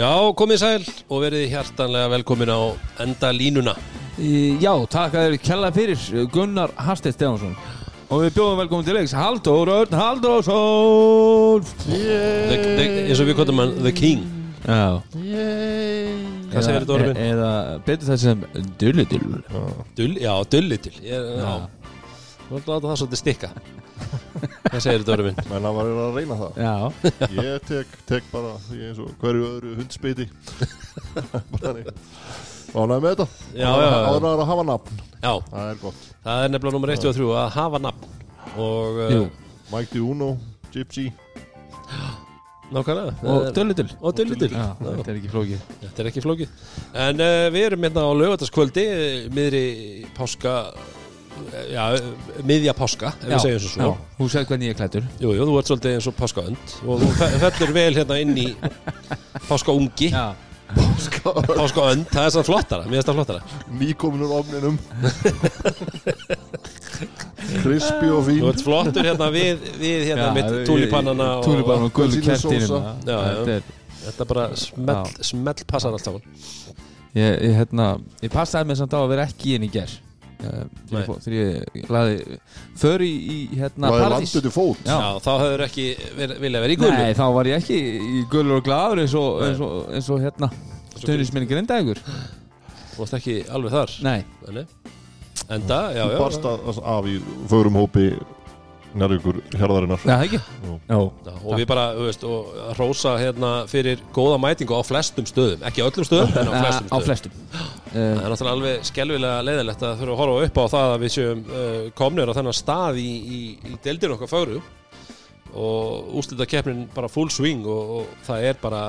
Já, komið sæl og verið hjartanlega velkomin á enda línuna. Já, takk að þér kella fyrir Gunnar Harstedt Stefansson Og við bjóðum velkomin til leiks Halldór Örn the, eins og við kvotum hann The King. Já. Hvað segir þetta orðin? Eða betur það sem Dullidull Dull, Já, dullitil Já, þú ætla að það svolítið stikka Hvað segir þetta orðin? menn að maður er að reyna það. Já. Ég tek, tek bara því eins og hverju öðru hundspeiti bara þannig. Ánægði með þetta? Já, já, áður að hafa nafn, Já, það er gott. Það er nefnilega nummer 1 og 3 að hafa nafn. Og Jú. uh, Mike Diuno, Gypsy. Nákvæmlega. Og Dullidull Og dullitil Já, þetta er ekki flókið. Þetta er ekki flókið. En uh, við erum hérna á lögataskvöldi miðri páska Já, miðja páska ef við segjum svo. Svo Já, þú séð hvernig ég er klættur Jú, jú, þú ert svolítið eins og páskaönd og þú fe- fellur vel hérna inn í páskaungi, Já. Páskaönd. Það er svona flottara, mér finnst það flottara. Nýkomin úr ofninum. Crispy og fín. Þú ert flottur hérna við, við hérna Já, mitt túlipannana og, Túlipannana og. Já, já. Þetta er þetta bara smell, smell passar allt saman. Ég, ég, hérna, ég passaði mig samt á að vera ekki inn í ger Nei. Þegar ég laði för í, í hérna, Paradís Já. Já, þá hefur ekki ver, vilja vera í gullu Nei, þá var ég ekki í gulur og gladur eins og, eins og, eins og hérna stöðnisminni grindaðugur Þú ert ekki alveg þar? Nei, Nei. Enda, já, þú já barst að, af í förum hópi nærvíkur hérðarinnar og við bara, þú veist, og hrósa hérna fyrir góða mætingu á flestum stöðum. Ekki öllum stöðum, en á flestum á stöðum. flestum. Það er náttúrulega alveg skelvilega leiðilegt að þurfa að horfa upp á það að við séum uh, komnir á þennan stað í, í, í deildinu okkar fögru. Og úslita keppnin bara full swing og, og það er bara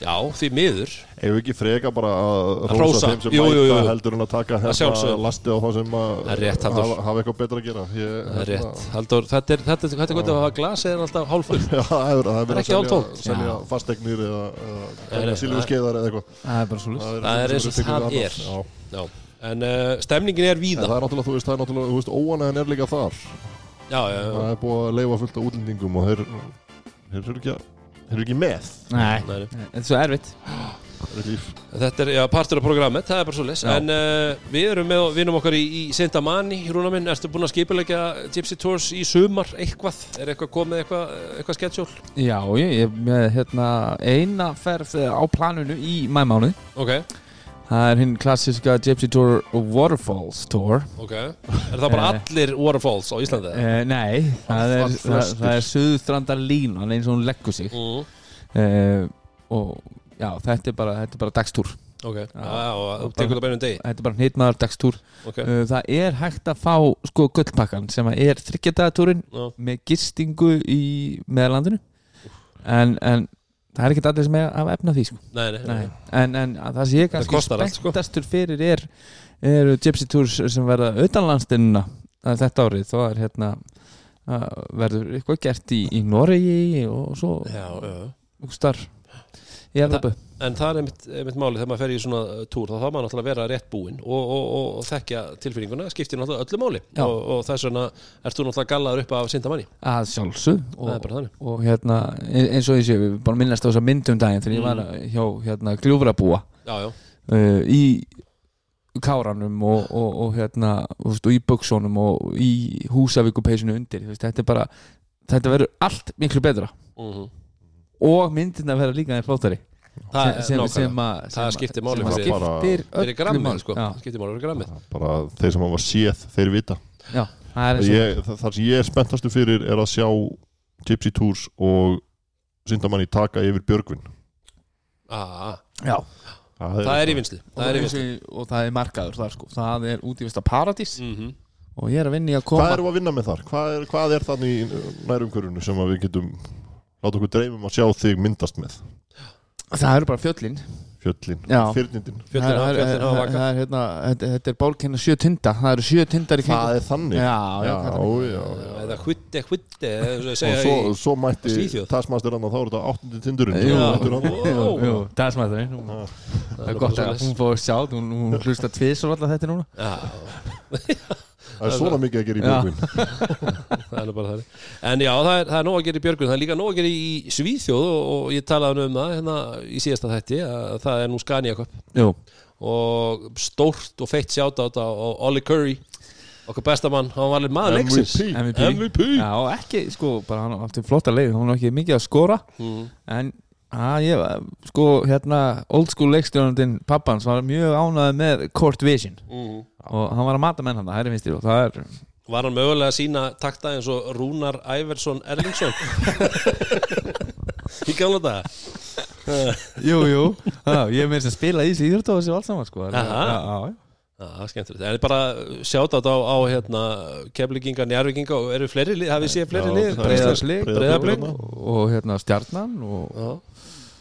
já, því miður ef við ekki freka bara að hrósa. þeim sem Jú, jú, jú. mæta heldur en að taka Að hérna lastið á það sem að rétt, hafa, hafa eitthvað betra að gera. Ég, hérna- það er rétt, Halldór, þetta er, þetta, er- þetta er gott að hafa glasið er alltaf hálfull Já, það er, er ekki selja, selja Já. fastegnir eða, nei, eða eitthvað. Það er er eins og það er. Já. já. en uh, stemningin er En víða það er náttúrulega, þú veist, það er náttúrulega, þú veist, óanæðin er líka þar. Já, já, já, Það er búið að leifa fullt af útlendingum og þeir, eru ekki, að- þeir eru ekki með. Nei, þetta er svo erfitt. er Þetta er já, partur af programmet, það er bara svo les. En uh, við erum með vinum okkar í, í Sintamani, Rúna minn Ertu búin að skipulegja Gypsy Tours í sumar eitthvað? Er eitthvað komið eitthvað, eitthvað sketsjól? Já, ég er með hérna eina ferð á planinu í mæmánu Ok, Það er hinn klassiska Gypsy Tour Waterfalls Tour ok Er það bara Eh. allir waterfalls á Íslandi? uh, Nei, það er, það, það er suðustrandar línan eins og hún leggur sig uh, og já, þetta er bara, þetta er bara dagstúr. Ok, já, já, og tekur það beinum degi? Þetta er bara hnitmaður dagstúr. Ok, uh, það er hægt að fá sko gullpakkan sem er þryggjardagatúrin með gistingu í meðlandinu en, en það er ekkert allir sem er að efna því sko. nei, nei, Nei. en, en að það sé Þetta kannski sko. spenntastur fyrir er eru Gypsy Tours sem verða utanlandstinnuna þetta árið. Þá er hérna að verður eitthvað gert í, í Noregi og svo Já, já. ústar í Evropu En það er einmitt, einmitt máli þegar maður fer í svona uh, túr þá þá maður náttúrulega vera rétt búinn og, og, og, og þekkja tilfinninguna, skiptir náttúrulega öllu máli. Og, og þess vegna ert þú náttúrulega gallaður upp af Sintamani að sjálfsög og, og hérna e- eins og ég sé, við bara minnast á þessa myndum daginn þegar ég var Mm. hjá hérna gljúfrabúa. Uh, í káranum og, og, og hérna veist, og í buksónum og í húsavíkupeysinu undir veist, þetta er bara þetta verður allt miklu betra. Mm og myndin að vera líka en flóttari það sem, sem, að- Það sem að- skiptir máli sem að fyrir- skiptir fyrir grammið máli. sko, já, skiptir máli fyrir grammið Bara þeir sem hafa séð, þeir vita. Já, það er ég, það, það sem ég er spenntastu fyrir er að sjá Gypsy Tours og Sindamanni taka yfir Björgvin. Ah, já, Það er Það er í vinsli og, og það er markaður þar sko. Það er út í vista paradís. Mm og ég er að vinna í að koma Hvað erum við að vinna með þar? Hvað er, hvað er þannig í nærumkörunu sem að við getum láta okkur dreymum að sjá þig myndast með. Það eru bara fjöllin. Fjöllin, fyrnindin. Það, er- það, það er hérna þetta, er bálkenna sjö tinda. Það eru sjö tindar í Það kringum er þannig. Já, já, já, já, já, Eða hvitti, hvitti Og svo, svo mætti. Taskmaster hann og þá er þetta áttundi. Jú, jú, það er Það gott að hún fóði sjá hún, hlusta tvís og alltaf þetta núna. Já Það er svona mikið að gera í Já. björgvin. Það er bara þannig. En já, það er, það er nóg að gera í Björgun það er líka nóg að gera í Svíþjóð og, og ég talaði um það hérna í síðasta þætti að það er nú Scania Cup. Jú, og stórt og feitt sjátt á þetta og Olli Curry okkar bestamann, hann var alveg maður leiksins. MVP MVP, MVP. Já, ekki, sko, bara hann átti flotta leið. Hann var ekki mikið að skora. Mm. en að ég, sko, hérna old school leikstjórnandinn pappans var mjög ánæði með Court Vision. Mm. og hann var að mata menn hann, það er finnst og það er var hann mögulega að sína takta eins og Rúnar Æversson Erlingsson? Í gamla daga. Jú, jú, já, ég er með þess að spila í þessi og þessi allt saman, sko. Það er skemmtilegt. En bara sjátt á, á hérna, keflinginga, njárvikinga og eru fleiri lið, hafið séð fleiri Já, lið? Breiðablik. og hérna stjarnan og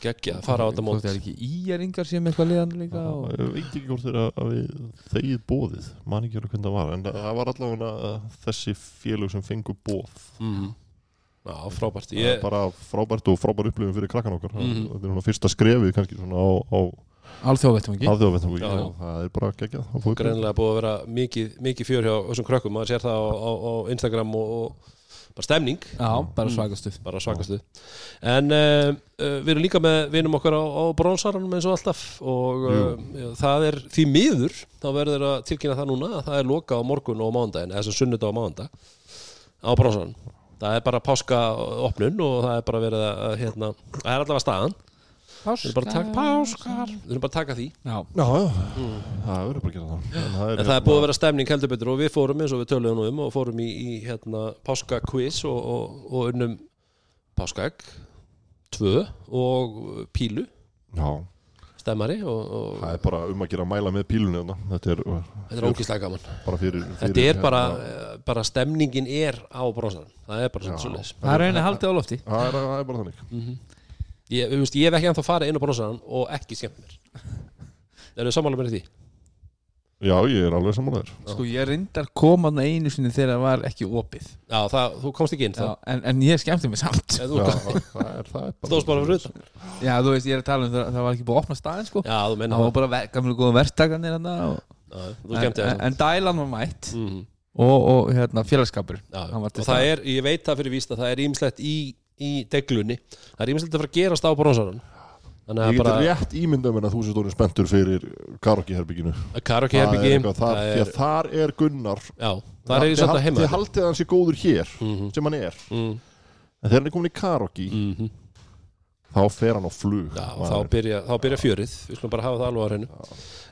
Já, geggja, fara á þetta mót. það er ekki íjæringar sem eitthvað liðan líka og... Ég veit ekki hvort þeirra að við þegið bóðið, man ekki hvernig það var en það var allavega uh, þessi félög sem fengu bóð Mm. Já, frábært. það er Ég, bara frábært og frábær upplifin fyrir krakkan okkar Mhm. þetta er svona fyrsta skrefið kannski svona á, á já. það er bara geggjað greinlega búið að vera mikið, mikið fjör hjá þessum krökkum. Maður sér það á, á, á Instagram og, og bara stemning, Já, bara svagastuð bara svakastu. En uh, uh, við erum líka með vinum okkar á, á bronsaranum eins og alltaf og uh, það er því miður, þá verður að tilkynna það núna að það er loka á morgun og á mándaginn, eða sem sunnudag á mándag á bronsaranum. Það er bara páska opnun og það er bara verið að hérna, það er allavega staðan páskar. Við erum bara að taka því. Já, já, já, það verður bara að gera það. En það En það er búið að vera stemning heldur betur og við fórum eins og við töluðum nú um og fórum í, í hérna, páska quiz og, og, og unnum páskaegg tvö og pílu. Já, stemmari og, og það er bara um að gera að mæla með pílunni þarna. þetta er þetta er ógislega gaman. Bara fyrir, fyrir Þetta er bara, hérna, eh, bara stemningin er á bronsan það er bara svona það er rauninni haldið á lofti. Það er, það er bara þannig ég, við veist, ég hef ekki ennþá farið inn á bronsan og ekki skemmt mér. Erum við sammála með því? já, ég er alveg samanlegar Sko ég reyndar komaðna einu sinni þegar það var ekki opið. Já, það, þú komst ekki inn Já, en, en ég skemmti mig samt. Eða þú já, komst- það er, það er Stóðst bara fyrir utan. Já, þú veist, ég er að tala um það, það var ekki búið að opna staðin sko. Já, þú menna Það var það. bara ver, gamlu góða verktakarnir hann og, Já, Þú en, skemmti en, það en dælan var mætt mm og, og hérna, félagskapur Já, Hann var og til það staðar. er, ég veit það fyrir víst að það er ímislegt í, í deglunni. Það er ímislegt að fara að gerast á bronsaran þannig ég að get bara rétt ímyndað mér að þú sér stóðin spenntur fyrir karaoke-herbygginu karaoke herbyggi þar, að þar er Gunnar. Já, það er ég hald- að heima þið haldið að hann sé góður hér Mhm. sem hann er. Mm, en þegar hann er komin í karaoke mm þá fer hann á flug já, þá byrja, þá byrja fjörið. Við skulum bara hafa það alveg á hreinu.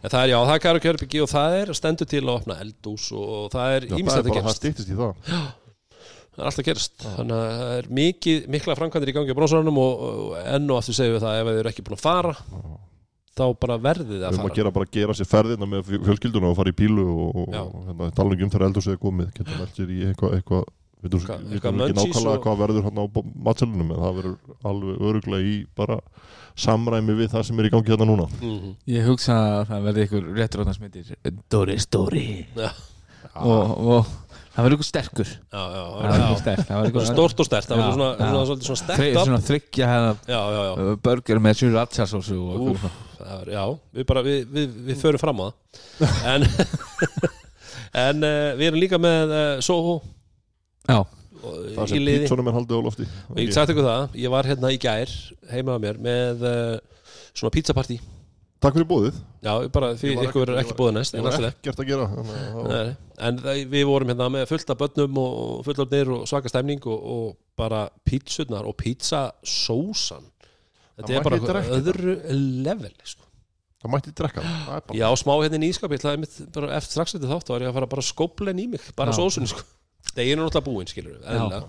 En það er, já, það er karaoke herbyggi og það er stendur til að opna eldús og, það er Já, það er ímislegt að bara, það stýttist í það það er alltaf gerast. Þannig að það er mikið, mikla framkvæmdir í gangi á bronsaranum og, og enn og aftur segjum við það ef þið eru ekki búin að fara þá bara verðið þið við að erum að fara. gera bara að gera sér ferðina með fjö- fjölskylduna og fara í bílu og, og hérna, tala um þegar eldur sér komið. Geta meld sér í eitthvað eitthvað við veitum við ekki nákvæmlega og- hvað verður hann á matselunum en það verður alveg öruglega í bara samræmi við það sem er í gangi þetta núna. Mm Ég hugsa að það verði það verður ykkur sterkur. Stórt og stert, það verður svona, Svona þryggja hefða Já, já, já, uh, burger með eitthvað. það er, já við, bara, við, við, við förum fram á það. En, en uh, við erum líka með uh, Soho. Það sem pítsunum er haldið á lofti. Ég sagt ykkur það, ég var hérna í gær heima á mér með uh, svona pizzapartí Takk fyrir bóðið Já, bara því ykkur verður ekki- búið næst Ég en var ekkert að gera var- Nei, En það, við vorum hérna með fullt af börnum og fullorðnir og svaka stemning og, og bara pítsurnar og pizzasósan Þetta er bara öðru level sko. það mætti drekka það. Er Já, smá hérna í ískap, ég ætlaði einmitt bara eftir strax eftir þátt, þá var ég að fara bara skóplen í mig bara Já. sósunni, sko. Deginu er náttúrulega búinn, skilur eðlilega.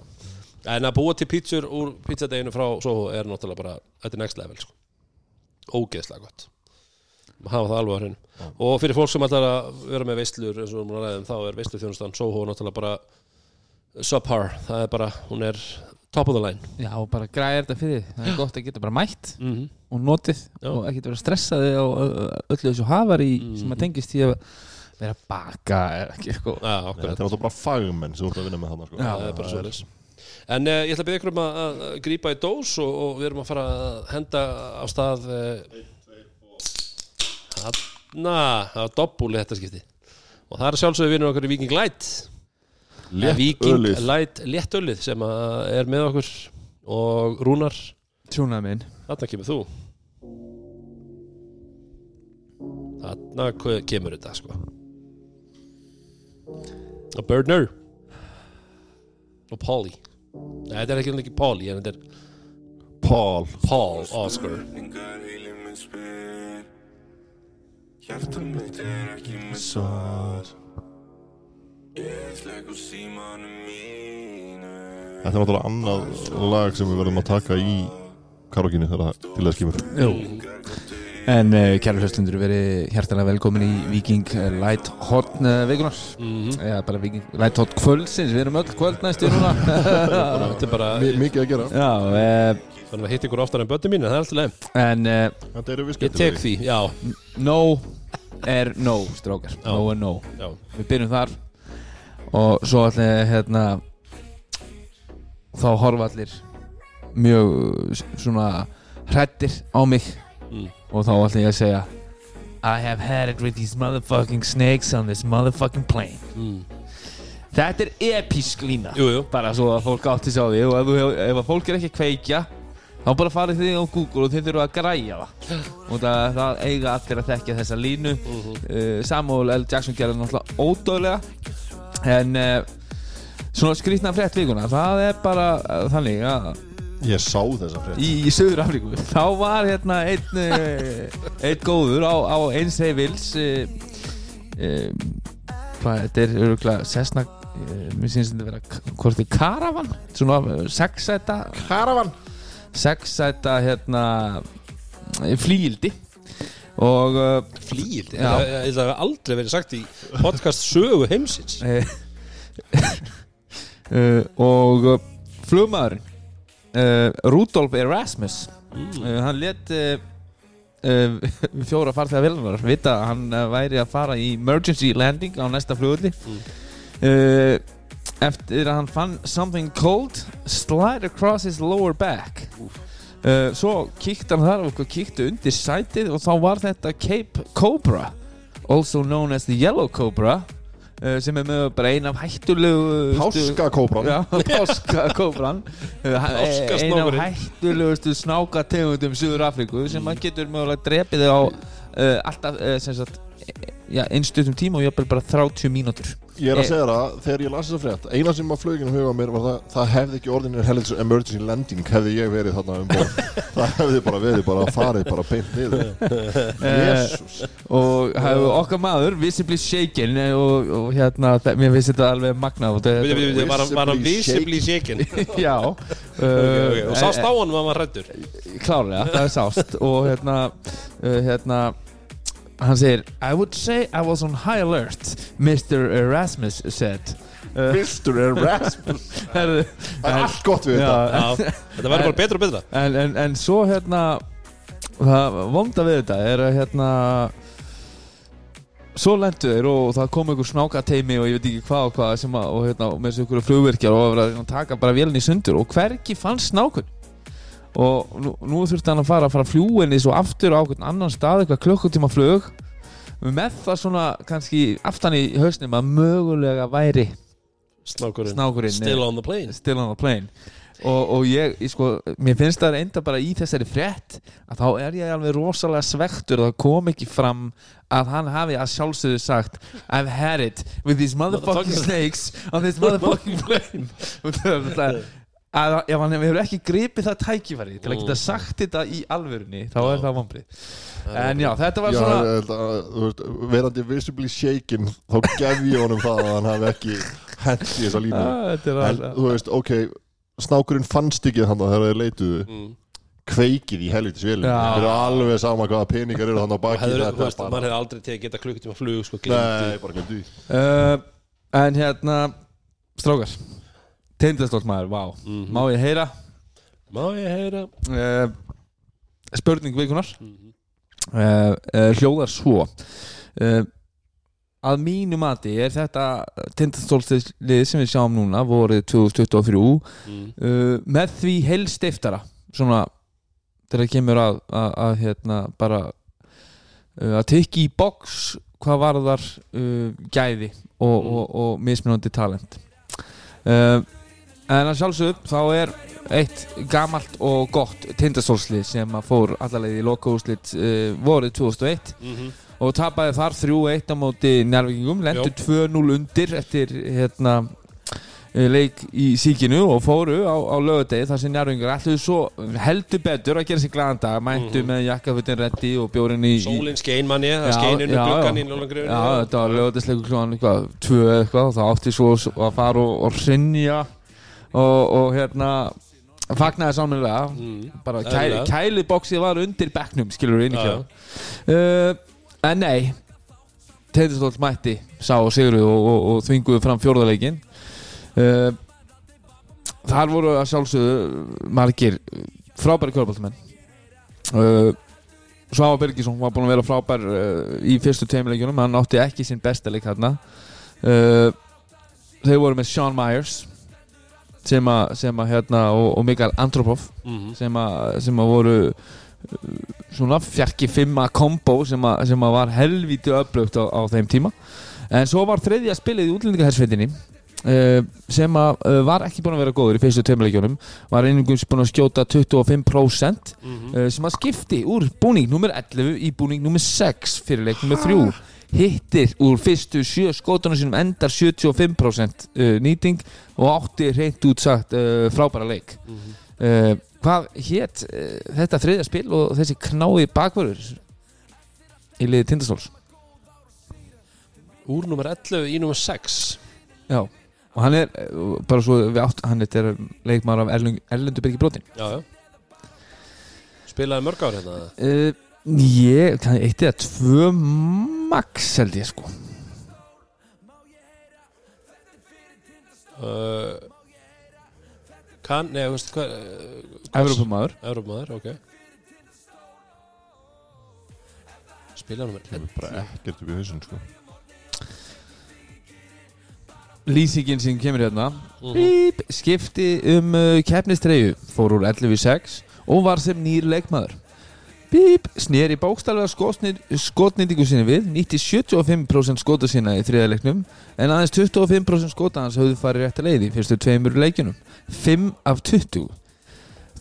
En að búa til pítsur úr pizzadeginu frá Soho er náttúrulega bara, þetta er next level, sko. Ógeðslega gott hafa það alveg á hreinu. Og fyrir fólk sem ætlar að vera með veislur eins og við erum að ræðum, þá er veisluþjónustan Soho náttúrulega bara subpar, það er bara, hún er top of the line. Já og bara græða þetta fyrir. Það er gott að geta bara mætt mm -hmm. og notið Já. og ekki vera stressaði á ö- öllu þessu hafari Mhm. sem að tengist í að vera að baka eða ekki Nei, akkurat. Þetta er náttúrulega bara fagmenn sem þú ert að vinna með þannig sko. Já, það er bara svo En uh, ég ætla að byrja ykkur um að, að grípa í dós og, og við erum að fara að henda á stað uh, Hanna, það var doppúli þetta skipti. Og það er sjálfsögðu vinnur okkur í Viking Light. Létt Viking ölið. Light léttölið sem að er með okkur. Og Rúnar, Tjúnaði minn. Þarna kemur þú. Þarna ke- kemur þetta sko. Og Birdner og Polly. Nei, þetta er ekki, ekki Polly en þetta er Paul. Paul Oscar Hjarta mitt er ekki með Svar. Ég slegg úr símanum mínu Þetta er náttúrulega annað lag sem við verðum að taka í karaokinu þegar það til þess kemur Jú. En uh, kæru hlustundur verið hjartalega velkomin í Viking Light Hot uh, vikunar Mhm. eða bara Viking Light Hot kvöldsins við erum öll kvöld næstu núna Þetta er bara, Mi Mikið að gera Já, uh, þannig að hitt ykkur oftar en bötni mín en það er alltaf leið en uh, Þetta eru við Ég tek skemmtilegir því, já, no er no strókar, Já. no er no. Já. Við byrjum þar. Og svo allir hérna þá horfa allir mjög uh, svona hrættir á mig. Mm. og þá allir ég að segja I have had it with these motherfucking snakes on this motherfucking plane. Mm. Þetta er episk lína. Jú, jú. Bara svo að fólk átti sig á því. Og ef, þú- ef að fólk er ekki að kveikja þá bara farið þið á Google og þið þurfum að græja það. Og það, það eiga allir að þekkja þessa línu. Mhm. uh, Samuel L. Jackson gerði náttúrulega ódöðlega en uh, svona skrýtna frétt vikuna það er bara uh, þannig að Ég sá þessa frétt. Í, í Söður Afríku þá var hérna einn uh, einn góður á, á eins heifils uh, uh, hvað þetta er öruglega Cessna uh, mér syns þetta vera k- hvort þetta er Caravan? Svona uh, sexsæta Karavan sexsæta hérna flíildi og uh, Flýildi, Já. það hefur aldrei verið sagt í podcast sögu heimsins. Uh, og uh, flugmaðurinn uh, Rudolf Erasmus uh, hann let uh, fjóra farþegar velunar vita að hann væri að fara í emergency landing á næsta flugulli uh, eftir að hann fann something cold slide across his lower back. Uh, svo kíkti hann þar og kíkti undir sætið og þá var þetta Cape Cobra also known as the Yellow Cobra uh, sem er með bara ein af hættulegu Páskakóbran Já, páskakóbran Ein af Páskasnákurinn. hættulegustu snákategundum Suður Afríku sem maður getur mögulega drepið á uh, alltaf sem sagt einstutum tíma og jafnvel bara 30 mínútur. Ég er að segja það, þegar ég las þessa frétt Eina sem að fluginu huga mér var það Það hefði ekki orðinir helins emergency landing Hefði ég verið þarna um borð. Það hefði bara verið bara farið bara beint niður. Jésús og hefur okkar maður visibly shaken eh, og, og hérna, mér finnst þetta alveg við- Var hann- var Visibly shaken. Já. Ok, ok, Og sást á hann að hann var rættur klárlega, það er sást. Og hérna, uh, hérna hann segir I would say I was on high alert Mr. Erasmus said. Uh, Mr. Erasmus? Það er allt gott við þetta. já, Já, Þetta verður bara betra og betra. En, en, en svo hérna það vonda við þetta er að hérna svo lendu þeir og það kom einhver snákateimi og ég veit ekki hvað og hvað sem að, og hérna, með þessu einhverju flugverkjar og var að taka bara vélni í sundur. Og hvergi fannst snákun og nú, nú þurfti hann að fara að fara fljúinni svo aftur á einhvern annan stað eitthvað klukkutíma flug. Með það svona kannski aftan í hausnum að mögulega væri Snákurinn. snákurinn Still on the plane. still on the plane. Og, og ég, ég sko, mér finnst það enda bara í þessari frétt að þá er ég alveg rosalega svektur að það kom ekki fram að hann hafi að sjálfsögðu sagt I've had it with these motherfucking Motherfucking- snakes on this motherfucking plane. Og það er alltaf að ef hann hefur ekki gripið það tækifæri til að geta sagt þetta í alvörunni þá er það vombrið en já, þetta var Já, svona ég held að, þú veist, verandi visibly shaken þá gef ég honum það að hann hafi ekki hent í þessa línu. Ah, þetta er en alveg- þú veist, ok snákurinn fannst ekki þannig þegar þeir leituðu. Mm. kveikið í helvitis vélum. Já. það er alveg sama hvaða peningar eru þannig á baki Hefur, þetta þú er veist, bara- maður hefði aldrei tekið geta klukkutíma flug sko, Nei, gleymdi. bara glemdu því. Uh, en hérna strákar tindastóllmaður, vá. Mhm. má ég heyra? Má ég heyra? Uh, spurning vikunar Mhm. uh, uh, hljóðar svo. Að mínu mati er þetta tindastólslið sem við sjáum núna vorið 2023 Mm. uh, með því helstiftara svona þegar kemur að, að, að hérna bara uh, að tikki í box hvað varðar uh, gæði og, og, og mismunandi talent. Uh, en að sjálfsögðu þá er eitt gamalt og gott tindastólslið sem að fór allarleið í lokaúslit uh, vorið 2001 Mhm. og tapaði þar 3-1 á móti njárvíkingum, lendur 2-0 undir eftir hérna eh, leik í síkinu og fóru á, á lögadegi þar sem njárvingar ætluðu svo heldur betur að gera sér glæðan dag mæntu Mhm. með jakkafutin reddi og bjórin í í- Sólin skein manni, það Já, skein inn já, gluggan já. í Lólangrifinu Já, þetta var lögadisleikur klúan eitthvað, tvö eitthvað og það átti svo að fara og, og rinja og, og hérna fagnaði sáminlega Mm. bara kæ, Eðlilega. kæliboksið var undir bekknum skilur við inn í kjá uh, en nei Teitistóll mætti sá og sigru og, og, og þvinguðu fram fjórðarleikin uh, þar voru að sjálfsögðu margir frábæri kvörbaltumenn uh, Svafa Birgisson var búinn að vera frábær uh, í fyrstu tveimleikjunum, hann átti ekki sinn besta leik þarna. Uh, þeir voru með Sean Myers sem að, sem að hérna og, og Mikael Antropov Mhm. sem að, sem að voru uh, svona fjarki fimma kombo sem að, sem að var helvíti öflugt á, á þeim tíma en svo var þriðja spilið í útlendingahersveitinni uh, sem að uh, var ekki búin að vera góður í fyrstu tveimleikjunum var einhverjum búin að skjóta 25% Mhm. uh, sem að skipti úr búning nummer 11 í búning nummer 6 fyrir leik nummer 3 hittir úr fyrstu sjö skótunum sínum endar 75% uh, nýting og átti reynt út sagt uh, frábæra leik. Mhm. uh, hvað hétt þetta þriðja spil og þessi knái bakvörður í liði Tindastóls? Úr nummer 11 í nummer 6 já. Og hann er bara svo við átt hann er leikmaður af Erlund, Erlundubyrgi brotin Já, já. Spilaði mörg ár hérna uh, ég, kann eitt eða tvö max held ég sko. Uh, Kann, nei, veist hvað uh, Evropamaður Evropamaður, ok. Spilaði nummer 11 bara ekkert upp í hausinn sko. lýsingin sem kemur hérna. Mhm. Bíp, skipti um uh, keppnistreyju fór úr 11 í 6 og var sem nýr leikmaður Bíp, sneri bókstaflega skotnir, skotnýtingu sinni við nýtti 75% skota sína í þriða leiknum en aðeins 25% skota hans höfðu farið rétt að leiði í fyrstu tveimur leikjunum. 5 af 20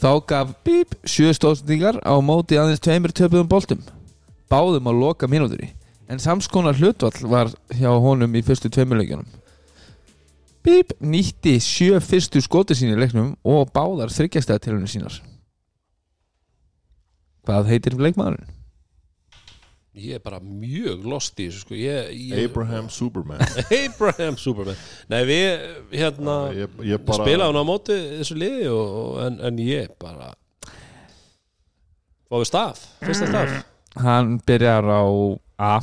þá gaf Bíp 7 stóðsendingar á móti aðeins tveimur töpuðum boltum. Báðum á loka mínútur en samskonar hlutvall var hjá honum í fyrstu tveimur leikjunum. Bíp nýtti sjö fyrstu skoti sín í leiknum og báðar þryggjastæða til henni sínar Hvað heitir leikmaðurinn? Ég er bara mjög lost í þessu sko. Ég, ég, Abraham Superman. Abraham Superman. Nei, við hérna ég, ég bara Spila hann á móti þessu liði og, og, en, en ég bara Fáðu staf, fyrsta staf? Hann byrjar á A.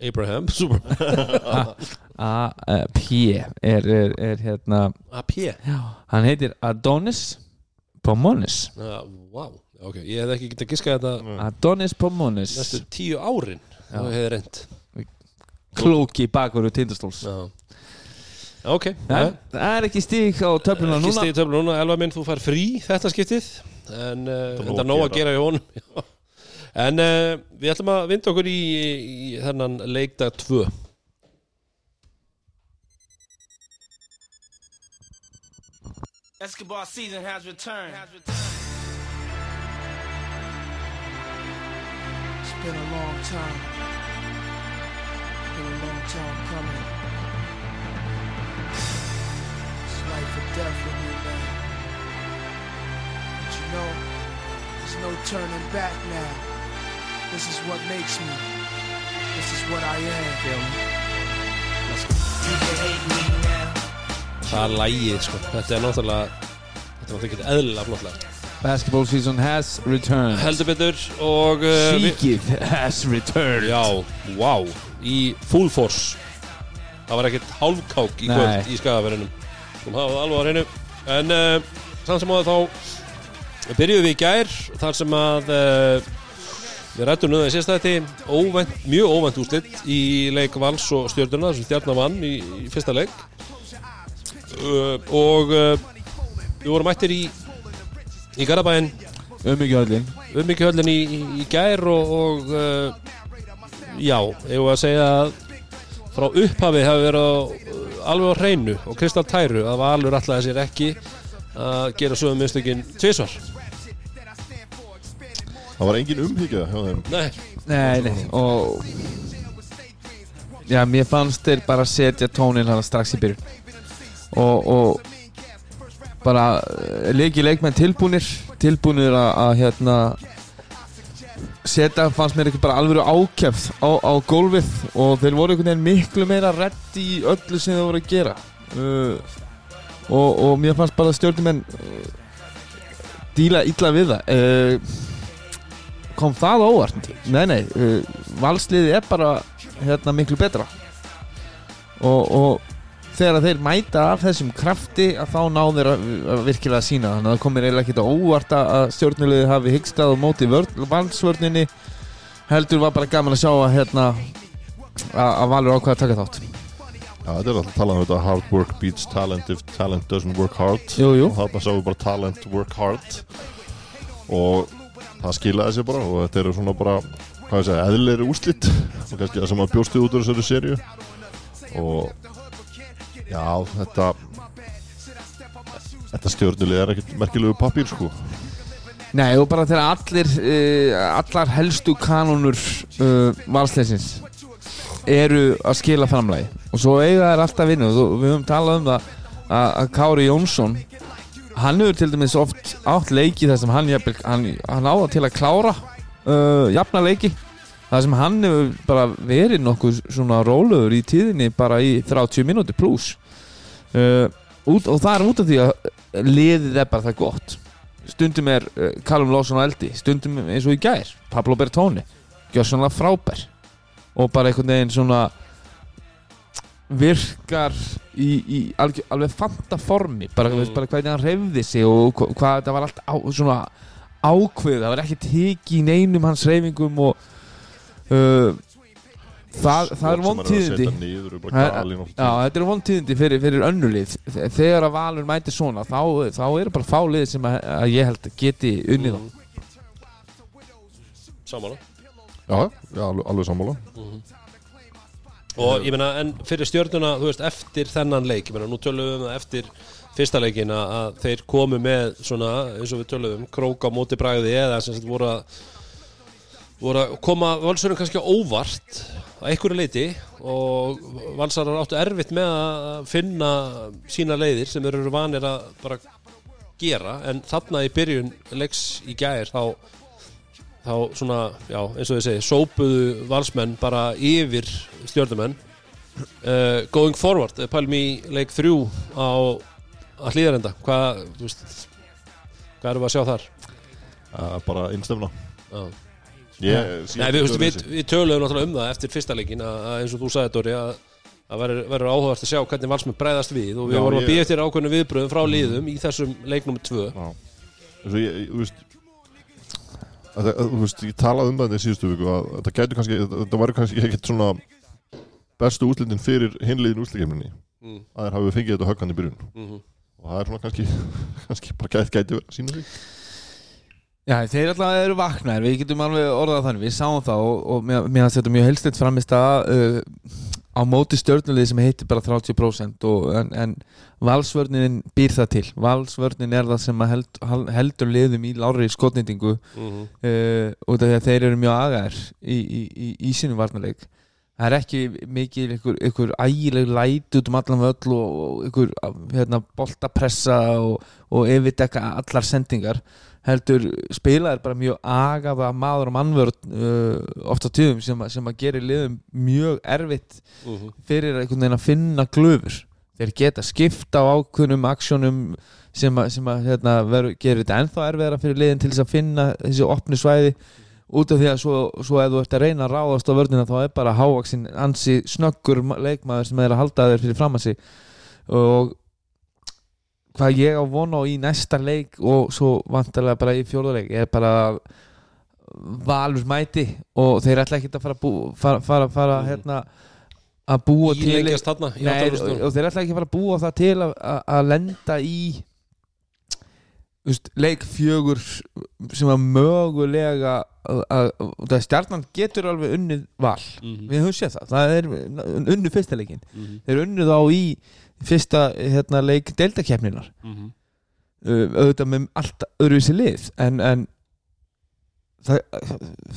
Abraham Superman. A, uh, P er, er, er hérna AP Hann heitir Adonis Pomonis. Já, Vá, ok, ég hef ekki getað giskað þetta Adonis Pomonis. næstu tíu árin Já. og hefði reynd Klóki bakvaru tindastóls. Já. Ok, ja, Það er ekki stík á töfluna ekki núna. stegið töflu núna. Elva minn, þú fær frí þetta skiptið en uh, nóg þetta er að nóg að gera. í honum Já. en uh, við ætlum að vinda okkur í, í þennan leikdag 2 Escobar season has returned. It's been a long time. Been a long time coming. It's life or death for me, man. But you know, there's no turning back now. This is what makes me. This is what I am. Feel me? You can hate me now. það er lægið sko, þetta er náttúrulega þetta er náttúrulega ekki eðlilega flottlega Basketball season has returned. Heldur betur og uh, við- Síkið has returned. Já, wow, í full force. Það var ekkert hálfkák í Nei. kvöld í skagaverðinum sem hafa það alveg á reynu en uh, samt sem áður þá byrjuðum við í gær þar sem að uh, við rættum það í sérstætti óvænt, mjög óvænt úrslit í leik Vals og Stjörnuna sem Stjarnar vann í, í fyrsta leik. Uh, og uh, við vorum mættir í í Garabæin Um ekki öllin um mikið höllin í, í, í gær og, og uh, já, ég var að segja að frá upphafi hafi verið á, alveg á hreinu og Kristall Tæru að Valur ætlaði sér ekki að gera sögum minnstökin tvisvar. Það var engin umhyggja hjá þeim. Nei, Nei, nei, og Já, mér fannst þeir bara setja tónin hana strax í byrjun. Og, og bara eh, leiki leikmenn tilbúnir tilbúnir að, hérna setja fannst mér ekki bara alveg ákjæfð á, á gólfið og þeir voru einhvern veginn miklu meira redd í öllu sem þeir voru að gera. Uh, og, og mér fannst bara stjórnumenn uh, díla illa við það. Uh, kom það óvart? Nei nei, valsliði er bara hérna miklu betra. Og, og þegar þeir mæta af þessum krafti að þá ná þeir að, að virkilega sína. Þannig að það komir eiginlega ekkert á óvart að stjórnulegði hafi hyggstað og móti vörn- valsvörninni heldur var bara gaman að sjá að hérna að, að Valur ákveða að taka þátt. Já, þetta er alltaf að tala um þetta hard work beats talent if talent doesn't work hard. Jú, jú. og þarna sáum við bara talent work hard. Og það skilaði sér bara og þetta eru svona bara hvað ég segja, eðlilegri úrslit. Og kannski það sem að bjóstu út úr þessari serju og já, þetta þetta stjórnulið er ekkert merkilegu pappír sko. Nei og bara þegar allir uh, allar helstu kanonur uh, valsleisins eru að skila framlægi og svo eiga þær alltaf vinnu. Við höfum talað um það að, Kári Jónsson hann hefur til dæmis oft átt leiki þar sem hann, hann, hann áða til að klára uh, jafna leiki þar sem hann hefur bara verið nokkuð svona rólegur í tíðinni bara í 30 mínúti pluss uh, út, og það er út af því að liðið er bara það gott. Stundum er uh, Callum Lawson á eldi. Stundum eins og í gær. Pablo Bertoni gjössanlega frábær. Og bara einhvern veginn svona virkar í, í algjör, alveg fanta formi. Bara, mm. bara hvernig hann reyfði sig og hva- hvað þetta var allt á, svona ákveð það var ekki teki í neinum hans reyfingum og uh, það, það er vontíðindi er- þetta er vontíðindi fyrir, fyrir önnulið þegar að Valur mætir svona þá, þá eru bara fálið sem að, að ég held geti unnið mm. saman Já, já, alveg, alveg sammála. Og ég meina, en fyrir stjórnuna, þú veist, eftir þennan leik, ég meina, nú tölum við um það eftir fyrsta leikin að- að þeir komu með svona, eins og við tölum um, krók á móti bræði eða sem sagt voru að voru að koma valsurum kannski óvart að einhverju leiti og valsarar áttu erfitt með að finna sína leiðir sem eru vanir að bara gera en þarna í byrjun leiks í gær þá þá svona, já, eins og þið segi sópuðu valsmenn bara yfir stjórnumenn uh, going forward, eh, pælum í leik þrjú á að hlýðarenda hvað, þú veist hvað erum við að sjá þar? uh, Bara innstefna Já. Ég, Nei, við, við, við, við töluðum náttúrulega um það eftir fyrsta leikin að, eins og þú sagði Dóri að verður áhugast að sjá hvernig valsmenn bregðast við og við Já, vorum að býja eftir ákveðinu viðbröðum frá liðum í þessum leiknum 2 Já. Eins og ég, þú veist Þú veist, ég talaði um það í síðustu viku að þetta gætu kannski, þetta var kannski ekkert svona bestu úslitin fyrir hinliðin úslikefninni Mm. að þeir hafi fengið þetta höggan í byrjun Mhm. og það er svona kannski kannski bara gæti, gæti verið að sína sig Já, þeir alltaf eru vaknar, við getum alveg orðað þannig, við sáum það og, og mér mér þetta mjög heilstitt framist að uh, á móti stjórnulið sem heitir bara 30% og, en, en valsvörnin býr það til, valsvörnin er það sem held, heldur liðum í lári skotnýtingu Mhm. uh, út af því að þeir eru mjög agar í, í, í, í sínum varnarleik. Það er ekki mikið ykkur, ykkur ægileg læti út um allan völl og, og ykkur hérna, boltapressa og, og yfirdekka allar sendingar heldur spilaðir bara mjög agaða maður og mannvörð uh, oft á tíðum sem, að- sem að gera liðum mjög erfitt Mhm. fyrir einhvern veginn að finna glöfur þeir geta skipta á ákveðnum aksjónum sem að, sem að hérna, veru, gerir þetta ennþá erfiðara fyrir liðin til þess að finna þessi opnu svæði. Út af því að svo, svo ef þú ert að reyna að ráðast á vörnina þá er bara hávaksin ansi snöggur ma- leikmaður sem er að halda þér fyrir fram að sig. Og hvað ég á vona á í næsta leik og svo vantarlega bara í fjórðuleik er bara valur mæti og þeir ætla ekki að fara, að bú, fara, fara, fara hérna, að búa til í Nei, og, og þeir ætla ekki að fara að búa það til að, að, að lenda í veist, leik fjögur sem að mögulega að, að, stjarnan getur alveg unnið val. Mhm. við höfum séð það, það er unnið fyrsta leikin Mhm. þeir unnið á í fyrsta hérna, leik deildakefninar Mhm. uh, auðvitað með allt öðruvísi lið en, en það,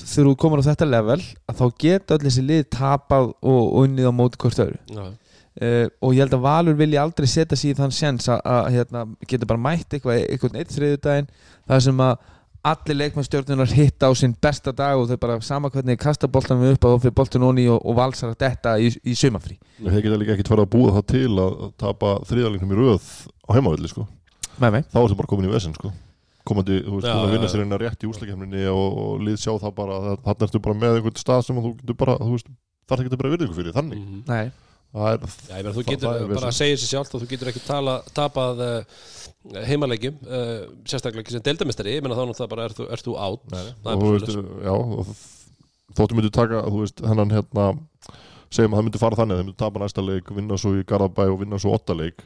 þegar þú komur á þetta level þá geta öll þessi lið tapað og, unnið á móti hvort öðru Já. uh, og ég held að Valur vilji aldrei setja sig í þann sens að, að hérna, geta bara mætt eitthvað eitthvað eitt þriðudaginn það sem að allir leikmannstjórnunar hitta á sinn besta dag og þau bara sama hvernig kasta boltanum upp að þá fyrir boltan onni og, og valsar að detta í, í sumafrí Þeir geta líka ekkert farið að búa það til að tapa þriðarleiknum í röð á heimavilli sko. þá er það bara komin í vesen sko. komandi, þú veist, Já, þú að já, vinna já. sér inn að rétt í úslakefninni og, og lið sjá það bara, þannig ertu bara með einhvern stað sem að þú getur bara, þú veist þarf ekki að bara virðingu fyrir, þannig Mhm. Nei. það er, Já, ég meina, þú getur bara að segja sér sjálft og þú getur ekki tala, tapað uh, heimaleikjum uh, sérstaklega ekki sem deildamestari ég meina þá náttúrulega bara ert þú, ert þú átt Nei, það er og þú veist, já og þóttu myndu taka, þú veist, hennan hérna segjum að það myndi fara þannig að þeir myndu tapa næsta leik, vinna svo í Garðabæ og vinna svo åtta leik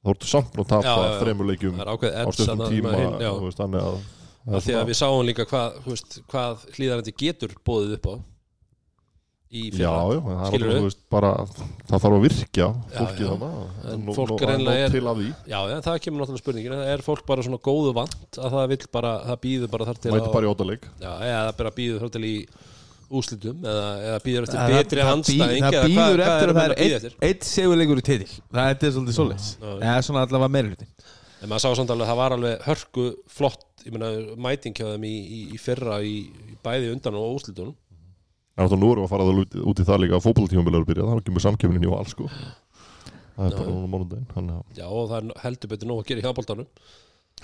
þá ertu samt að tapa þremur leikjum það er ákveð á stöðum tíma þú veist, þannig að það Af er því að við sáum líka hvað, hvað hlýðarandi getur bóðið upp á í Já, fyrra. það, er veist, bara, það þarf að virkja fólkið já. þannig En fólk ná er- Já, já, það kemur náttúrulega spurningin. Er fólk bara svona góðu vant að það vill bara, það býður bara þar til mæti bara í óttaleik Já, eða bara býður þar til í úslitum eða, eða býður eftir Það- betri það eða það býður eftir að það menn er eitt, segjuleikur í titil. Það er svolítið Já, já. eða svona allavega meira hlutin En maður sá samt alveg að það var alveg hörku flott ég meina mæting hjá þeim í, í, í fyrra í, í bæði undan og úslitunum En þá nú erum við að fara það út, út í það líka að fótballtímabilið er að byrja, þá kemur samkefnin í val sko. Það er bara núna mánudaginn Þannig að Já, og það er heldur betur nóg að gera í hjálpoltanum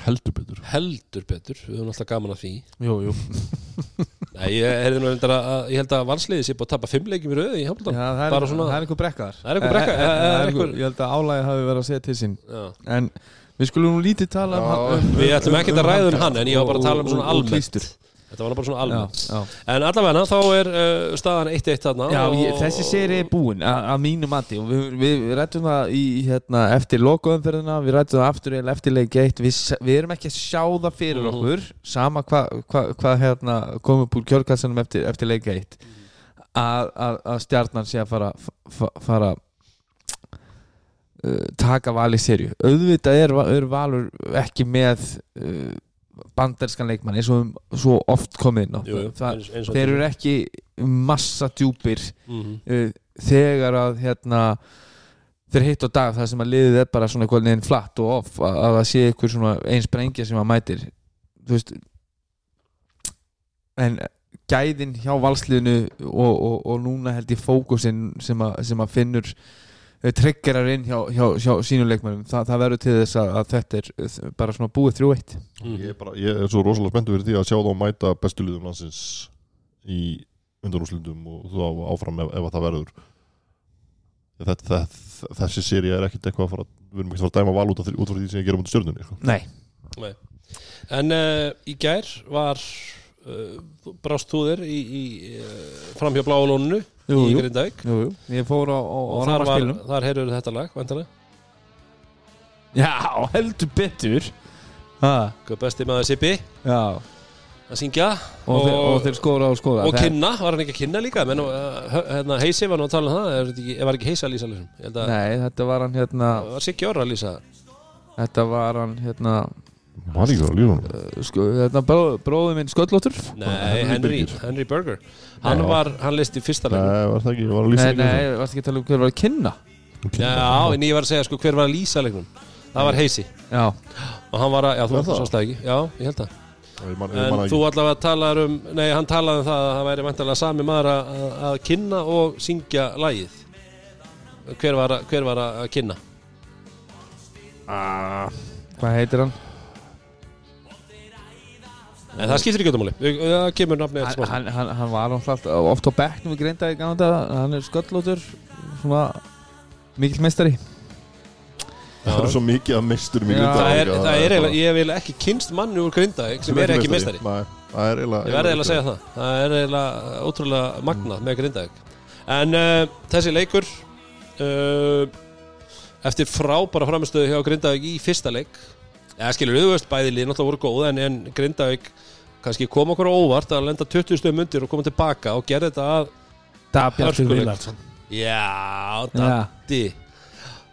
heldur betur? Heldur betur, við höfum alltaf gaman að því. Jú, jú. Nei, ég, að, að ég held að valsliði sé búið að tapa fimm leikjum í rauði í Já, hjálpoltanum það, er, Bara svona- það er einhver brekka þar Það er einhver brekka, Eh, eh, eh, það er Ég held að álægi hafi verið að segja til sín. Já. En við skulum nú lítið tala um, Já, um Við ætlum ekkert að ræða um hann en ég var bara að tala um svona almennt. Þetta var bara svona almennt. En allavega þá er uh, staðan 1-1 þarna Já, og, ég, þessi séri er búin að mínu mati. Og við, við, við rættum það í, hérna, eftir lokaumferðina, við rættum það aftur eða eftir leik eitt, við, við erum ekki að sjá það fyrir Mhm. okkur, sama hvað hva, hva, hérna, komum úr kjörkassanum eftir, eftir leik eitt. Að, að, að stjarnan sé að fara, fa- fara uh, taka val í serju auðvitað er, er valur ekki með uh, bandarskan leikmann eins og um, svo oft komið inn á Jú, jú, það, eins, eins þeir eru ekki massa djúpir Mhm. uh, þegar að hérna þeir hitt á dag það sem að liðið er bara svona eitthvað neginn flatt og off að, að það sé eitthvað svona eins brengja sem að mætir veist en gæðin hjá valsliðinu og, og, og núna held ég fókusin sem að, sem að finnur triggerar inn hjá, hjá, hjá sínum leikmennum Þa, það verður til þess að, að þetta er uh, bara svona búið 3-1 Mhm. ég bara, ég er svo rosalega spenntur fyrir því að sjá þá mæta bestu liðum landsins í undanúslundum og þú á áfram ef, ef að það verður. Þetta, þetta, þessi séri er ekkit eitthvað að fara við erum ekki að dæma val út, af, því- sem ég gerum út stjörnunni sko. Nei, En uh, í gær var brást þú þér í, í uh, framhjá bláalónunu Jú, í. Grindavík? Ég fór á, á, á þar, var, þar heyrður þetta lag vantarlega, Já, heldur betur. Hvað besti maður Sippi? Já. Að syngja. Og, og og skóra og Það- kynna, var hann ekki að kynna líka? Menn, uh, hérna, Heisi var nú að tala um það ekki, var ekki Heisi að lýsa Nei, þetta var hann hérna Þetta var hann hérna maður ekki að lífa hann bróði minn sköllóttur. Nei, Henry Henry, Berger. Hann var, hann listi fyrsta leik Nei, var það ekki, var að lýsa Nei, nei, varst ekki að tala um hver var að kynna? Já, en ég var að segja sko hver var að lýsa leiknum? Það var Heisi Já, og hann var að, já þú sást það ekki. Já, ég held það. Ég man, ég En man þú ekki. allavega talar um, nei hann talaði um það að það væri vantarlega sami maður að, að- að kynna og syngja lagið. Hver var, að- hver var að að kynna? hvað heitir hann? En það skiptir ekki öllum máli, það kemur nafni eftir Hann, smá. hann, hann, hann var náttúrulega oft á bekknum við greinda í ganga Hann er sköllóttur Svona mikill meistari Það eru svo mikið af mesturum í Já. Grindavík Það er, að það er bara- eiginlega, ég vil ekki kynst manni úr Grindavík sem er ekki meistari. Nei, það er eiginlega Ég verði eiginlega að segja það. Það er eiginlega ótrúlega magnað með Grindavík. En uh, þessi leikur, uh, eftir frábæra framistöðu hjá Grindavík í fyrsta leik, Já, skilur, veist, bæði lið náttúrulega voru góð en, en Grindavík kannski kom okkur á óvart að lenda 20 stöðum undir og koma tilbaka og gera þetta að Dabjartur. Villarsson Já. Datti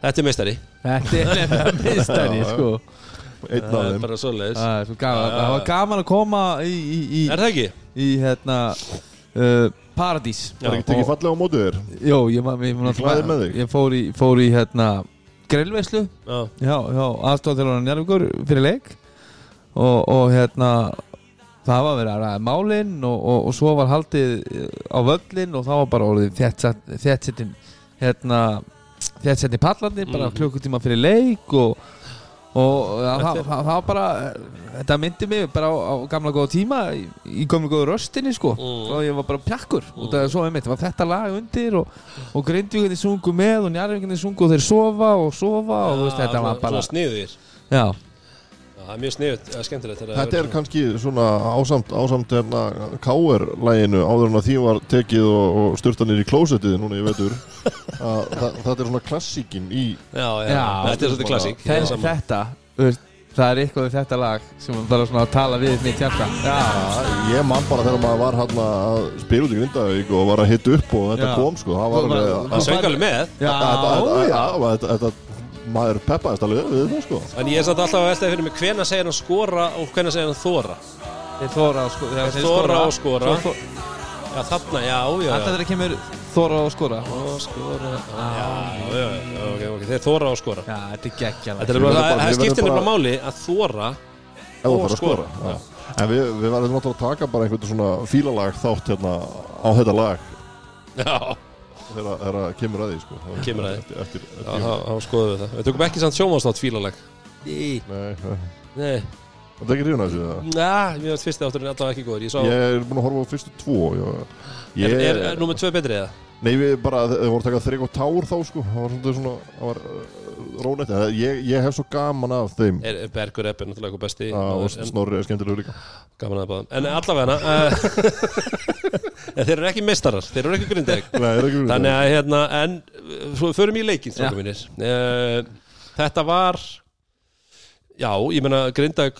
Þetta er meistari Þetta er já. sko Einn af Það er þeim Það var gaman að koma í, í, í, Er það ekki? í hérna uh, Paradís. Það er ekki tekið fallega á móti þér Jó, ég, ma- ég, ég, glaður með þig. ég fór í, fór í hérna grillveislu Já, Já, já, aðstofþjóðan Njarvíkur fyrir leik og, og hérna það var verið að ræða málinn og, og, og svo var haldið eh, á völlin og það var bara orðið þéttsettin hérna þéttsettin pallarnir bara Mhm. klukkutíma fyrir leik og, og ja, það, það, það var bara þetta myndi mig bara á, á gamla góða tíma í, í gömlu góðu röstinni sko Mm. og ég var bara pjakkur og það er svo einmitt, það var þetta lag undir og, og grindvíkunni sungu með og njarvíkunni sungu og þeir sofa og sofa og þú veist þetta var bara sniðir Já, það er mjög sniðut, það er skemmtilegt Þetta er svona- kannski svona ásamt, ásamt hérna K.R.læginu áður en að því var tekið og, og styrta niður í klósettið núna í vetur. Að, það, þetta er svona klassíkin í Já, já, Já. þetta er svolítið klassík. Þe, þetta þú veist, Það er eitthvað við þetta lag sem er bara svona að tala við mitt hjarta Já, Ég man bara þegar maður var hérna að spila út í Grindavík og var að hitta upp og þetta Já. kom sko. Það var alveg Það söng alveg með. Já, Þetta- þetta- já. þetta- þetta- maður peppaðist alveg við það sko. En ég er samt alltaf að veltaði fyrir mig hvena segir hann skora og hvena segir hann þóra Þeir þóra og skora Þeir þora og skora. Svo þó- Já, þarna, já, já, Alltaf já þegar kemur þóra og skora. Og skora. Já, já, já, já, ok, ok, þeir þóra og skora. Já, þetta er geggja Þetta er Ég bara, það, það ég skiptir verður nefnilega bara- máli að þóra ef þú Og fara að skora. skora. já. En við, við verðum náttúrulega að taka bara einhvern svona fílalag þátt hérna á þetta lag. Já, þegar það kemur að því sko. Það- Kemur að því. þá skoðum við það. Við tökum ekki samt sjómastátt fílaleg. Nei, Nei, Það er ekki ríðun að þessu það Já, mér finnst fyrsti átturinn allavega ekki góður. Ég sá, Ég er búin að horfa á fyrstu tvo ég, er, er, er númer tvö betri eða? Nei, við bara, þeir voru að taka þrygg og tár þá sko. Það var svolítið svona, það var uh, rónætt ég, ég hef svo gaman af þeim. Er, er Bergur Epp er náttúrulega eitthvað besti Snorri er skemmtilegur líka. Gaman að báðum. En allavega uh, Þeir eru ekki meistarar Þeir eru ekki það ekki Þannig að hérna En svo förum í mínir uh, Þetta var Já, ég meina Grindag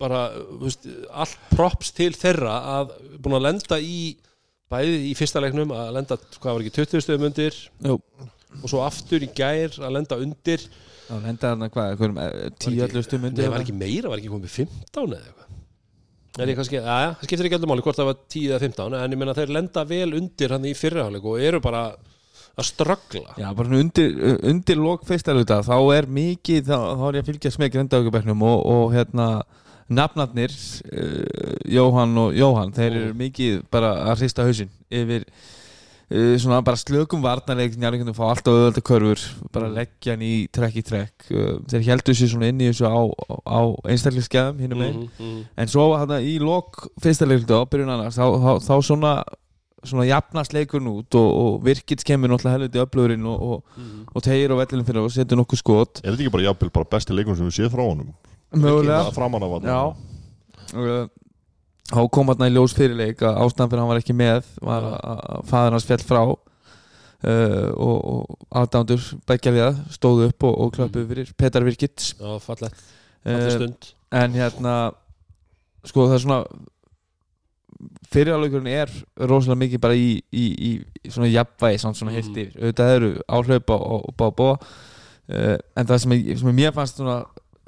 bara, veist, allt props til þeirra að búin að lenda í bæði í fyrsta leiknum að lenda, hvað var ekki, 20 stöðum undir? Jú. og svo aftur í gær að lenda undir. Já, henda þarna hvað, einhverjum eh, Nei, undir var ekki meira, var ekki komið 15 eða eitthvað kannski, já, það skiptir ekki allum máli hvort það var 10 eða 15 en ég meina þeir lenda vel undir hann í fyrraháleik og eru bara að ströggla. Já, bara undir, undir lok fyrsta hluta þá er mikið, þá, er ég að fylgjast með grindaugubæknum og, og hérna nafnarnir uh, Jóhann og Jóhann, þeir eru mikið bara að hrista hausinn yfir svona bara slökum varnarleik njárvíkjum fá alltaf auðvölda körfur bara leggja hann í trekk í trekk. Uh, þeir heldur sér svona inn í þessu á, á einstaklingsskeiðum hinnum einn Mhm, mhm. En svo hann í lok fyrsta leiklutu á byrjun annars þá, þá, þá svona svona jafnast leikurinn út og, og virkits kemur náttúrulega helviti upplöðurinn og, og, Mhm. og tegir á vellinu fyrir og setur nokkuð skot. Er þetta ekki bara jafnvel bara besti leikum sem við séð frá honum? mögulega. Já. Og þá kom hann í ljós fyrirleik að ástæðan fyrir hann var ekki með var að faðir hans fjall frá uh, og, og aðdándur beggjaliða stóðu upp og, og klöpuðu fyrir Petar Virkits uh, stund. en hérna sko það er svona fyrirháleikurinn er rosalega mikið bara í, í, í, í svona jafnvægi svona, svona heilt Mhm. yfir. Auðvitað eru áhlaup og, og, og, og uh, en það sem, ég, sem mér fannst svona,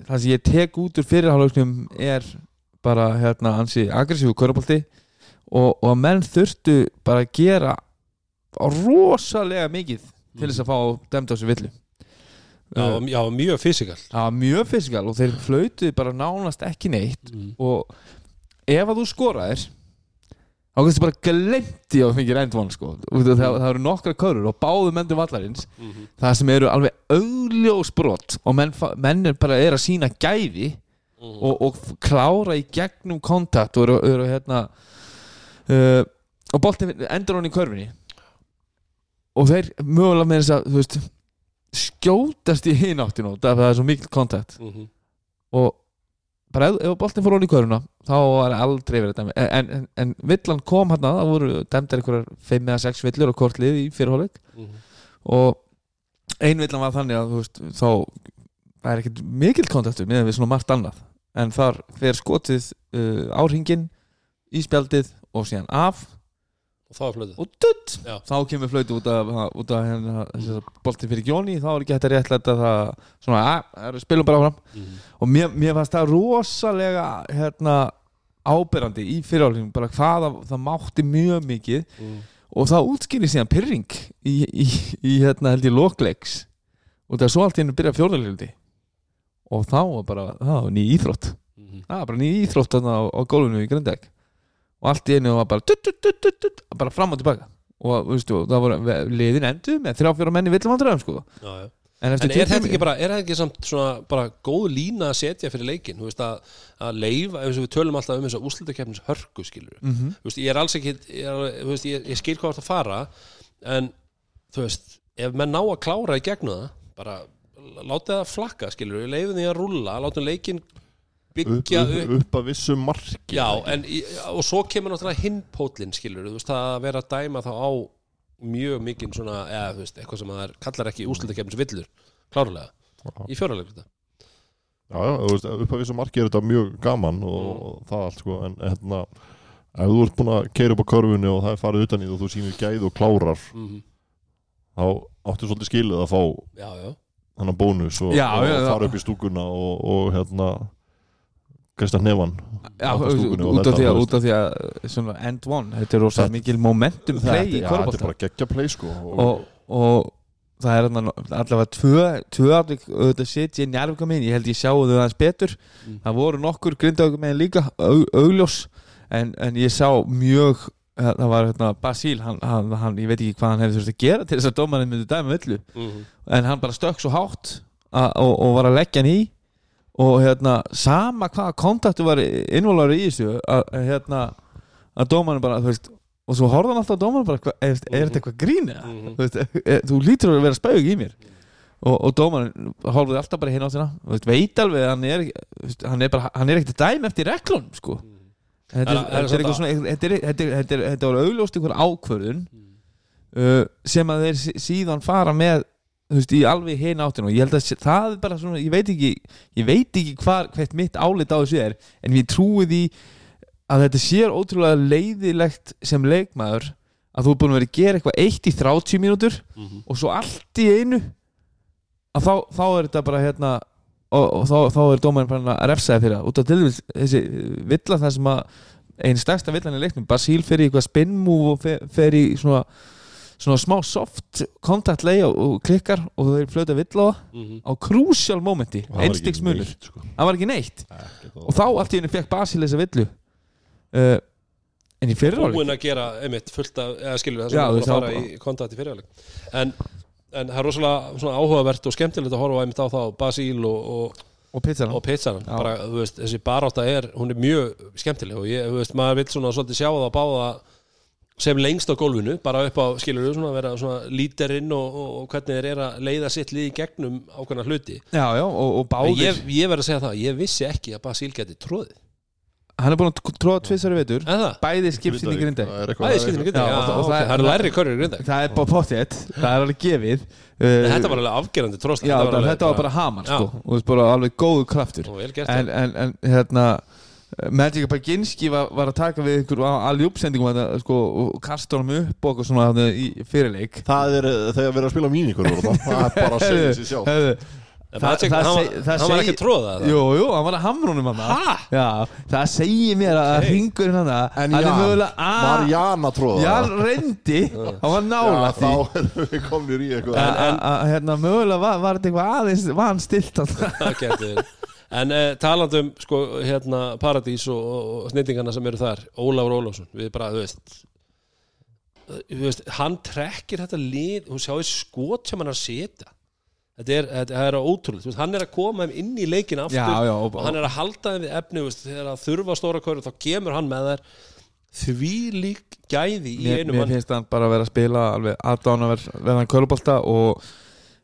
það sem ég tek út úr fyrirháleikunum er bara hérna ansi aggressífu körubolti og, og að menn þurftu bara að gera rosalega mikið til þess að fá dæmd á sig villu Já, Uh, já, mjög fysikal var mjög fysikal og þeir flautuði bara nánast ekki neitt mm. og ef að þú skoraðir þá kannski bara glemti að þú fengir endvon sko. Það, það, eru nokkra körur og báðu mennum vallarins Mhm. það sem eru alveg augljós brot og menn, menn er bara er að sína gæði Mhm. og, og klára í gegnum kontakt og eru hérna uh, og boltin endur hann í körfinni og þeir mögulega með þess að veist skjótast í hináttinu það er svo mikil kontakt Mhm. og bara ef, ef boltin fór hún í körfuna þá var aldrei verið dæmi en, en, en villan kom hérna, það voru dæmdar einhverjar 5 eða 6 villur og kortlið í fyrirhóleik Mhm. og ein villan var þannig að þú veist, þá það er ekkert mikill kontaktur með við svona margt annað en þar fer skotið uh, áringin í spjaldið og síðan af. Og það var flötuð og dutt þá kemur flötu út af, út af hérna, bolti fyrir Jóni. Þá er ekki hægt að réttlæta það svona, að, er spilum bara áfram. Mhm. og mér, mér fannst það rosalega hérna, áberandi í fyrirálfingum bara hvað það, mátti mjög mikið. Mm. og það útskýri síðan pyrring í, í, í hérna held ég lokleiks. Og það er svo allt í hennu byrja fjórðalildi og þá var bara það var ný íþrótt Mhm. það var bara ný íþrótt þarna á, á gólfinu í Grindæk og allt í hennu var bara tut, tut, tut, bara fram og tilbaka og veistu, það voru liðin endur með þrjá fjóra menni villumandræðum sko Já, já. en En er þetta 20 ekki bara, er þetta ekki samt svona bara góð lína að setja fyrir leikin, þú veist að, að leifa, við tölum alltaf um þess að úrslitakeppnis hörku, skilur mm -hmm. veist, ég er alls ekki, ég, er, veist, ég, ég skil hvað það fara, en þú veist, ef menn ná að klára í gegnum það, bara látið það flakka, skilur, við leifum því að rúlla látum leikin byggja upp, upp, upp. að vissu marki já, en, og svo kemur náttúrulega hinn pótlinn, skilur, þú veist, að vera að dæma þá á mjög mikinn svona, eða, þú veist, eitthvað sem það er, kallar ekki úrslitakeppnis villur, klárlega í fjóralegur Já, já, þú veist, upp að vissu marki er þetta mjög gaman og, Mm. og það allt sko en hérna, ef þú ert búin að keira upp á körfunni og það er farið utan í það og þú sýnir gæð og klárar mm þá áttu svolítið skilið að fá já, já, þannig bónus og, Já, og já, já. fara upp í stúkuna og, og hérna Kristján Nefan Já, út af því að, út af því að end one, þetta er rosa Þetta- mikil momentum play í Já, þetta er korfbólta bara geggja play sko og, og, og það er þarna allavega tvö, tvö auðvitað sitt ég njárvika minn, ég held ég sjáu þau aðeins betur Mm. það voru nokkur grindaugum megin líka au, augljós, en, en ég sá mjög, það var hérna Basíl, hann, hann, hann, ég veit ekki hvað hann hefði þurft að gera til þess að dómarinn myndi dæma öllu mm en hann bara stökk svo hátt a, og, og var að leggja hann í og hérna, sama hvaða kontaktu var innvólar í þessu að að, hérna, að dómarinn bara, þú veist og svo horfði hann alltaf að dómarinn bara, hva, er, er þetta eitthvað grín eða? Mhm. þú, veist, e, þú lítur að vera spög í mér og, og dómarinn horfði alltaf bara hinn á þérna veit alveg að hann er þú er, bara, hann er ekkert að dæma eftir reglunum sko. Þetta var augljóst einhver ákvörðun uh, sem að þeir sí- síðan fara með þú veist, í alveg hinn áttin og ég held að það er bara svona, ég veit ekki ég veit ekki hvar, hvert mitt álit á þessu er en ég trúi því að þetta sér ótrúlega leiðilegt sem leikmaður að þú er búin að vera að gera eitthvað eitt í 30 mínútur Mhm. og svo allt í einu að þá, þá er þetta bara hérna og, og þá, þá er dómarinn bara að refsaði fyrir það. Út af til dæmis þessi villa það sem að einn stærsta villan í leiknum Basíl fer í eitthvað spin move og fer, fer í svona svona smá soft contact lay og, og klikkar og þeir flöta villa á það Mhm. á crucial momenti, það var ekki neitt, sko. það var ekki neitt. Ekkert og þá allt í henni fekk Basíl þessa villu. Uh, en í fyrir búin að gera einmitt fullt af, eða skilur það sem þú er að fara í kontakt í fyrirháleik en, en það er rosalega svona áhugavert og skemmtilegt að horfa einmitt á það Basíl og, og, og pizzan þessi barátta er, hún er mjög skemmtileg og ég, veist, maður vil svona svolítið sjá það báða sem lengst á gólfinu, bara upp á skilur svona vera svona líterinn og, og, og hvernig þeir eru að leiða sitt lið í gegnum ákveðna hluti. Já, já, og, og ég, ég verð að segja það, ég vissi ekki að Basíl geti tróðið hann er búin að tróða tvisari veitur bæði skipsinn í grinda Það er eitthvað- það er skiptinu grindag það- eru læri körur í grindag það er bara pottétt, það er alveg gefið. Uh, þetta var alveg afgerandi tróst já, þetta, alveg þetta var bara hamar Já. sko, og þú veist bara alveg góðu kraftur. En, en, en hérna Magic Baginski var, var að taka við ykkur aljúpsendingum þetta, sko, og kasta honum upp og okkur svona þarna í fyrirleik. Það er eh, þegar við erum að spila mínikur það er bara að segja sér sjálf En það- það hann, var- það hann var ekki tróða það Jú, jú, hann var að hamra honum hann Ha? Já, það segir mér að Ok. hringurinn hann En hann er Jan, mögulega að tróða Jan reyndi, hann var nála þá erum við komnir í eitthvað. En, en, hérna, mögulega var, var þetta eitthvað aðeins var hann stilt. En uh, talandum sko, hérna, Paradís og, og snýtingana sem eru þar Ólafur Ólafsson, við bara, þú veist þú veist, hann trekkir þetta lið, hún sjáu skot sem hann að setja þetta er, þetta er ótrúlega, þú veist, hann er að koma þeim inn í leikin aftur. Já, já, og, hann er að halda þeim við efni, þú veist, þegar að þurfa stóra körur þá kemur hann með þær. Því lík gæði í mér, einu mér mann finnst hann bara að vera að spila alveg aðdánaverðan körubólta og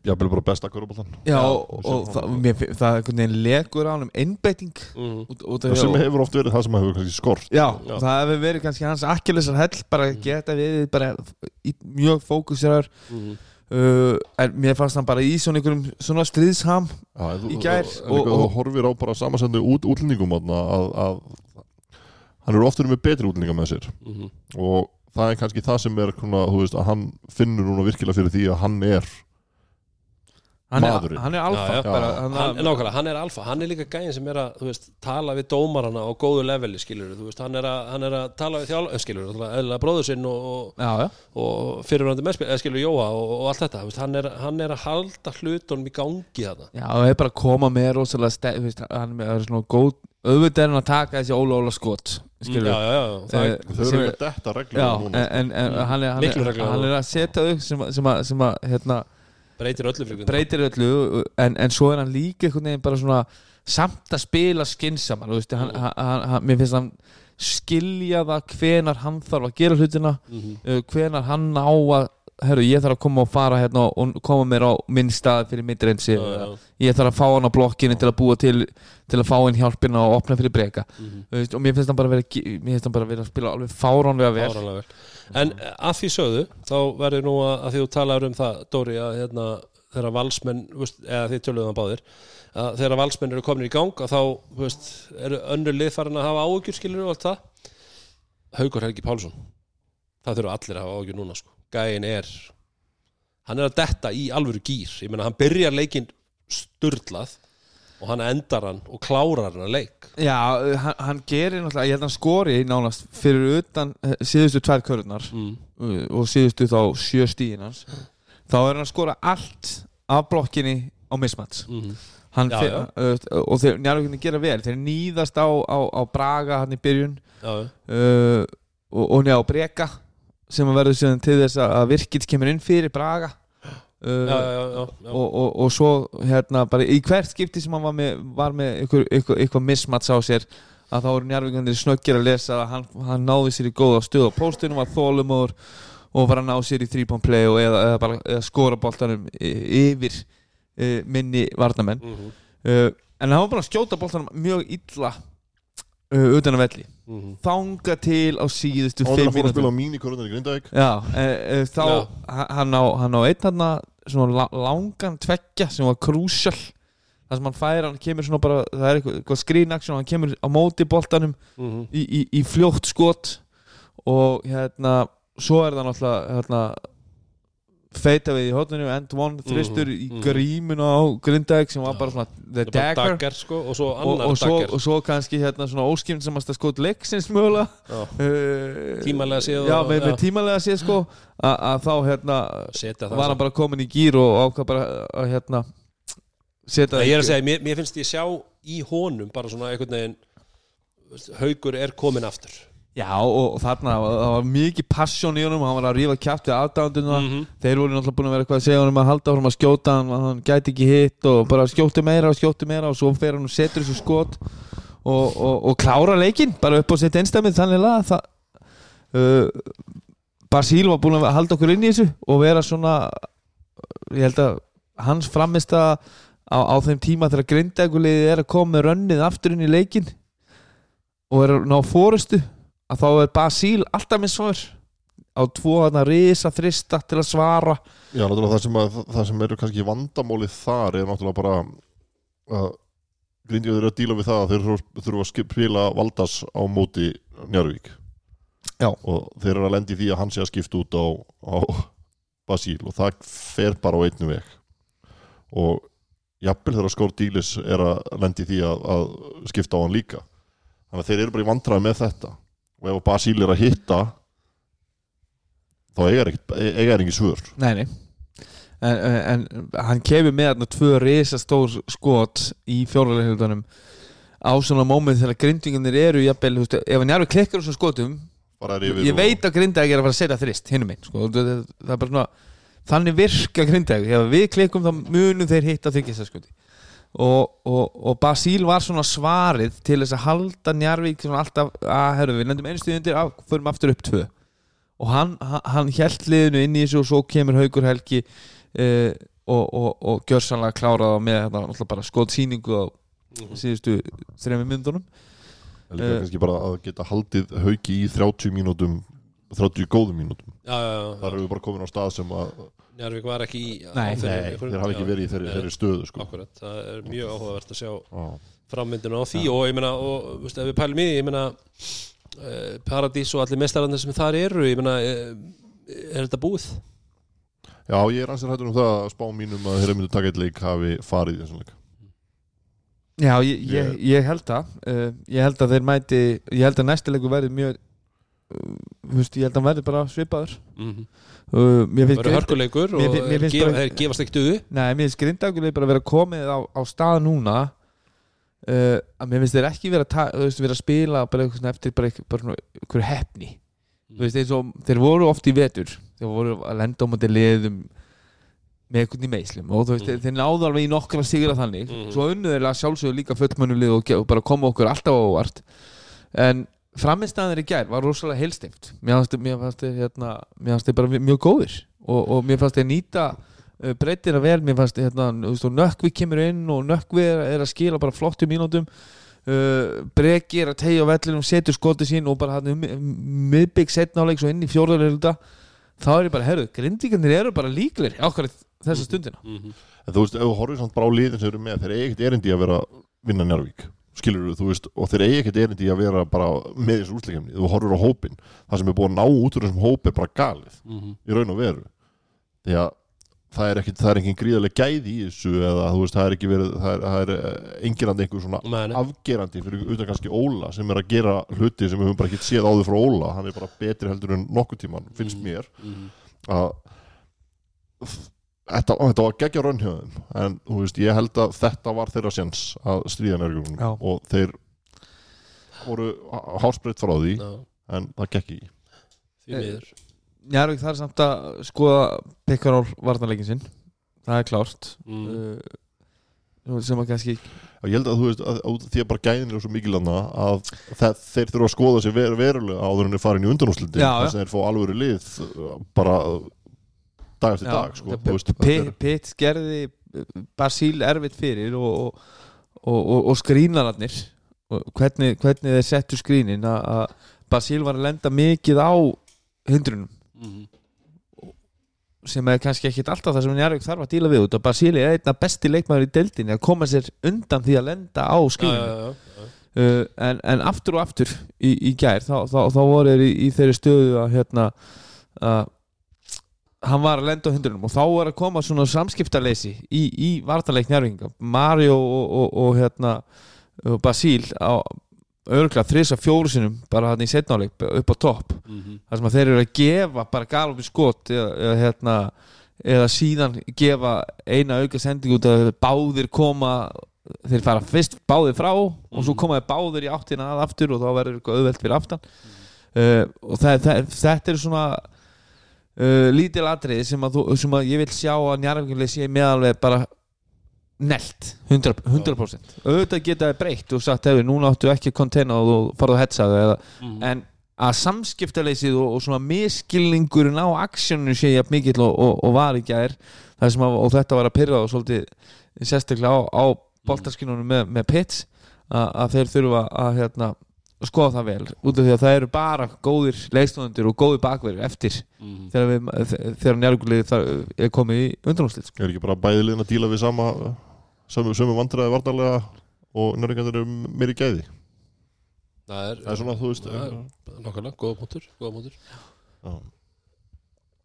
Ég vil bara besta körubóltan Já, Já, og, og það, mér, það er einhvern veginn legur á hann um einbeiting Mhm. út, út af því sem að- hefur oft verið það sem hefur kannski skort. Já, Já. það hefur verið kannski hans akkilesar hell bara að geta við bara í mjög fókuseraður. Mhm. Uh, en mér fannst hann bara í svona einhverjum svona stríðsham þú- Í gær, en og- og- þú horfir á bara samansendu út útlendingum að, að hann eru oftur með betri útlendinga með sér Mhm. og það er kannski það sem er svona, þú veist, að hann finnur núna virkilega fyrir því að hann er hann er, hann er alfa. Já, já. bara, hann, hann, nákvæmlega, hann er alfa, hann er líka gæðin sem er að þú veist, tala við dómarana á góðu leveli skilur, þú veist, hann er að, hann er að tala við þjálf, skilur, eða bróður sinn og, og, já, já. og fyrirvændi meðspil, eða skilur Jóa og, og allt þetta, þú veist, hann, er, hann er að halda hlutunum í gangi þetta Já, og er bara að koma með rosalega ste- þú veist, hann er svona góð auðvitað er hann að taka þessi óla óla skot skilur já, já, já, það, Eh, þau eru Já, núna. en, en, en hann, er, hann, er, hann er að setja upp sem, að- að, að breytir öllu fyrir breytir öllu en, en svo er hann líka einhvern veginn bara svona samt að spila skinsaman veist, hann, hann, hann, hann, mér finnst hann skilja það hvenar hann þarf að gera hlutina Mhm. uh, hvenar hann á að herru, ég þarf að koma og fara hérna og koma mér á minn stað fyrir mitt reynsi já. ég þarf að fá hann á blokkinu til að búa til til að fá hann hjálpina og opna fyrir Mhm. Þú veist, og mér finnst hann bara vera mér finnst hann bara vera að spila alveg fáránlega vel Fáránlega vel. En eh, að því sögðu þá verður nú að, að því þú talar um það Dóri að hérna, þegar valsmenn eða þið töluðum það báðir að þegar valsmenn eru komin í gang að þá veist, eru önnur lið farin að hafa áhugjur skilur og allt það? Haugur Helgi Pálsson. Það þurfa allir að hafa áhugjur núna sko. gæin er hann er að detta í alvöru gýr ég meina hann byrjar leikinn sturlað og hann endar hann og klárar hann að leik. Já, hann, hann gerir náttúrulega, ég held að hann skori nánast fyrir utan uh, síðustu tvær körurnar. Mm. uh, og síðustu þá sjö stíðin hans. Þá er hann að skora allt af blokkinni á mismats Mm. Já, fer, já. uh, og þeir njárvíkinni gera vel. Þeir nýðast á, á, á Braga hann í byrjun. Já, uh, og, og njá Breka sem að verður til þess að virkits kemur inn fyrir Braga uh, Já, já, já, og, og, og svo hérna bara í hvert skipti sem hann var með, var með ykkur, ykkur, ykkur mismats á sér að þá voru njárvíkandir snöggir að lesa að hann, hann náði sér í góða stöð á póstunum var þólumóður og var að ná sér í 3 point play og eða, eða bara eða skora boltanum y- yfir uh, minni varnamenn Mhm, uh, en hann var bara að skjóta boltanum mjög illa utan að velli mhm. þanga til á síðustu og 5 er að spila á mínikorunir í Grindavík Já, e, e, þá Já. ha- hann á, hann á einn hann svona la, langan tveggja sem var krúsjál það sem hann fær, hann kemur svona bara það er eitthvað, eitthvað screen action og hann kemur á móti boltanum Mhm. í, í, í fljótt skot og hérna svo er það náttúrulega hérna, feita við í hóttunum end one þristur í mhm. grímuna á Grindavík sem var bara svona the Það er dagger. Dagger sko og svo og, og, svo, og svo kannski hérna svona óskimn sem að skot leiksins mögulega. Uh, Tímalega séð já, með, með já. tímalega séð sko. Að, þá hérna það var hann bara komin í gýr og ákvað bara að hérna setja ég er að segja, mér, mér finnst ég sjá í honum bara svona einhvern veginn haugur er komin aftur já og, þarna það var mikið passion í honum hann var að rífa kjátt við aðdánduna Mhm. þeir voru náttúrulega búin að vera eitthvað að segja honum að halda honum að skjóta hann, að hann gæti ekki hitt og bara skjóti meira og skjóti meira og svo fer hann og setur þessu skot og, og, og klára leikinn bara upp á sitt einstæmið þannig að það uh, Basíl var búin að halda okkur inn í þessu og vera svona ég held að hans framist að á, á þeim tíma þegar grindækuliðið er að koma með rönnið aftur inn í leikinn og er að ná fórustu að þá er Basíl alltaf með svar á tvo þarna risa þrista til að svara. Já, náttúrulega það sem, að, það sem eru kannski vandamálið þar er náttúrulega bara að Grindavík eru að díla við það að þeir þurfa- að spila Valdas á móti Njarvík Já. og þeir eru að lendi því að hann sé að skipta út á, á Basíl og það fer bara á einnu veg. Og jafnvel þegar skór dílis er að lendi því að, að skipta á hann líka. Þannig að þeir eru bara í vandræði með þetta og ef Basíl er að hitta þá eiga er er ekki svör. Nei, nei. En, en, hann kemur með þarna tvö risastór skot í fjóraleiklutunum á svona móment þegar grindingarnir eru jafnvel, veist, ef hann jarfi klikkar á svona skotum er ég veit að grindæk er að fara að setja þrist hinnum einn, sko, það, er bara svona þannig virka grindæk, ef við klikkum þá munum þeir hitta þykjastaskoti og, og, og Basíl var svona svarið til þess að halda Njarvík svona alltaf, að herru, við lendum einu stuði undir, að, förum aftur upp tvö. Og hann, hann, held liðinu inn í þessu og svo kemur Haugur Helgi uh, og, og, og gjör sannlega klárað á með þetta náttúrulega bara skot sýningu á síðustu þrejum myndunum En líka Eh. kannski bara að geta haldið hauki í 30 mínútum 30 góðum mínútum. Já, já, já, þar erum við bara komin á stað sem að Njárvík var ekki í Nei. Nei, þeir hafa ekki verið í þeirri, Nei. þeirri stöðu sko. Akkurat, það er mjög áhugavert að sjá Já. frammynduna á því og ég meina, og veist, ef við pælum í því, ég meina uh, Paradís og allir mestararnir sem þar eru, ég meina uh, er þetta búið? Já, ég er ansið hættur um það að spá mínum að þeirra myndu taka eitt leik hafi farið í þessum leik Já, ég, ég, ég held það uh, Ég held að þeir mæti Ég held að næstileikur verði mjög uh, þú veist, Ég held að hann verði bara svipaður Mm -hmm. Uh, Mér finnst hörkuleikur og mér fin- mér finnst gefa, bara- gefast ekki duðu Nei, mér finnst grindaguleg bara vera komið á, á stað núna. Uh, að mér finnst þeir ekki vera, að ta- veist, vera að spila bara eitthvað eftir bara eitthvað, hefni þú veist, og þeir voru oft í vetur. Þeir voru að lenda á móti liðum með eitthvað í meislum og veist, þeir, þeir náðu alveg í nokkra sigra þannig. Mhm. svo að sjálfsögðu líka fullmönnulið og, og bara koma okkur alltaf á óvart. En framistæðanir í gær var rosalega heilstift mér fannst, þeir hérna, mér fannst þeir bara mjög góðir og, og mér fannst þeir nýta uh, breytina vel, mér fannst hérna, þú veist, og Nökkvi kemur inn og Nökkvi er, er að skila bara flottum mínútum. Uh, Breki er að tegja á vellinum setur skotið sín og bara hann um, miðbygg setnáleik svo inn í fjórðarleilda þá er ég bara, herru, grindvíkarnir eru bara líklir okkar þessa stundina. Mm -hmm. En þú veist, ef þú horfir samt bara á liðin sem eru með eigi ekkert erindi að vera að vinna Njárvík skilur þú veist, og þeir eigi ekkert erindi að vera bara með þessu úsleikjumni þú horfir á hópin, það sem er búið að ná út úr þessum hóp er bara galið í raun og veru. Því að það er ekkert, það er engin gríðarlega gæði í þessu eða þú veist, það er ekki verið það er, það er eh, engirandi einhver svona nei. afgerandi fyrir utan kannski Óla sem er að gera hluti sem við höfum bara ekki séð áður frá Óla. Hann er bara betri heldur en nokkuð tíman finnst mér. Mhm. að þetta, þetta var geggja raunhjöðum en þú veist, ég held að þetta var þeirra séns að stríða nærgjum Já. og þeir voru hásbreytt frá því Já, en það gekk ekki. Því miður. Njárvík þarf samt að skoða Pekkarál varnarleikin sinn. Það er klárt. Mm. uh, sem að kannski ég held að þú veist, að, að því að bara gæðin er svo mikil hana að það, þeir þurfa að skoða sér ver, verulega áður en þeir farin í undanúslitin Já, já. þess að þeir fá alvöru lið bara dag eftir dag sko, er- Pitt gerði Basíl erfitt fyrir og, og, og, og, skrínararnir. Og hvernig, hvernig þeir settu skrínin að að Basíl var að lenda mikið á hindrunum Mm. sem er kannski ekkit alltaf það sem Njarvík þarf að díla við út og Basíli er einna besti leikmaður í deildinni að koma sér undan því að lenda á skríninu. Uh, en, en aftur og aftur í, í gær þá, þá, þá voru þeir í, í þeirri stöðu að hérna að hann var að lenda á hundrunum og þá var að koma svona samskiptaleysi í, í vartaleik njárvinga Mario og, og, og hérna Basíl á örgulega þrisa fjóru sinum bara hann í setnáleik upp á topp. Mhm. þar sem að þeir eru að gefa bara galopi skot eða, eða, hérna, eða síðan gefa eina auka sending út að báðir koma þeir fara fyrst báðir frá og svo koma þeir báðir í áttina að aftur og þá verður eitthvað auðvelt fyrir aftan. Uh, og það, það, þetta er svona uh, lítil atrið sem að, þú, sem að ég vil sjá að njarðvíkuleg sé meðalveg bara nelt 100%, 100%. auðvitað geta það breytt og sagt hefur núna áttu ekki að konteina og þú farðu að hetsa það eða Mhm. en að samskiptaleysið og, og svona miskilningurinn á aksjónu sé jafn mikill og, og, og var ekki að er að, og þetta var að pyrra og svolítið sérstaklega á, á boltaskinnunum með, með pits að, að þeir þurfa að hérna, skoða það vel út af því að það eru bara góðir leikstofnundir og góðir bakverðir eftir Mhm. þegar, við, þegar njárgulegið er komið í undanúslit er ekki bara bæði liðin að díla við sama sömu, sömu vandræði varnarlega og nörringarnir eru meiri gæði? Það er, það er svona, þú veist er nokkulega, góða punktur, góða punktur. já.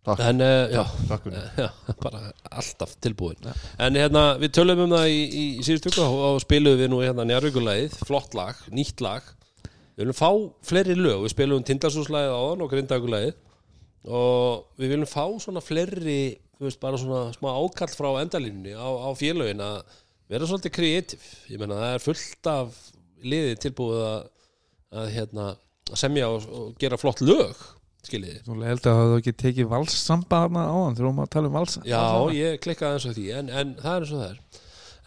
Takk, En, uh, já, takk fyrir. Já, bara alltaf tilbúin. En hérna, við tölum um það í, í, í síðustu ykkur og spiluðum við nú hérna njárvíkulegið, flott lag, nýtt lag Við viljum fá fleiri lög, við spilum tindarsúslæðið áðan og grindagulegið og við viljum fá svona fleiri, þú veist, bara svona smá ákall frá endalínunni á, á félögin að vera svolítið kreatív ég meina, það er fullt af liðið tilbúið að, að hérna, semja og, og gera flott lög skiljiði. Svo held að það ekki tekið valssamba hana á hann erum að tala um vals Já, ég klikkaði eins og því en, en það er eins og það er.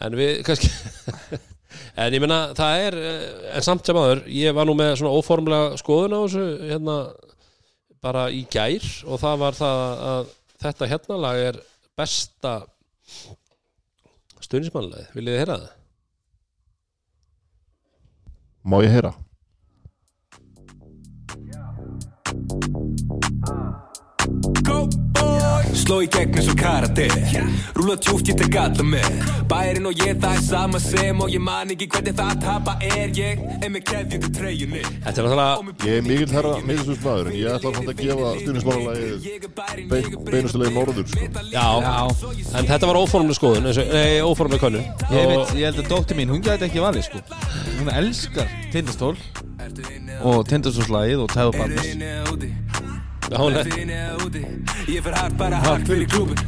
En við kannski En ég meina, það er eh, En samt sem aður, ég var nú með svona óformlega skoðun á þessu hérna, bara í gær og það var það að þetta hérna lag er besta stundismannlega Viljið þið heyra það? Má ég heyra? Sló í gegn eins og karate. Rúla tjúft ég tek alla með. Bærin og ég það er sama sem Og ég man ekki hvernig það að tapa er ég. En með keðjundu treyjunni. Þetta er náttúrulega Ég er mikill herra miðsvist maður en ég ætla að gefa bein, beinustulegi norður sko. Já, en þetta var óformlega skoðun eins og- Nei, óformlega könnu Ég, veit, ég held að dóttir mín, hún gæti ekki valið sko. Hún elskar tindastól Og tindastólslægið og tæðu Ertu inni eða úti? Ég fer hart bara hart fyrir klúbin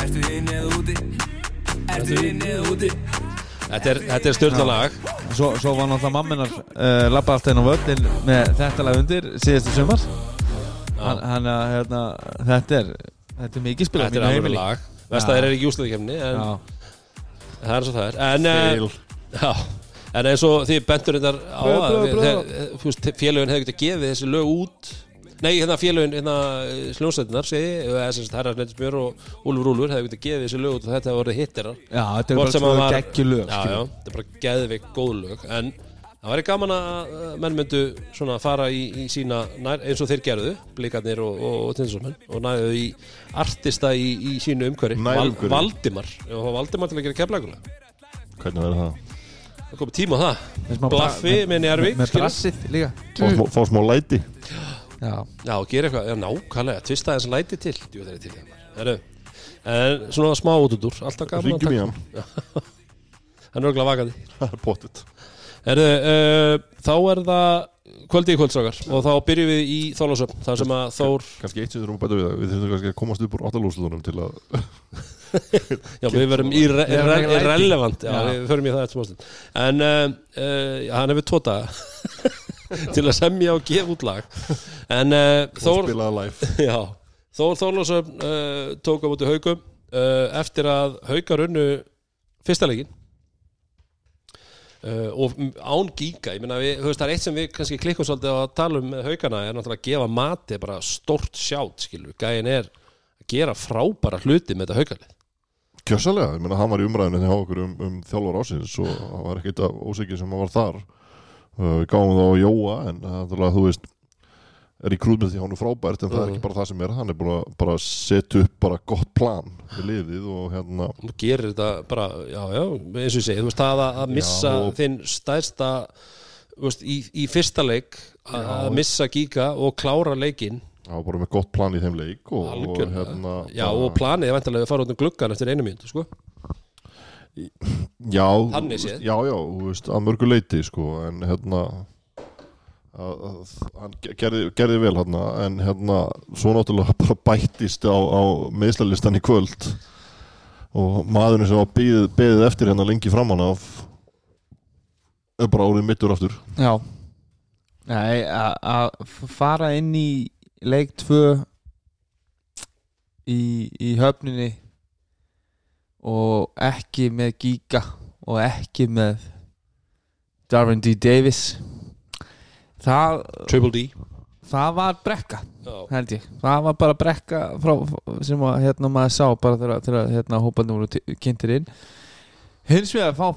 Ertu inni eða úti? Ertu inni eða úti? Þetta er, þetta er stjórnalag Svo, svo var náttúrulega mamminar uh, Lappa alltaf inn á völlin með þetta lag undir Síðastu sumar. Hann hann að hérna, þetta er Þetta er mikið spilað Þetta er alveg lag. Vestaðir er ekki úsliðkefni en Já, það er svo það er. En, eh, Fail. já, en eins og því bendur þetta á að félögin hefði getað gefið þessi lög út Nei, hérna félögin, hérna sljónsættinar segi, eða sem sagt Herra Snettis Björ og Úlfur Úlfur hefði getað gefið þessi lög út og þetta hefði vorið hittirar já þetta er bara sem svo hann var- geggjulög Já, já, þetta er bara geðveik góð lög En það væri gaman að að menn myndu svona fara í, í sína nær, eins og þeir gerðu, blikarnir og, og, og tinsumenn og næðu í artista í, í sínu umhverfi. Nærumhverfi. Valdimar, og Valdimar til að gera keflagulega Hvernig verður það? Það komið tíma á það. Blaffi með Njarðvík, Með skilur. brassið líka. Fá smá, fá smá læti Já, Já, og gera eitthvað, já nákvæmlega, tvista þess læti til. Jú, er til Heru. En svona smá út út úr, alltaf gaman að Ringjum í taka hann. Hann er örgulega vakandi. Það er pottit Herðu, uh, þá er það kvöldi í kvöldságar og þá byrjum við í Þólasöfn þar sem að Þór, Kannski eitt sem við þurfum að bæta við það. Við þurfum kannski að komast upp úr áttalúslunum til að já við verum irrelevant, já, Já. við förum í það eftir smástund. En uh, uh, hann hefur daga til að semja og gefa út lag. En uh, Þór, Þór Þólasöfn uh, tók á múti haugum uh, eftir að haugar unnu fyrsta leikin og án gíga, ég meina við, þú veist, það er eitt sem við kannski klikkum svolítið á að tala um haugana er náttúrulega að gefa mati bara stórt sjátt, skilur, gæin er að gera frábæra hluti með þetta haugalið Kjössalega, ég meina hann var í umræðinu þegar okkur um, um þjálfur ásins og það var ekkert af ósikið sem hann var þar við gáum það á Jóa en náttúrulega, þú veist er í krúð með því að hann er frábært en það er Mhm. ekki bara það sem er. Hann er að bara setja upp bara gott plan við liðið og hérna þú gerir þetta bara, já, já, eins og ég segi þú veist, það að, að missa Já, og- þinn stærsta þú veist, í, í fyrsta leik að að missa gíga og klára það var bara með gott plan í þeim leik og, og hérna já, bara- og planið er vantilega að fara út um gluggan eftir einu mínútu, sko já, já, já, þú veist, að mörgu leiti sko, en hérna að, að, hann ge- gerði, gerði vel hérna, en hérna svo náttúrulega bara bættist á, á meðslalistan í kvöld og maðurinn sem var beðið, beðið eftir hérna lengi framann af er bara árið mittur aftur. Já. Að fara inn í leik 2 í, í höfninni og ekki með Giga og ekki með Darvin D. Davis. Það, Triple D. Það var brekka já, held ég, það var bara brekka frá, sem að, hérna maður sá bara þegar, þegar hérna hópandi voru ti- kynntir inn. Hins vegar fá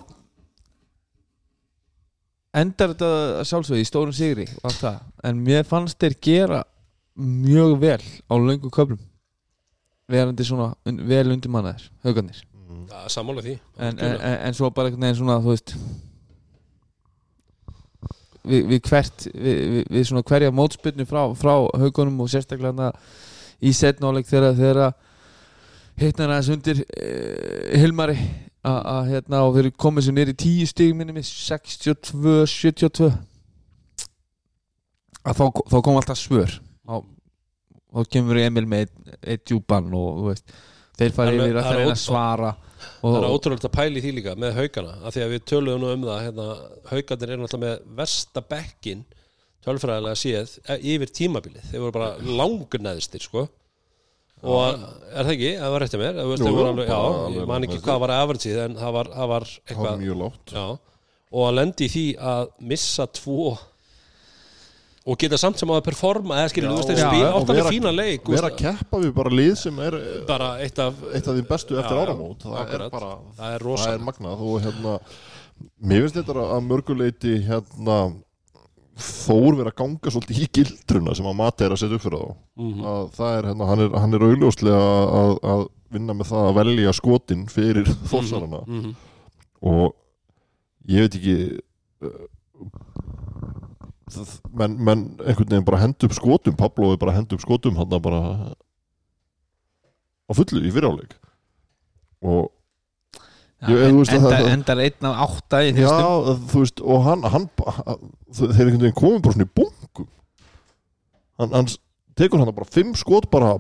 endar þetta að sjálfsögðu í stórum sigri og allt það, en mér fannst þeir gera mjög vel á löngu köflum. Verandi svona vel undir mannaðir, haugarnir já, sammála því. En, en, en, en svo bara einhvern veginn svona þú veist við, við hvert við, við, við svona hverja mótspyrnu frá, frá haugunum og sérstaklega í setnáleik þegar hittnar aðeins undir uh, Hilmari að að, hérna og þeir komið sér nýri 10 stig minni með 62, 72 að þá, þá kom alltaf svör. Þá, þá kemur Emil með eitt, djúpan og þú veist þeir fara er- yfir að er ótrú- svara Það er ótrúlega að pæla í því líka með haugana af því að við töluðum nú um það hérna, haugarnir eru náttúrulega með versta bekkin tölfræðilega séð e- yfir tímabilið, þeir voru bara langur neðstir sko. Og er það ekki, það var rétt að mér. Jú, alveg, já, bara ég man ekki hvað var averagið en það var, það var eitthvað já, og að lendi í því að missa tvo og geta samt sem að performa eða skilur, Já, þú veist, þeir spila með vera- fína leik vera að keppa við bara lið sem er eh, bara eitt af eitt af því bestu eftir áramót. Það akkurat. er bara það er það er magnað. Og hérna mér finnst þetta að mörguleiti hérna Þór verið að ganga svolítið í gildruna sem að Mati er að setja upp fyrir þá. Mhm. að það er, hérna, hann er, hann er augljóslega að, að vinna með það að velja skotin fyrir þórsarana Mhm. og ég veit ekki það- menn, menn einhvern veginn bara hendu upp skotum Pablo er bara hendu upp skotum hann bara á fullu í fyriráleik. Og Já, Ég- en, veist endar, það- endar einn af átta í já, fyrstum þú veist og hann, hann þeir einhvern veginn komið bara svona í bunkum. Hann, hann tekur hann bara fimm skot bara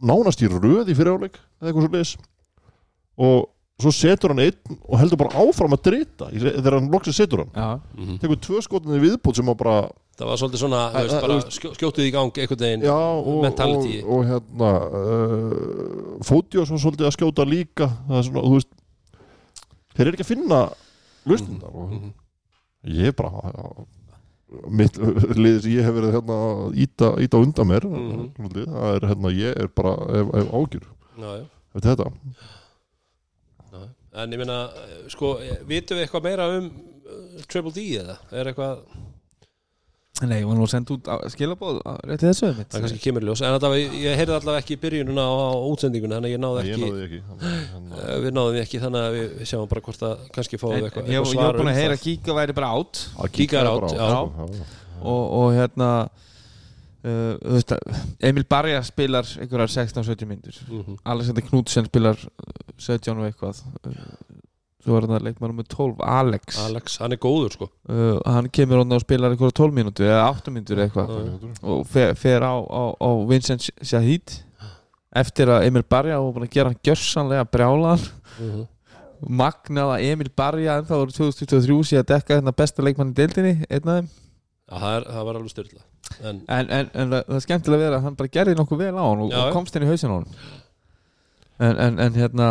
nánast í röð í fyriráleik eða eitthvað svo leis og svo setur hann einn og heldur bara áfram að drita þegar hann loksins setur hann Já, Mhm. tekur tvö skotinni viðbútt sem að bara Það var svolítið svona, þú veist, bara þú veist- skjó, skjótið í gang einhvern veginn já og, mentality. og, og hérna uh, Fóti og svo svolítið að skjóta líka það er svona, þú veist þeir eru ekki að finna lausnindar og Mhm. ég er bara já, mitt liðið sem ég hef verið hérna að íta, íta undan mér Mhm. svolítið, það er hérna ég er bara ef, ef ágjur Já, já eftir þetta Já, En ég meina, sko, vitum við eitthvað meira um uh, Triple D eða? Er eitthvað, Nei, ég var nú að senda út skilabóð rétti þessu mitt það kannski kemur í ljós En var, ég, ég heyrði allavega ekki í byrjununa á, á útsendinguna Þannig að ég náði ég ekki, náði því ekki hérna, eh, við náðum því ekki Þannig að við sjáum bara hvort að kannski fáum við eitthvað, ég, ég var búin um að heyra það. að Kíka væri bara átt að Kíkar kíkja át, bara á, já. sko, já, já. og, og hérna uh, Emil Barja spilar einhverjar 16-17 myndur Mhm. Alexander Knudsen spilar uh, 17 og eitthvað. Uh, svo var hann að leikmann með 12 Alex, Alex, hann er góður sko. Uh, hann kemur hann og spilar einhverjar 12 mínútur eða 8 mínútur eitthvað. Já, og fer, fer á, á, á Vincent Shahid. Eftir að Emil Barja búin að gera hann gjörsanlega brjálan Mhm. magnað að Emil Barja en það voru 2023 síðan að dekka hérna besta leikmann í deildinni einn af þeim. Það, er, það var alveg styrla En en, en, en það það er skemmtilega að vera að hann bara gerði nokkuð vel á hann og, Já, og komst inn í hausin á hann en, en, en hérna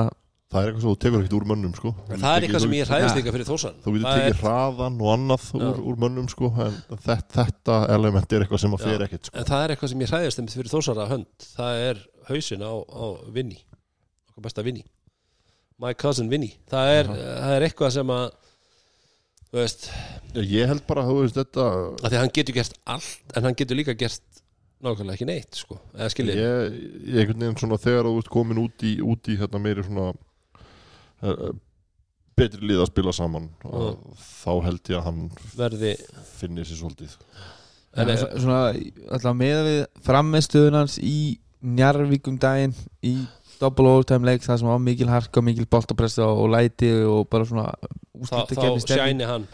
það er eitthvað sem þú tekur ekkert úr mönnum sko. Það er eitthvað sem ég hræðist Ja. líka fyrir Þórsan þú getur Það tekið hraðan og annað úr, úr mönnum sko, en þetta, þetta element er eitthvað sem að fer ekkert sko. En það er eitthvað sem ég hræðist um fyrir Þórsara hönd. Það er hausin á, á Vinni Okkar besta Vinni. My cousin Vinni. Það er, það er eitthvað sem að Þú veist. Ég held bara þú veist þetta að Því að hann getur gert allt En hann getur líka gert nákvæmlega ekki neitt sko. Eða skiljið ég, ég einhvern veginn svona þegar þú ert komin út í, út í hérna meiri svona uh, betri lið að spila saman og þá held ég að hann Verði finni sér svolítið. En en, svona alltaf með við frammeðstöðun hans í Njarvíkum daginn í double overtime leik það sem var mikil harka, mikil boltapressa og læti og bara svona þá, sjæni hann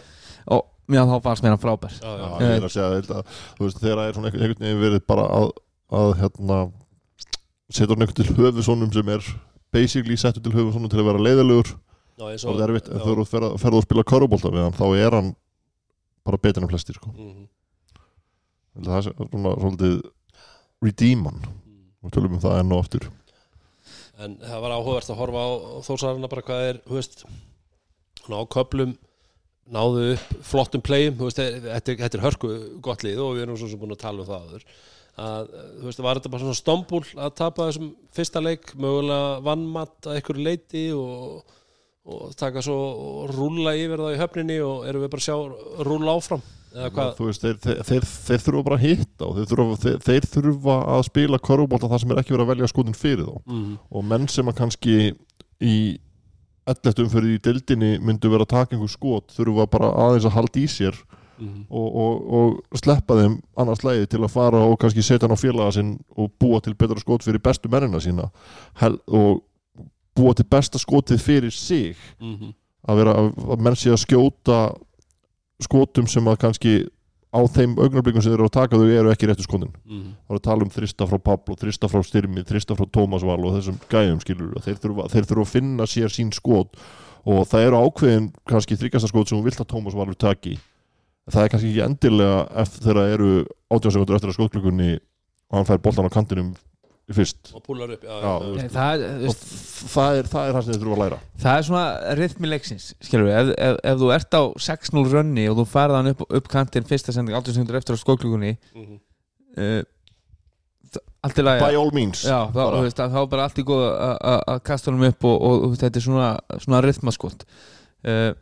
og já, þá fannst mér hann frábær já, já. Já, ég er að segja þetta þú veist þegar það er svona einhvern veginn verið bara að, að hérna setja hann einhvern til höfusónum sem er basically settur til höfusónum til að vera leiðilegur Já, eins og það er erfitt, en já. þegar þú ferð ferð að spila körubólta við hann þá er hann bara betur en flestir sko. Mhm. það er svona svolítið redeem hann við tölum um það enn og aftur En það var áhugavert að horfa á Þórsarana bara hvað er, þú veist svona á köplum náðu upp flottum playum, veist, þetta, þetta er hörku gott lið og við erum svo sem búin að tala um það aður að, þú veist, var þetta bara svona stombúl að tapa þessum fyrsta leik mögulega vannmatt að einhverju leiti og, og taka svo og rúlla yfir það í höfninni og erum við bara að sjá rúlla áfram? Þú veist, þeir, þeir, þeir, þeir þurfa bara að hitta og þeir þurfa, þeir, þeir þurfa að spila körubólta það sem er ekki verið að velja skotin fyrir þá. Mm, og menn sem að kannski í 11 umfyrir í deildinni myndu vera að taka einhver skot þurfa bara aðeins að halda í sér mm, og, og, og sleppa þeim annars leiði til að fara og kannski setja hann á félaga sinn og búa til betra skot fyrir bestu mennina sína. Hel, og búa til besta skotið fyrir sig. Mm, að vera að, að menn sé að skjóta skotum sem að kannski á þeim augnablikum sem þeir eru að taka þau eru ekki réttu skotin. Mm, þá er að tala um þrista frá Pablo, þrista frá Styrmi þrista frá Tómas Val og þessum gæjum skilur þeir þurfa, þeir þurfa að finna sér sín skot og það eru ákveðin kannski þryggjasta skot sem hún vilt að Tómas Valur taki. Það er kannski ekki endilega eftir þegar það eru 18 sekundur eftir að skotklökunni og hann fær boltan á kantinum fyrst og púlar upp já, Já, þú veist. það, þú og veist, það er það er það sem þeir þurfa að læra það er svona rithmi leiksins skilur við, ef, ef, ef þú ert á 6-0 rönni og þú færð hann upp, upp kantinn fyrsta sending 18 sekundur eftir á skóklugunni Mhm. uh, allt í lagi by all means Já, þá, Bara. þú veist, að, þá er bara allt í góð að- að að kasta honum upp og, og, og þetta er svona, svona rithmaskot uh,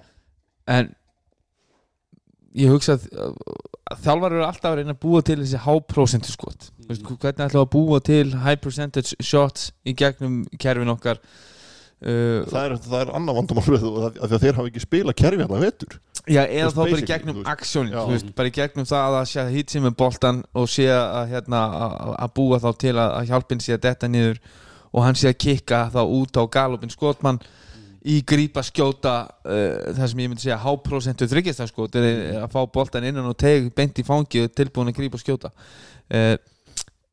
en ég hugsa að þjálfar eru alltaf að reyna að búa til þessi háprósentu skot. Mm. hvernig ætlum við að búa til high percentage shots í gegnum kerfin okkar? Uh, það er, það er annar vandamál við því að þeir hafa ekki spila kerfi hérna vettur Já, eða þá bara í gegnum veist, bara í gegnum það að sé hitt sem er boltan og sé að, hérna, að- að búa þá til að, að hjálpin sé að detta niður og hann sé að kikka þá út á galopin skotmann í grípa skjóta uh, það sem ég myndi segja háprósentu þryggjastafskot er að fá boltan innan og teg beint í fangi og tilbúin að grípa skjóta. Uh,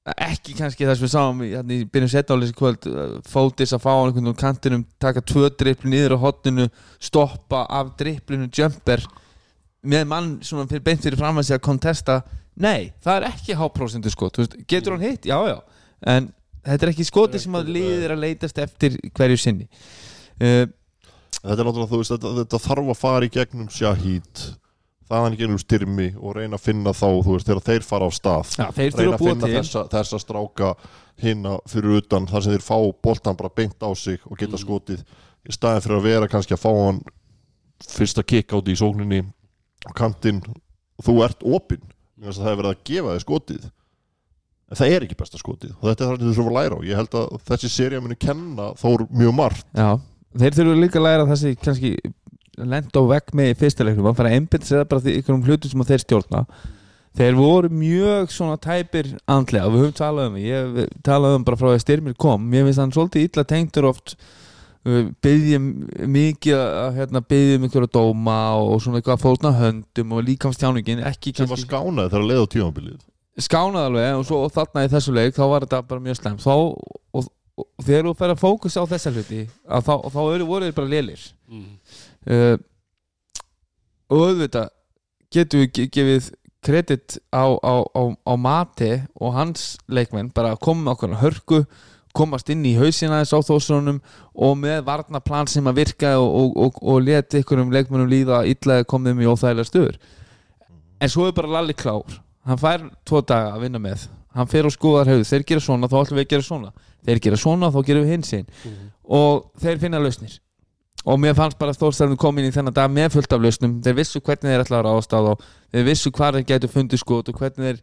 ekki kannski það sem við sáum í, hérna, í byrjun setnális kvöld uh, fótis að fá hann einhvern veginn á kantinum taka tvö dripplu niður á hotninu stoppa af dripplinu jumper með mann sem fyrir beint fyrir fram að segja að kontesta nei, það er ekki háprósentu skot getur hann hitt, já já. En þetta er ekki skoti sem að liðir að leitast eftir hverju sinni uh, þetta er náttúrulega þú veist þetta, þetta þarf að fara í gegnum Shahid þaðan í gegnum styrmi og reyna að finna þá þú veist þegar þeir fara á stað. Þeir reyna að að finna þessa, þessa stráka hinna fyrir utan þar sem þeir fá boltan bara beint á sig og geta skotið. Í staðin fyrir að vera kannski að fá hann fyrsta kick áti í sókninni á kantinn og þú ert opinn að það er verið að gefa þér skotið. En það er ekki besta skotið og þetta er það sem þú þurfum að læra á. Ég held að þessi serið muni kenna þór mjög margt. Já, þeir þurfa líka að læra þessi kannski lenda á vegg með í fyrsta leiknum. Að fara að einbyrða sér bara því ykkur um hlutum sem þeir stjórna. Þeir voru mjög svona tæpir andlega, við höfum talað um það. ég talað um bara frá því að styrmir kom. Mér finnst hann svolítið illa tengdur oft. Byggjum mikið að hérna, byggjum að dóma og svona eitthvað að fórna höndum og líkamstjáningin ekki sem var skánaði þegar að leiða á tímabilið. Skánað alveg og, svo, og þarna í þessu leik þá var þetta bara mjög slæm þá, og, og þegar þú fer að fókusa á þessa hluti þá, þá eru voru þeir bara lélir. Mm. uh, og auðvitað getum við ge- gefið kredit á, á, á, á mati og hans leikmenn bara að koma okkur að hörku komast inn í hausina þess á þósunum og með varnaplan sem að virka og, og, og, og leti ykkur um leikmennum líða illa eða komið um í óþægilega stöður. En svo er bara Lalli klár. Hann fær tvo daga að vinna með hann fer og skoðar höfðu, þeir gera svona þá ætlum við að gera svona. Þeir gera svona þá gerum við hins einn og þeir finna lausnir. Og mér fannst bara Þórstæðan komin í þennan dag með fullt af lausnum. Þeir vissu hvernig þeir ætla að ráðast á þá. Þeir vissu hvar þeir getur fundið skot og hvernig þeir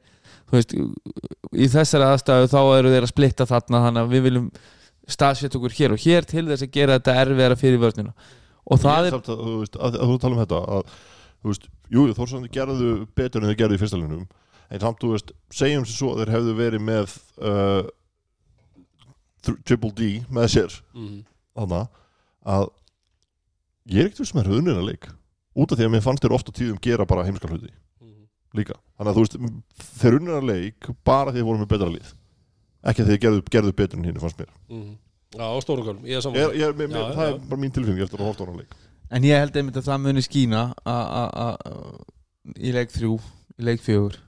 veist, í þessari aðstæðu þá eru þeir að splitta þarna þannig að við viljum staðsetja okkur hér og hér til þess að gera þetta erfiðara fyrir vörnina. Og það er að, að, um þetta að, jú, Þórsandi gerðu betur en þeir gerðu í fyrsta linum en samt, þú veist, segjum sér svo að þeir hefðu verið með uh, Triple D með sér. Mm. þannig að ég er ekkert við sem er höfðunina leik. Út af því að mér fannst þeir ofta tíðum gera bara heimskal hluti. Mm. líka, þannig að þú veist þeir unnina leik bara því þeir voru með betra lið. Ekki að þeir gerðu, gerðu betur en hinn fannst mér. Mm. Já, á stóru gölum, ég er saman ég, ég, mér, Já, það já. er bara mín tilfinning eftir að horta á hana leik. En ég held einmitt að það muni skína a- a- a- í leik þrjú í leik fjögur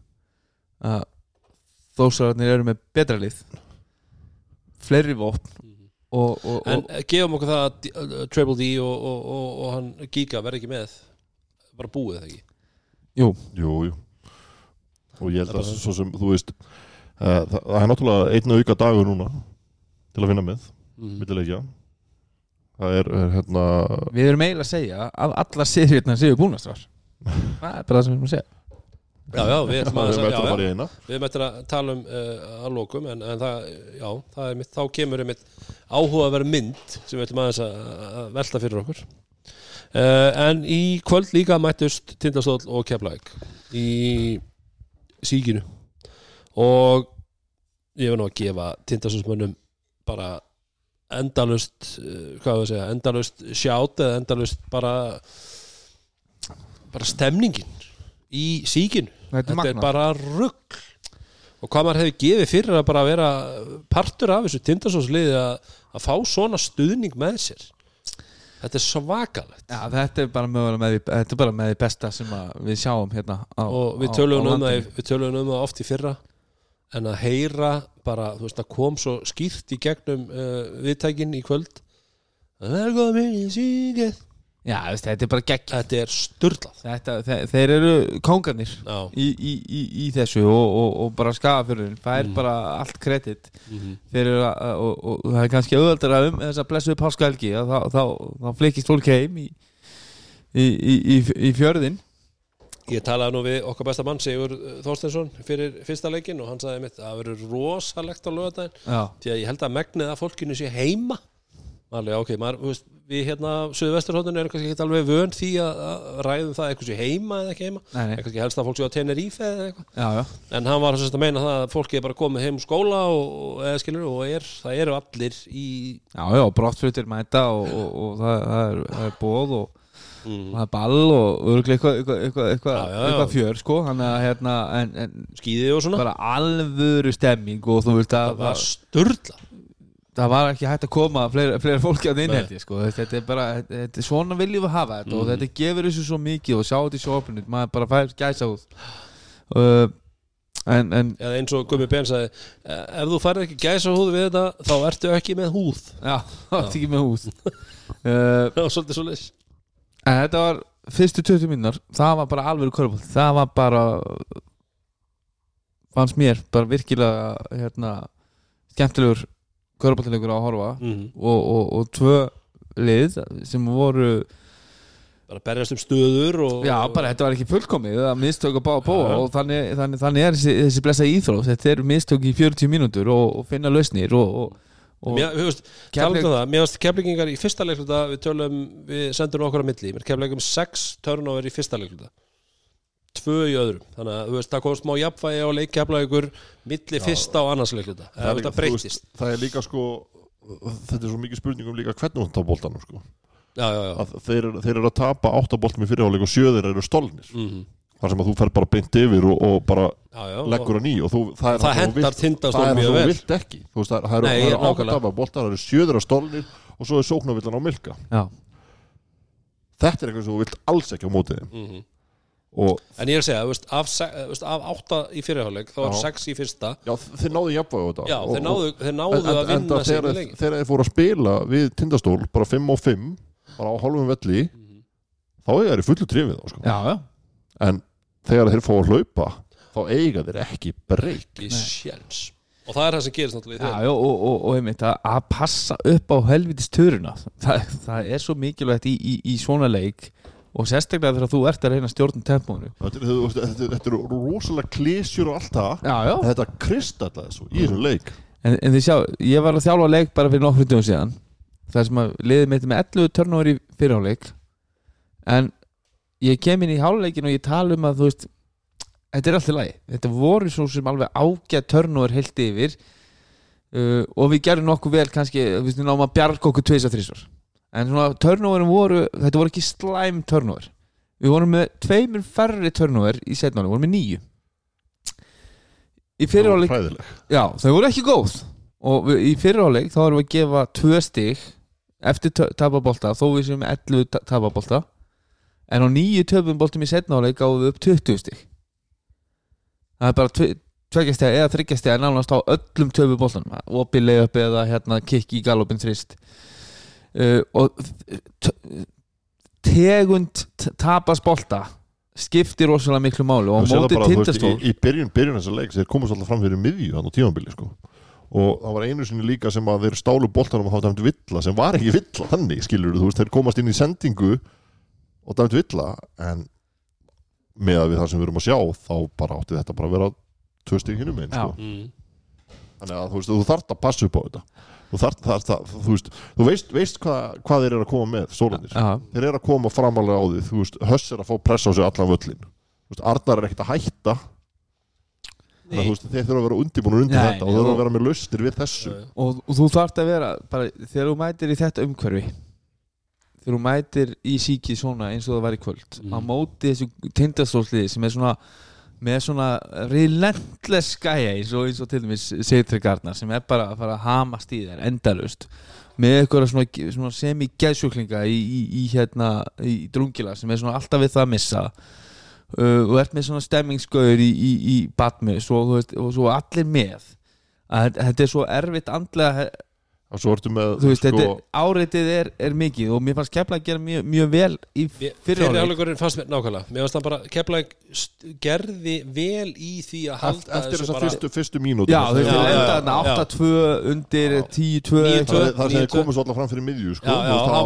að þósararnir eru með betra lið. Fleiri vopn og, og, En og eh, gefum okkur það að D- uh, Triple D og, og, og, og hann Giga verði ekki með? Bara búið það ekki? Jú, Jú, jú. Og ég held er að svo sem, þú veist uh, það, það er náttúrulega einn auka dagur núna til að vinna með, mm. millilegja Það er, er hérna við erum eiginlega að segja að alla seriðna séu búnastrar það er bara það sem við erum að segja Já, já, við ætlum að, að já, fara í eina. Við erum eftir að tala um uh, að lokum en, en það, já, það er mitt, þá kemur einmitt áhuga að vera mynd sem við ætlum aðeins að, að velta fyrir okkur. Uh, en í kvöld líka mættust Tindastóll og Keflæk í síkinu og ég verð nú að gefa Tindastólsmönnum bara endalust uh, hvað að segja, endalust sjátt eða endalust bara bara stemningin í síkinu Þetta er þetta er bara rugg og hvað maður hefði gefið fyrir að bara vera partur af þessu tindasósliði að, að fá svona stuðning með sér? Þetta er svakalegt. Já, þetta er bara mögulega með því, er besta sem að við sjáum hérna á, og við á- töluðum um, það, um það oft í fyrra en að heyra bara, þú veist, það kom svo skýrt í gegnum uh, viðtækin í kvöld. Velkomin í síkið Já, veist, þetta er bara gegn þetta er þetta, þe þeir eru kongarnir í, í, í, í þessu og, og, og bara skafafjörðin það er Mm. bara allt kredit. Mm þeir eru að, og, og, það er kannski auðvöldar um þess að blessuðu páskahelgi að þá, þá, þá flikist fólk heim í, í, í, í, í fjörðin Ég talaði nú við okkar besta mann Sigur Þorsteinsson fyrir fyrsta leikin og hann sagði mitt að það verður rosalegt á Já, því að ég held að megnið að fólkinu sé heima Alveg, ok, maður, veist, við hérna Suðvesturhóttinu erum kannski ekki alveg vön því að, ræðum það eitthvað sé heima eða ekki heima. Kannski helst að fólk sé á Tenerife eða eitthvað. En hann var að meina það að fólki er bara komið heim úr skóla og, skilur, og er, það eru allir í Já, já, brottflutir mæta og, og, og það, það, er, það er bóð og, og það er ball og örgulega eitthvað, eitthvað, eitthvað, eitthvað, já, já. eitthvað fjör sko, þannig að hérna en, en skýði og svona. bara alvöru stemming og þú veist að það var það, sturla það var ekki hægt að koma fleira, fleira fólki að Nei. innheldi sko. þetta er bara, þetta, er svona viljum við hafa þetta og þetta gefur þessu svo mikið og sjá þetta í sjófinu, maður bara fær gæsa út uh, en, en eða eins og Gummi Ben sagði "Eh, ef þú færð ekki gæsa húð við þetta þá ertu ekki með húð. Já, það er ekki með uh, það var svolítið svo leys En þetta var fyrstu 20 minnar Það var bara alveg körfald Það var bara fannst mér bara virkilega hérna, skemmtilegur körfaldleikur að horfa. Mm. og, og, og tvö lið sem voru bara berjast um stöður og já bara þetta var ekki fullkomið það mistök að bá að búa og þannig, þannig, þannig er þessi, þessi blessa íþrótt. Þetta eru mistök í 40 mínútur og, finna lausnir og, Mér, um mér varst keflingingar í fyrsta leikluta við tölum, við sendum okkur á milli. Mér keflingum 6 turnover í fyrsta leikluta tvö í öðrum. Þannig að þú veist, það kom smá jafnvægi á leik keflavíkur milli fyrsta og annars leikluta. Það er það, það breytist. það er líka sko þetta er svo mikið spurningum líka hvernig hún tá boltanum sko. já, já, já. að þeir, þeir eru að tapa áttaboltum í fyrirháleik og sjöðir eru stolnir. Mm þar sem að þú fer bara beint yfir og, og bara já, já leggur hann í og þú, það er það hendar vilt- tindastól það er það mjög vel. þú vilt ekki. Þú veist, það, eru, það eru nákvæmlega. ákvæmda boltar, það eru sjöður að stolnir og svo er sóknarvillan á milka. Já, þetta er eitthvað sem þú vilt alls ekki á mótið Mhm. En ég er að segja, þú veist, af, veist, af átta í fyrirháleik þá var. 6 í fyrsta já, þeir náðu jafnvæg á þetta já, og, þeir náðu, þeir náðu en, að vinna þegar, í leikin þegar þeir fóru að spila við tindastól bara 5 á 5 bara á hálfum velli Mhm. þá eiga þeir í fullu trifið þá, sko. já, já. en þegar þeir fá að hlaupa þá eiga þeir ekki breyk ekki sjens og það er það sem gerist náttúrulega Já, já, og, og, og einmitt að, að passa upp á helvitis töruna það, það er svo mikilvægt í, í, í svona leik og sérstaklega þegar þú ert að reyna að stjórna tempónu þetta, er- eru rosalega klísjur og allt það. Þetta kristallega svo í þessum leik. En, en þið sjá, ég var að þjálfa leik bara fyrir nokkrum dögum síðan Það sem að liðið mitt með 11 törnóður í fyrirháleik En ég kem inn í háluleikin og ég tala um að þú veist Þetta er alltaf lagi. Þetta voru svo sem alveg ágæð törnóður heilt yfir. Uh, Og við gerum nokkuð vel kannski Við náum að bjarga okkur tveis að þrísvar En svona törnóðurum voru Þetta voru ekki slæm törnóður Við vorum með tveimur færri törnóður í setnáli Við vorum með níu. Í Já, þau voru ekki góð. Og við, í fyriráleik þá erum við að gefa tvö stig eftir tapabolta þó við séum 11 ta- tapabolta en á nýju töpuboltum í setnáleik gáum við upp 20 stig. Það er bara tveggjastega eða þryggjastega nánast á öllum töpuboltanum opið leiðup eða hérna kikki í galopin þrist uh, og tegund tapasbolta skiptir rosalega miklu máli og móti tindastól í, í byrjun, byrjun þessar leik þeir komast alltaf fram fyrir miðju hann á tímabili sko. og það var einu sinni líka sem að þeir stálu boltanum og hafa dæmt villa sem var ekki villa þannig skilur þú veist þeir komast inn í sendingu og dæmt villa en með að við það sem við erum að sjá þá bara átti þetta bara að vera tvö stík hinnum einn sko. mm. þannig að þú veist þú þarft að passa upp á þetta þú, þarft, það, það, þú, veist, þú veist, veist hvað, hvað þeir eru að koma með stólanir Já, þeir eru að koma framalega á því þú veist, Höss er að fá pressa á sig allan völlin Þú veist, Arnar er ekkert að hætta. Þannig að þú veist, þeir þurfa að vera undibúnur undir Nei, þetta og þurfa að vera með lausnir við þessu. Og, og þú þarft að vera bara, þegar þú mætir í þetta umhverfi þegar þú mætir í síkið svona eins og það var í kvöld Mm. á móti þessu tindastólsliði sem er svona með svona relentless skæja eins og, eins og til dæmis Seitri Gardnar sem er bara að fara að hamast í þær endalust með eitthvað svona, svona semi-gæðsjúklinga í, í, í hérna í drungila sem er svona alltaf við það að missa. Uh, og ert með svona stemmingsgauður í, Batmus og, og svo allir með. Að þetta er svo erfitt andlega og svo ertu með þú veist, sko, þetta er, áreitið er, er mikið og mér fannst Kefla að gera mjög, mjög vel í Mér- fyrir Fyrir áleik áleikurinn fannst mér nákvæmlega Mér fannst hann bara Keflæk gerði vel í því að halda eftir þessu þessa bara fyrstu, fyrstu mínútu Já, þú veist, já, enda já. 8-2 undir 10-2 9-2. eitthvað. það það sem þeir 9-2. komið svo allar fram fyrir miðju sko, það var- það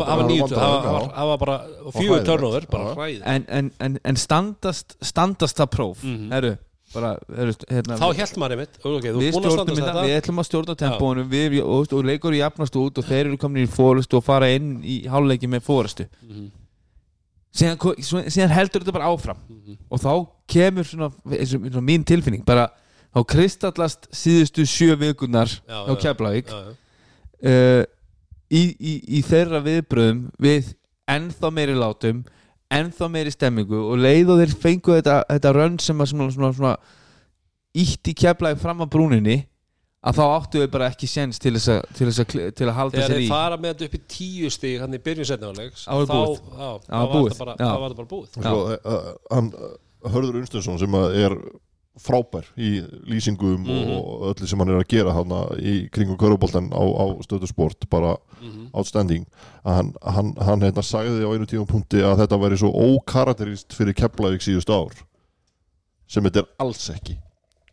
Það það bara fjögur törnóður Bara Já. hræðið en, en, en, en standast standast það próf Mhm. herru, bara, herru, hérna Þá held maður einmitt okay, við þetta, við ætlum að stjórna tempóinu við, og, og leikur í jafnast út og þeir eru komin í fórustu og fara inn í háluleiki með fórustu Mhm. síðan, ko- svo- síðan heldur þetta bara áfram. Mhm. og þá kemur svona, og mín tilfinning bara þá kristallast síðustu sjö vikunar Já, á Keflavík. Uh, í, í, í þeirra viðbröðum við ennþá meiri látum ennþá meiri stemmingu og leið og þeir fengu þetta, þetta rönn sem að svona, svona, svona ítt í keflaði fram að brúninni að þá áttu við bara ekki séns til þess að, til þess að, til að halda Þegar sér þeir í. fara með þetta upp í tíu stig hann í byrjun setna áleiks Þá þá, þá þá var þetta bara búið. Og svo, uh, hann, uh, Hörður Unstensson sem að er frábær í lýsingum Mhm. og öllu sem hann er að gera hana í kringum köruboltan á, á stöðu sport bara Mhm. outstanding að hann, hann, hann hérna sagði á einu tíum punkti að þetta væri svo ókarakterist fyrir Keflavík síðust ár sem þetta er alls ekki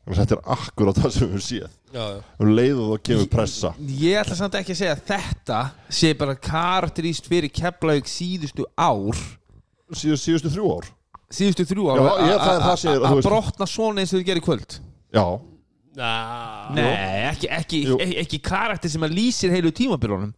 að þetta er akkurat það sem við séð Já, já. um leið og það kemur pressa ég ætla samt ekki að segja að þetta sé bara karakteríst fyrir keflavík síðustu ár síðust, síðustu þrjú ár síðustu þrjú ár Já, ég- það- að- það að brotna svona eins og þau gerir í kvöld. Já, Nei, ekki, ekki, ekki, karakter sem að lýsir heilu tímabilunum.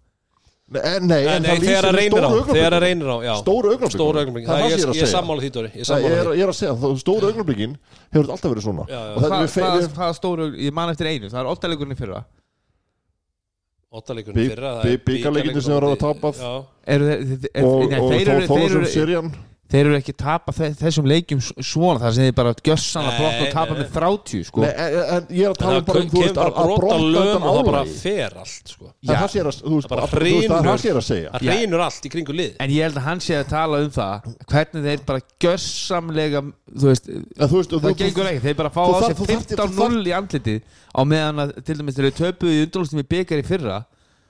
Nei, eh, nei, Nei, en nei, það þegar að lýsir reynir á Þegar að augnablikin reynir á, já. Stóru augnablikin Stóru augnablik Það er það sem ég er að Ég er segja. sammála því, Dóri Ég er Nei, sammála ég, er, því ég er að segja, þá stóru augnablikin hefur alltaf verið svona. Já, já. Hvað fe- hva, við, hva stóru, ég man eftir einu Það er óttalegurinn í fyrra. Óttaleikurinn Bi- fyrra það er bikarleikirnir sem bikarleikur þeir hafa tapað. Þeir, eru, þeir, eru, ekki tapa þessum leikjum svona þar sem þeir bara gjössan að brotna og tapa með 30 sko. Nei, en, en ég er að tala um bara um, þú veist, að, að löm undan og það bara fer allt sko. Það Já. það er að, að- að segja. Það reynur allt í kringu lið en ég held að hann sé að tala um það hvernig þeir bara gjössamlega þú veist, En þú veist, það þú- gengur ekki. Þeir bara fá á sig þú þarft- þú 15-0 í andlitið á meðan að til dæmis þeir eru töpuð í undurlustum í byggar í fyrra.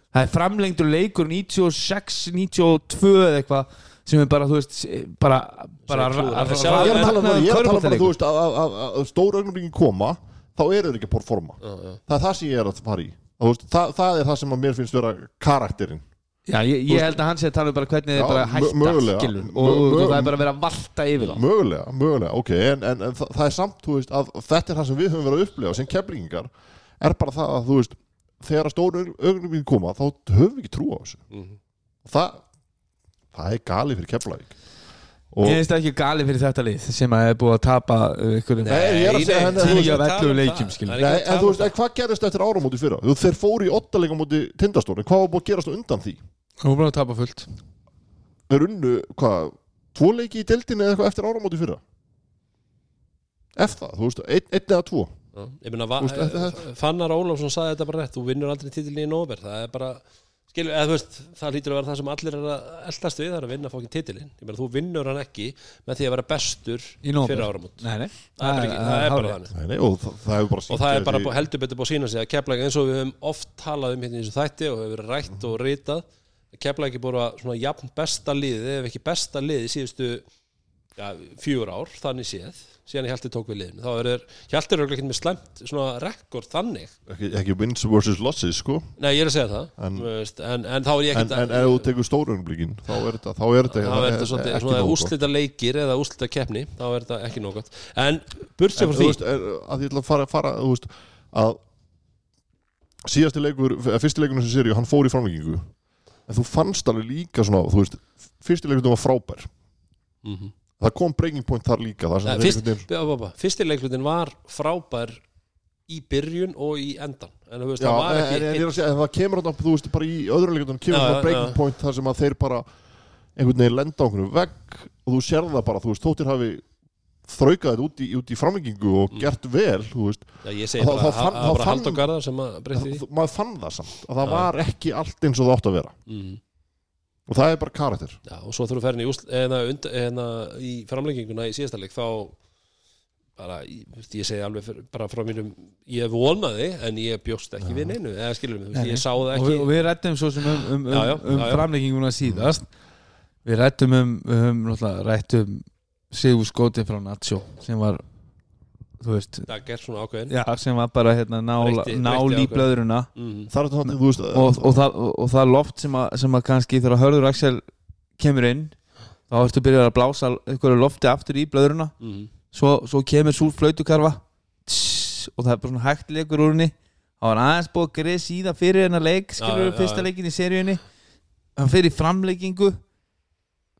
Það er framlengdur leikur 96, 92 eða eitthvað sem er bara, þú veist, bara bara er Það er Ég er að tala um það, ég er að tala um bara, körfuboltaleikur. þú veist, að, að, að, að stóru augnablikin koma þá eru þeir ekki að performa. Það er það sem ég er að fara í. Það, það er það sem að mér finnst vera karakterinn. Já, ég, ég held að hann sé að tala um bara hvernig þeir bara hætta skilur, og, og, það er bara að vera að valta yfir þá. Mögulega, mögulega, ok En, en, en það, það er samt, þú veist, að þetta er það sem við höfum verið að upplega sem keflingar er bara það að, þú veist þegar að stóru augnablikin koma þá höfum við ekki trú á þessu. Mhm. og það, það er gali fyrir keflavík og Ég finnst ekki gali fyrir þetta lið sem að er búið að tapa uh, ykkur Nei, ég er að segja henni- Tíu það ekki af að tala 11 leikjum, það. skilur. Það Nei, ekki að en þú veist, en hvað gerist eftir áramóti fyrra? Þú, þeir fóru í åttalega móti tindastóri, hvað var búið að gerast undan því? Er búin að tapa fullt Þeir unnu, hvað, tvo leiki í deildinni eða eitthvað eftir áramóti fyrra? Eftir það, þú veist, einn ein eða tvo Já, Ég Þú þetta- Fannar Ólafsson sagði þetta bara rétt Þú vinnur aldrei titilin í nóver Það er bara Skilur, eða þú veist, það lítur að vera það sem allir er að eldast við, það er að vinna fókin titilin Ég meina, þú vinnur hann ekki með því að vera bestur Í fyrir áramót. Nei, nei. Það er bara, ekki, það er bara þannig. Nei, nei, og það, það hefur bara og það er bara bú- heldur betur búið að sína sig að keplæk eins og við höfum oft talað um hérna í þessu þætti og hefur verið rætt og ritað keplæk er búið að svona jafn besta liðið ef ekki besta liðið síðustu ja, fjúr ár, þannig séð síðan heldur tók við liðinu. Þá er heldur örugglega ekki með slæmt svona rekord þannig. Ekki, ekki wins versus losses, sko. Nei ég er að segja það En- veist, en, en þá er ég ekkert en ef þú tekur stórunumblíkin þá er þetta, þá er þetta þetta svolítið ekki svona nóg gott. úrslita leikir eða úrslita keppni þá er þetta ekki nóg gott. En burt sér En frá því veist, er, að ég ætla að fara, fara veist, að síðasti leikur, eða fyrsti leikurinn sem séri hann fór í framlengingu. En þú fannst alveg líka svona, þú veist fyrsti leikurinn var frábær. Mm það kom breaking point þar líka þar fyrst, leiklutin var frábær í byrjun og í endan en veist, Já, það var en, en, að segja, en það kemur þarna, þú veist, bara í öðru leikurinn kemur já, breaking já. point þar sem að þeir bara einhvern veginn lenda á einhvern vegg og þú sér það bara, þú veist, þóttir hafi þraukað þetta út í, í framlengingu og Mm. gert vel, þú veist Já, ég segi bara, það var bara fann- Halldór Garðar sem að breytti því það, maður fann það samt að það var ekki allt eins og það átt að vera mm. Og það er bara karakter. Já, og svo þurfum við í, úsl, eða, und, eða, í framlenginguna í síðasta leik þá bara, ég, þú veist, ég segi alveg fyrir, bara frá mínum, ég vonaði en ég bjóst ekki við neinu, eða þú veist, ég sá það og, ekki. við- og við rættum svo sem um, um, um, Já, já, um já, já. framlegginguna síðast. Við rættum um, um rættum Sigur Skóti frá Nacho sem var það gerð svona ákveðin. Já, sem var bara hérna, nál, Breytti- nál breytti í er þetta, þú veist og, og, það, og, og það loft sem að, sem að kannski þegar Hörður Axel kemur inn þá ertu byrjað að blása einhverju lofti aftur í blöðruna. Mm. svo, svo kemur svo flautukarfa. Og það er bara svona hægt leikur úr henni. Það var aðeins búið að greið síða fyrir hennar leik skilur við fyrsta leikin í seríunni. Hann fyrir framleikingu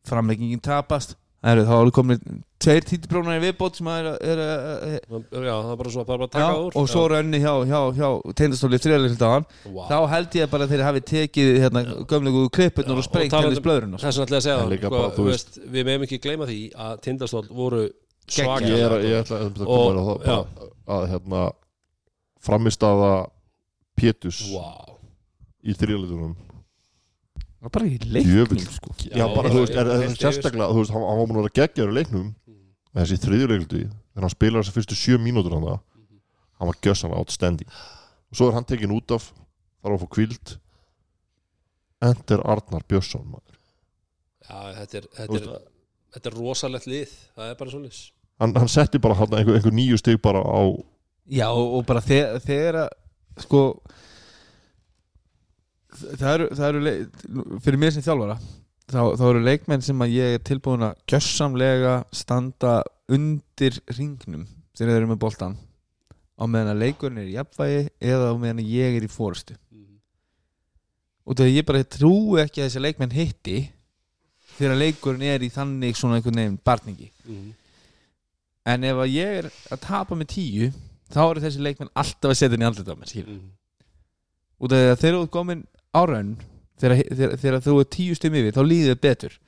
framleikingin tapast það eru þá eru komin tveir títibrónar í viðbót sem er, er, er, er já, það er bara svo, bara, bara já, taka úr. og svo rönni hjá, hjá, hjá teindastóli þrjáleikildagan wow. þá held ég bara að þeir hafi tekið hérna, gömlegu klippurnar og sprengt henni um- blöðruna það er svona alltaf að segja það, líka sko, bara, þú veist, við meðum ekki gleyma því að tindastól voru Ég svakar er að, ég ætla að koma Og- inn á það að hérna framistaða Pétus wow. í þrjuleitunum bara í leiknum Djöfull. sko. Já, bara, þú veist, er, er, sérstaklega, þú veist, hann, hann var múin að vera geggjaður í leiknum. Þessi þriðjuleikuldi, þegar hann spilar þessar fyrstu sjö mínútur hann það hann var gjössan outstanding. Og svo er hann tekin út af þarf að fá kvíld Ender Arnar Björnsson maður. já, þetta er, þetta veist, er, þetta er rosalegt lið það er bara svona hann, hann setti bara einhver, einhver nýju stig bara á Já og, og bara þegar að sko það eru, það eru leik, fyrir mér sem þjálfara þá, þá eru leikmenn sem að ég er tilbúin að gjössamlega standa undir ringnum þegar þeir eru með boltan á meðan að leikurinn er í jafnvægi eða á meðan að ég er í fórustu og þegar ég bara trúi ekki að þessi leikmenn hitti þegar leikurinn er í þannig svona einhvern veginn barningi Mhm. en ef að ég er að tapa með tíu þá eru þessi leikmenn alltaf að setja henni andlita á mér skilur. Mhm. og þegar þeir eru komin á raun þegar, þegar, þegar þú er tíu stum yfir þá líður þið betur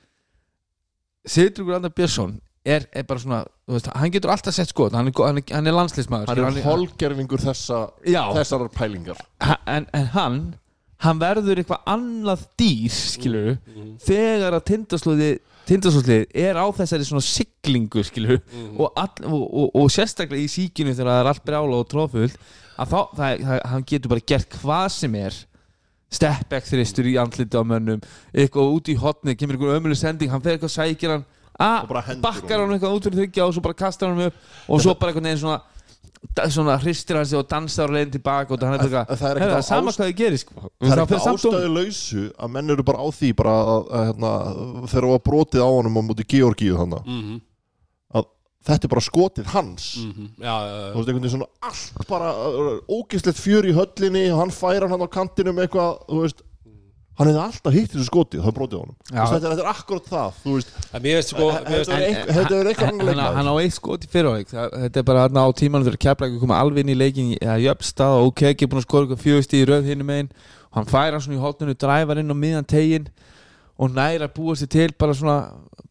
Sigurður Andar Björnsson er, er bara svona þú veist, hann getur alltaf sett skot hann er, hann er, hann er landslismæður hann er holgerfingur þessa þessar pælingar en, en hann hann verður eitthvað annað dýr skilur Mhm. þegar að tindaslóði tindaslóðlið er á þessari svona siglingu skilur Mhm. og, all, og, og, og sérstaklega í síkinu þegar það er allt brjála og tróðfullt að þá, það, það, hann getur bara gert hvað sem er step back þristur í andliti á mönnum. Eitthvað út í hotni, kemur einhver ömuleg sending hann fer eitthvað sækir hann. Að, bakkar hann eitthvað út fyrir þryggja og svo bara kastar hann upp. Og svo bara einhvern veginn svona svona hristir hann sig og dansar og leiðin tilbaka og hann er bara En það er eitthvað ekkert "Heyrðu, á sama ást- hvað þið gerir sko. það er samt um- ástæðu lausu að menn eru bara á því bara að, að, hérna, þegar það var brotið á honum á múti Georgíu þannig Mhm. að þetta er bara skotið hans. Mhm. já, já, þú já. veist einhvern veginn svona allt bara ógislegt fjör í höllinni og hann færa hann á kantinum eitthvað þú veist. Hann hefði alltaf hitt þessu skotið það brotið á honum. Já. Þú veist, þetta, er, þetta er akkurat það þú veist. Sko þetta veist, er eitthvað- er eitthvað hann, annar hann, hann á eitt skot í fyrirháleik þetta er bara þarna á tímanum þegar keflæk koma alveg inn í leikin eða jöfnstað og ok, ekki búin að skora eitthvað fjögust í röð hinum megin. Og hann fær hann svona í hotninu, dræfar inn á miðan tegin og næra að búa sér til bara svona,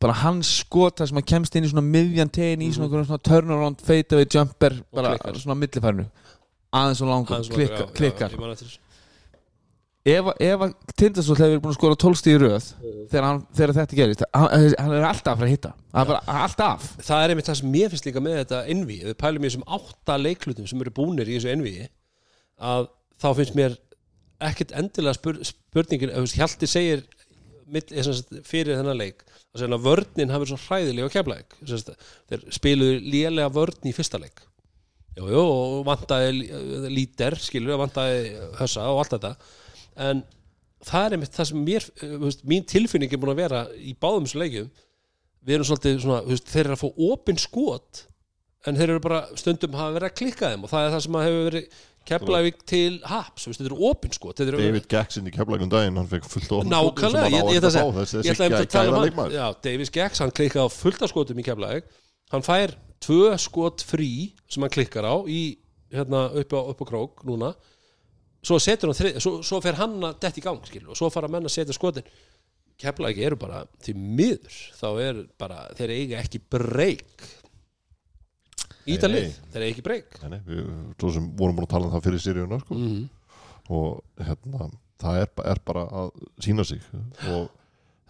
bara hans skot þar sem hann kemst inn í svona miðjan tegin í svona, mm svona turnaround, fade away jumper bara klikkar. svona millifærnu aðeins og langur, aðeins klikka, langar, já, klikkar. já, ég ef, ef að Tindastóll hefur búin að skora 12 stíð í röð þegar, hann, þegar þetta gerist hann, hann er alltaf að fara að hitta. Bara alltaf það er einmitt það sem mér finnst líka með þetta envi við pælum í þessum átta leiklutum sem eru búnir í þessu envi að þá finnst mér ekkert endilega spur, spurningin ef Hjalti segir fyrir þennan leik að segja að vörnin hafi svo hræðilega keflæk þeir spiluðu lélega vörn í fyrsta leik. Jú, jú, og vantaði eh, lítir skilur, vantaði hössa og allt þetta. En það er einmitt það sem mér eh, veist, mín tilfinning er búin að vera í báðum þessu leikjum. Við erum svolítið svona, veist, þeir eru að fá opin skot en þeir eru bara stundum hafa verið að klikka þeim og það er það sem hefur verið Keflavík til Haps, þetta eru opin skot þetta eru David Gaxin í keflækum daginn hann fekk fullt of nákvæmlega, ég, ég, ég, þessi, ég ætla að tala um hann já, Davis Geggs, hann klikkaði á fullt af skotum í Keflavík. Hann fær tvö skot frí sem hann klikkar á í, hérna, upp á, upp á krók núna. Svo setur hann þrið, svo, svo fer hann að dett í gang skilur, og svo fara menn að setja skotin. Keflavík eru bara til miður þá er bara, þeir eiga ekki breyk Ítalið, þeir eiga ekki breyk Nei, nei, við svo sem vorum búin að tala um það fyrir seríuna sko. mm. og hérna, það er, er bara að sína sig og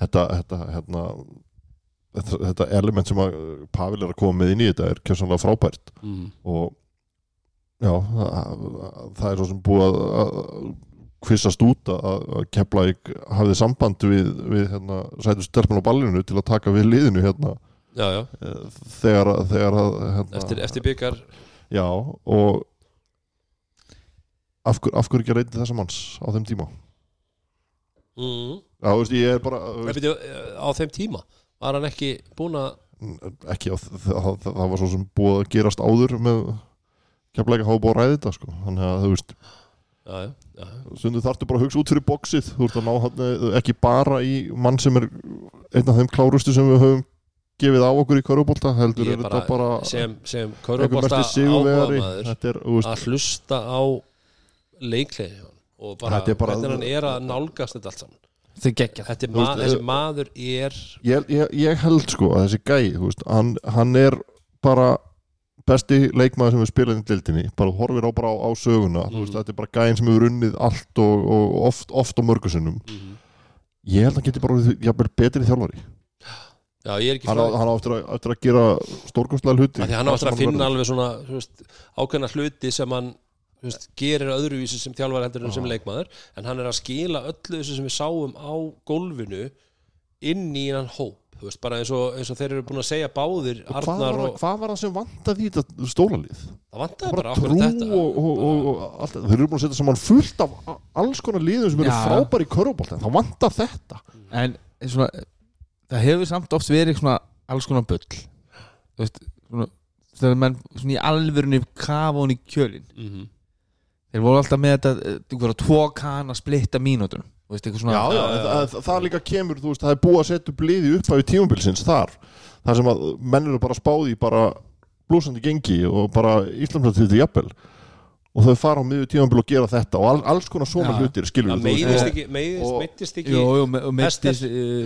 þetta, þetta hérna, þetta, þetta element sem að Pavel er að koma með inn í þetta er kjössanlega frábært mm. og já, það, það er svo sem búið að, kvissast út að, Keflæk hafði samband við, við hérna, sætu stelpun á ballinu til að taka við liðinu hérna Já, já, þegar, þegar hérna, eftir, eftir byggar já, og af, hver, af hverju ekki reyndi þessa manns á þeim tíma mm. já, þú veist, ég er bara þú veist, byrju, á þeim tíma var hann ekki búin að ekki á, það, það, var svo sem búið að gerast áður með Keflæk að hafa búið að ræði þetta sko. þannig að þú veist. Stundu þarftu bara að hugsa út fyrir bóksið Þú ert að ná hann ekki bara í mann sem er einn af þeim klárustu sem við höfum gefið á okkur í körubólta heldur er þetta bara sem, sem er, þú veist, að hlusta á leiklega og bara, er hvernig hann er að nálgast þetta allt saman. Þetta er Þú ma veist, þessi maður er ég, ég, ég held sko að þessi gæi veist, hann, hann er bara besti leikmaður sem við spilaðum í dildinni bara horfir á bara á, á söguna þú veist, Mhm. þetta er bara gæin sem hefur unnið allt og, og oft, oft á mörgusinnum Mhm. ég held að hann geti bara jafnvel betri þjálfari já, ég er ekki hann á, frá hann á eftir, að, eftir að gera stórkostlega hluti Af því hann á hvað eftir sem að finna alveg svona þú veist, ákveðna hluti sem hann þú veist, gerir öðruvísi sem þjálfar heldur en sem leikmaður en hann er að skila öllu þessu sem við sáum á gólfinu inn í hann hóp þú veist, bara eins og, eins og þeir eru búin að segja báðir hvað Arnar var, og hvað var það sem vantaði í þetta stólalið það vantaði bara bara trú okkur þetta. og, og, og, og allt þetta. þeir eru búin að setja saman fullt af alls konar liðum sem eru Já. frábæri í körubólt þá vantar þetta. En svona, það hefur samt oft verið svona alls konar bull. Þú veist, svona, þegar menn svona í alvörunni kafa hún í kjölin mm Þeir voru alltaf með þetta eh, tvo kann að splitta mínútur. Þú veist, eitthvað svona já, já, en það, það líka kemur, þú veist, það er búið að setja upp liði upp af tímumbilsins þar. Þar sem að menn eru bara spáði bara blúsandi gengi og bara Íslandsrættið jafnvel og þau fara á miður tímumbil og gera þetta og all, alls konar svona Já. hlutir, skilur meiðist ekki, meiðist, ekki Jú, jú, me- og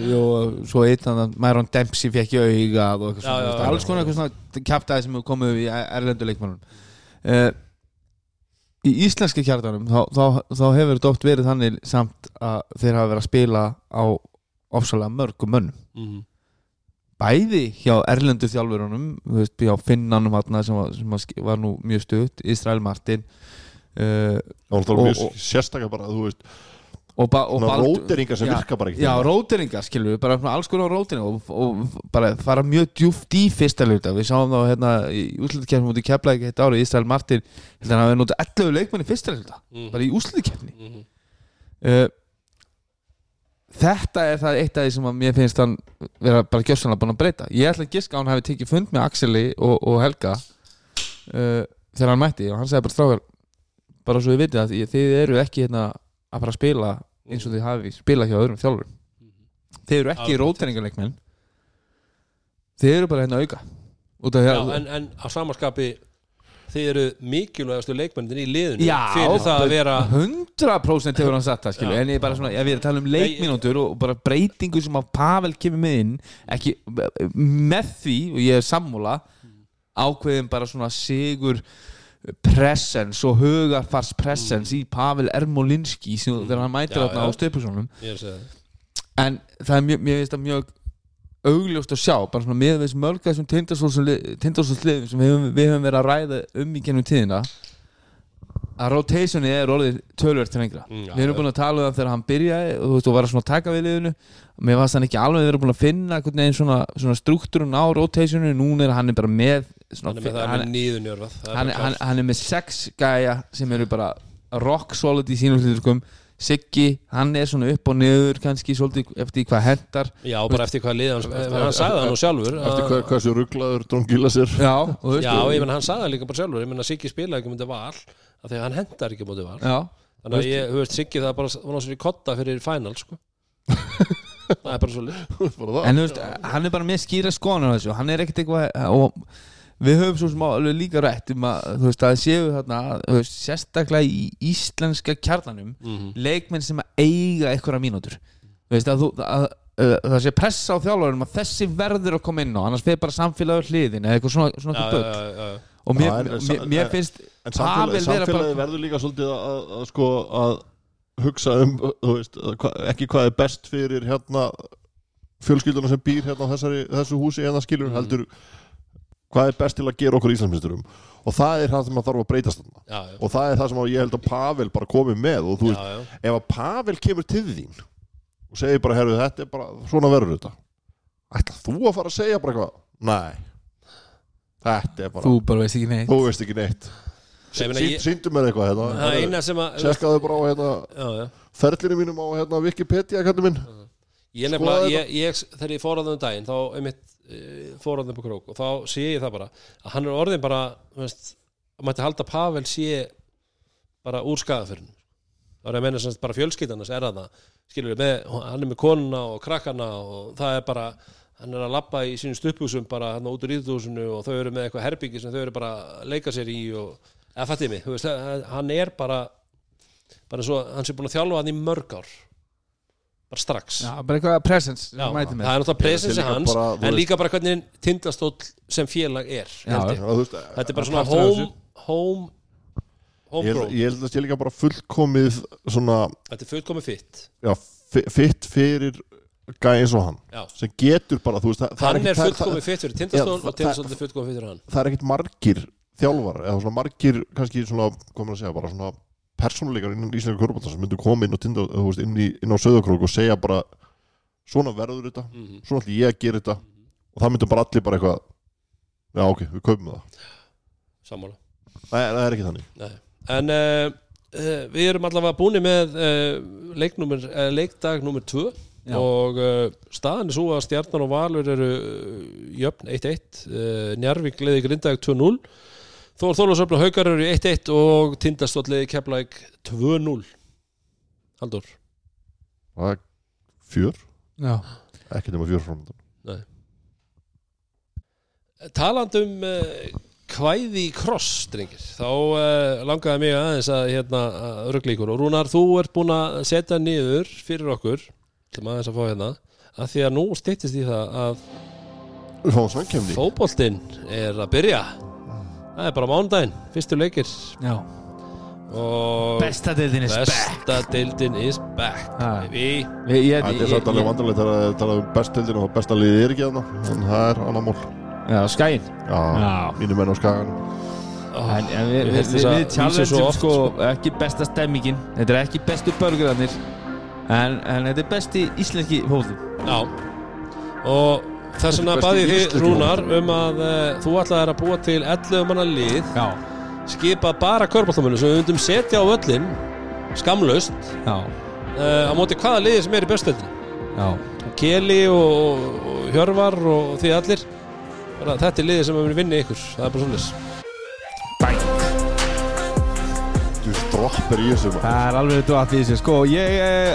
Jú, og svo einn þannig Myron Dempsey fekk í augað og eitthvað Já, svona já, Alls konar eitthvað svona kjaptaði sem hefur komið í erlendu leikmannum uh, Í íslenska kjartanum þá, þá, þá hefur þetta oft verið þannig samt að þeir hafa verið að spila á ofsalega mörgum mönnum. Mm bæði hjá erlendu þjálfurunum veist, hjá Finnanum þarna sem, var, sem var, var nú mjög stutt Israel Martin uh, og það og- mjög sérstaklega bara, þú veist og, ba og róteringar sem Já, virka bara ekki Já, róteringar skilur við, bara alls konar róteringar og, og bara fara mjög djúft í fyrsta hluta, við sáum þá hérna í úslutikefni mútið keflaði eitt árið Ísrael Martin, hérna hann hafi notið 11 leikmenn í fyrsta hluta, Mhm. bara í úslutikefni -hmm. uh, Þetta er það eitt af því sem að mér finnst hann vera bara gjössanlega búin að breyta. Ég ætla að giska að hann hafi tekið fund með Axeli og, og Helga uh, þegar hann mætti og hann sagði bara strákar bara svo við vitið að þið- eru ekki hérna að fara að spila eins og þið hafi spilað hjá öðrum þjálfurum. Þið eru ekki Alveg. róteringarleikmenn Þið eru bara hérna auka. Já, en, en á samanskapi þið eru mikilvægastu leikmennir í liðinu Já, fyrir það að vera 100% hefur hann sagt það skilju Já. en ég bara svona, ef ég er að tala um leikmínútur og bara breytingu sem að Pavel kemur með inn ekki með því og ég er sammúla ákveðin bara svona sigur presence og hugarfars presence í Pavel Ermolinski sem þegar hann mætir þarna á það. en það er mjög, það mjög augljóst að sjá, bara svona með þessum mörg þessum tindastólsliðum sem við höfum, við höfum verið að ræða um í gennum tíðina að rotationi er orðið tölvert lengra Mm, já, við já. búin að tala um það þegar hann byrjaði og þú veist, og var að svona taka við liðinu. Mér varst hann ekki alveg verið búin að finna veginn svona, svona struktúrun á rotationi núna er hann er bara með svona, hann er með hann, hann, hann, hann er með sex gæja sem eru bara rock solid í sínum hluturkum Siggi, hann er svona upp og niður kannski svolítið eftir hvað hendar já, bara eftir hvað lið hann, hann sagði það nú sjálfur eftir að- hvað, hversu rugglaður Drongila sér. Já, já, ég menn hann sagði það líka bara sjálfur. Ég menn að Siggi spilaði ekki mútið val af því að hann hendar ekki mútið val. Já, þannig að ég, þú veist, Siggi það bara var náttúrulega kotta fyrir final sko. það er bara svolítið bara það. En þú veist, hann er bara með skýra skoðanir á þessu, hann er ekkert eitthvað og við höfum svo sem alveg líka rætt um að, þú veist, að séu þarna veist, sérstaklega í íslenska kjarnanum Mhm. leikmenn sem að eiga einhverja mínútur þú veist, að, þú, að, að, að það sé pressa á þjálfurum að þessi verður að koma inn á annars fyrir bara samfélagur hliðin eða eitthvað svona, svona já, bull já, já. og mér, en- mér, mér en- finnst en samfélagi, bara- verður líka svolítið að, að, að sko að hugsa um veist, ekki hvað er best fyrir hérna fjölskylduna sem býr hérna á þessari, þessu húsi hérna skilur Mhm. heldur hvað er best til að gera okkur Íslandsmyndurum og það er það sem að þarf að breytast já, já, og það er það sem að ég held að Pavel bara komi með og þú veist, já, já. ef að Pavel kemur til þín og segir bara, herru, þetta er bara svona verður þetta. Ætla þú að fara að segja bara eitthvað? Nei. Þetta er bara, Þú þú, bara veist ekki neitt. Veist ekki neitt. Ég meina, ég- síndu mér eitthvað það hérna, eina sem að sérskaðu bara á hérna ferlinu mínum á hérna Wikipedia kallið minn. Ég nefnilega, þetta. ég, ég, þegar ég fór að um daginn þá einmitt fór að um på krók. Og þá sé ég það bara að hann er orðin bara að mætti halda að Pavel sé bara úr skadafyrn þá er að menna semst bara fjölskyldanas er það skilur við með, hann er með konuna og krakkana og það er bara hann er að labba í sínum stupphúsum bara hann út úr íðdúsinu og þau eru með eitthvað herbyggi sem þau eru bara að leika sér í og eða fattið mig, veist, að- hann er bara bara svo, hann sé búin að þjálfa hann í mörg ár bara strax. Já, bara eitthvað presence Já, það er náttúrulega presensi líka hans bara, en veist- líka bara hvernig tindastóll sem félag er Já, ég. Veist, þetta er bara svona er home home ég, homegrown ég held að það sé líka bara fullkomið svona, þetta er fullkomið fitt. Fitt fyrir gæði eins og hann Já. sem getur bara, þú veist, það, það hann er það- fullkomið fitt fyrir tindastóll Já, og tindastóll er fullkomið fitt fyrir hann. það er ekkit margir þjálfar eða svona margir, kannski svona, maður að segja bara svona persónuleikar innan Íslandika Körbólta sem myndu koma inn, og tinda, veist, inn, í, inn á Söðakrók og segja bara svona verður þetta, Mhm. svona ætlum ég að gera þetta og það myndu bara allir bara eitthvað já ok, við kaupum það sammála er, það er ekki þannig Nei. en uh, uh, við erum allavega búin með uh, leiknúmer, uh, leikdag nummer 2 Já. og uh, staðan er svo að Stjarnan og Valur eru uh, jöfn 1-1 uh, Njarvík leiði Grindag 2-0 Þór Þólasöfn og Haukar eru í 1-1 og Tindastóll leiði Keflæk 2-0 Haldur það er fjör, Já, ekki nema fjör framöndan Talandum uh, kvæði í kross, drengir þá uh, langaði mig aðeins að hérna, rugglíkur og Rúnar, þú ert búin að setja niður fyrir okkur til aðeins að fá hérna að því að nú styttist í það að fótboltinn er að byrja það er bara mánudaginn, fyrstu leikir. Já. Og Besta deildin is back. besta deildin is back Ha. baby. Ég- ég- þetta er ég- ég- vandarlegt þegar það er talað um bestildin og besta liðið er ekki þarna en það er annar mál. Já, skæin já, Já. mínu menn á skagan oh, En, en við, við, við, við svo oft, sko, ekki besta stemmingin. Þetta er ekki bestu börgurarnir en, en þetta er besti íslenski fólk Já. Og þess vegna baði þið Rúnar um að uh, þú ætlaðir að búa til 11 manna lið. Já, skipað bara körbáltamunum sem við myndum setja á völlin skamlaust já, uh, á móti hvaða liði sem er í bestöldin já. Keli og, og Hjörvar og því allir. Bara, þetta er liði sem við vinni ykkur það er bara svolítið þú droppar í þessu. Það er alveg þetta að því þessu Sko, ég eh,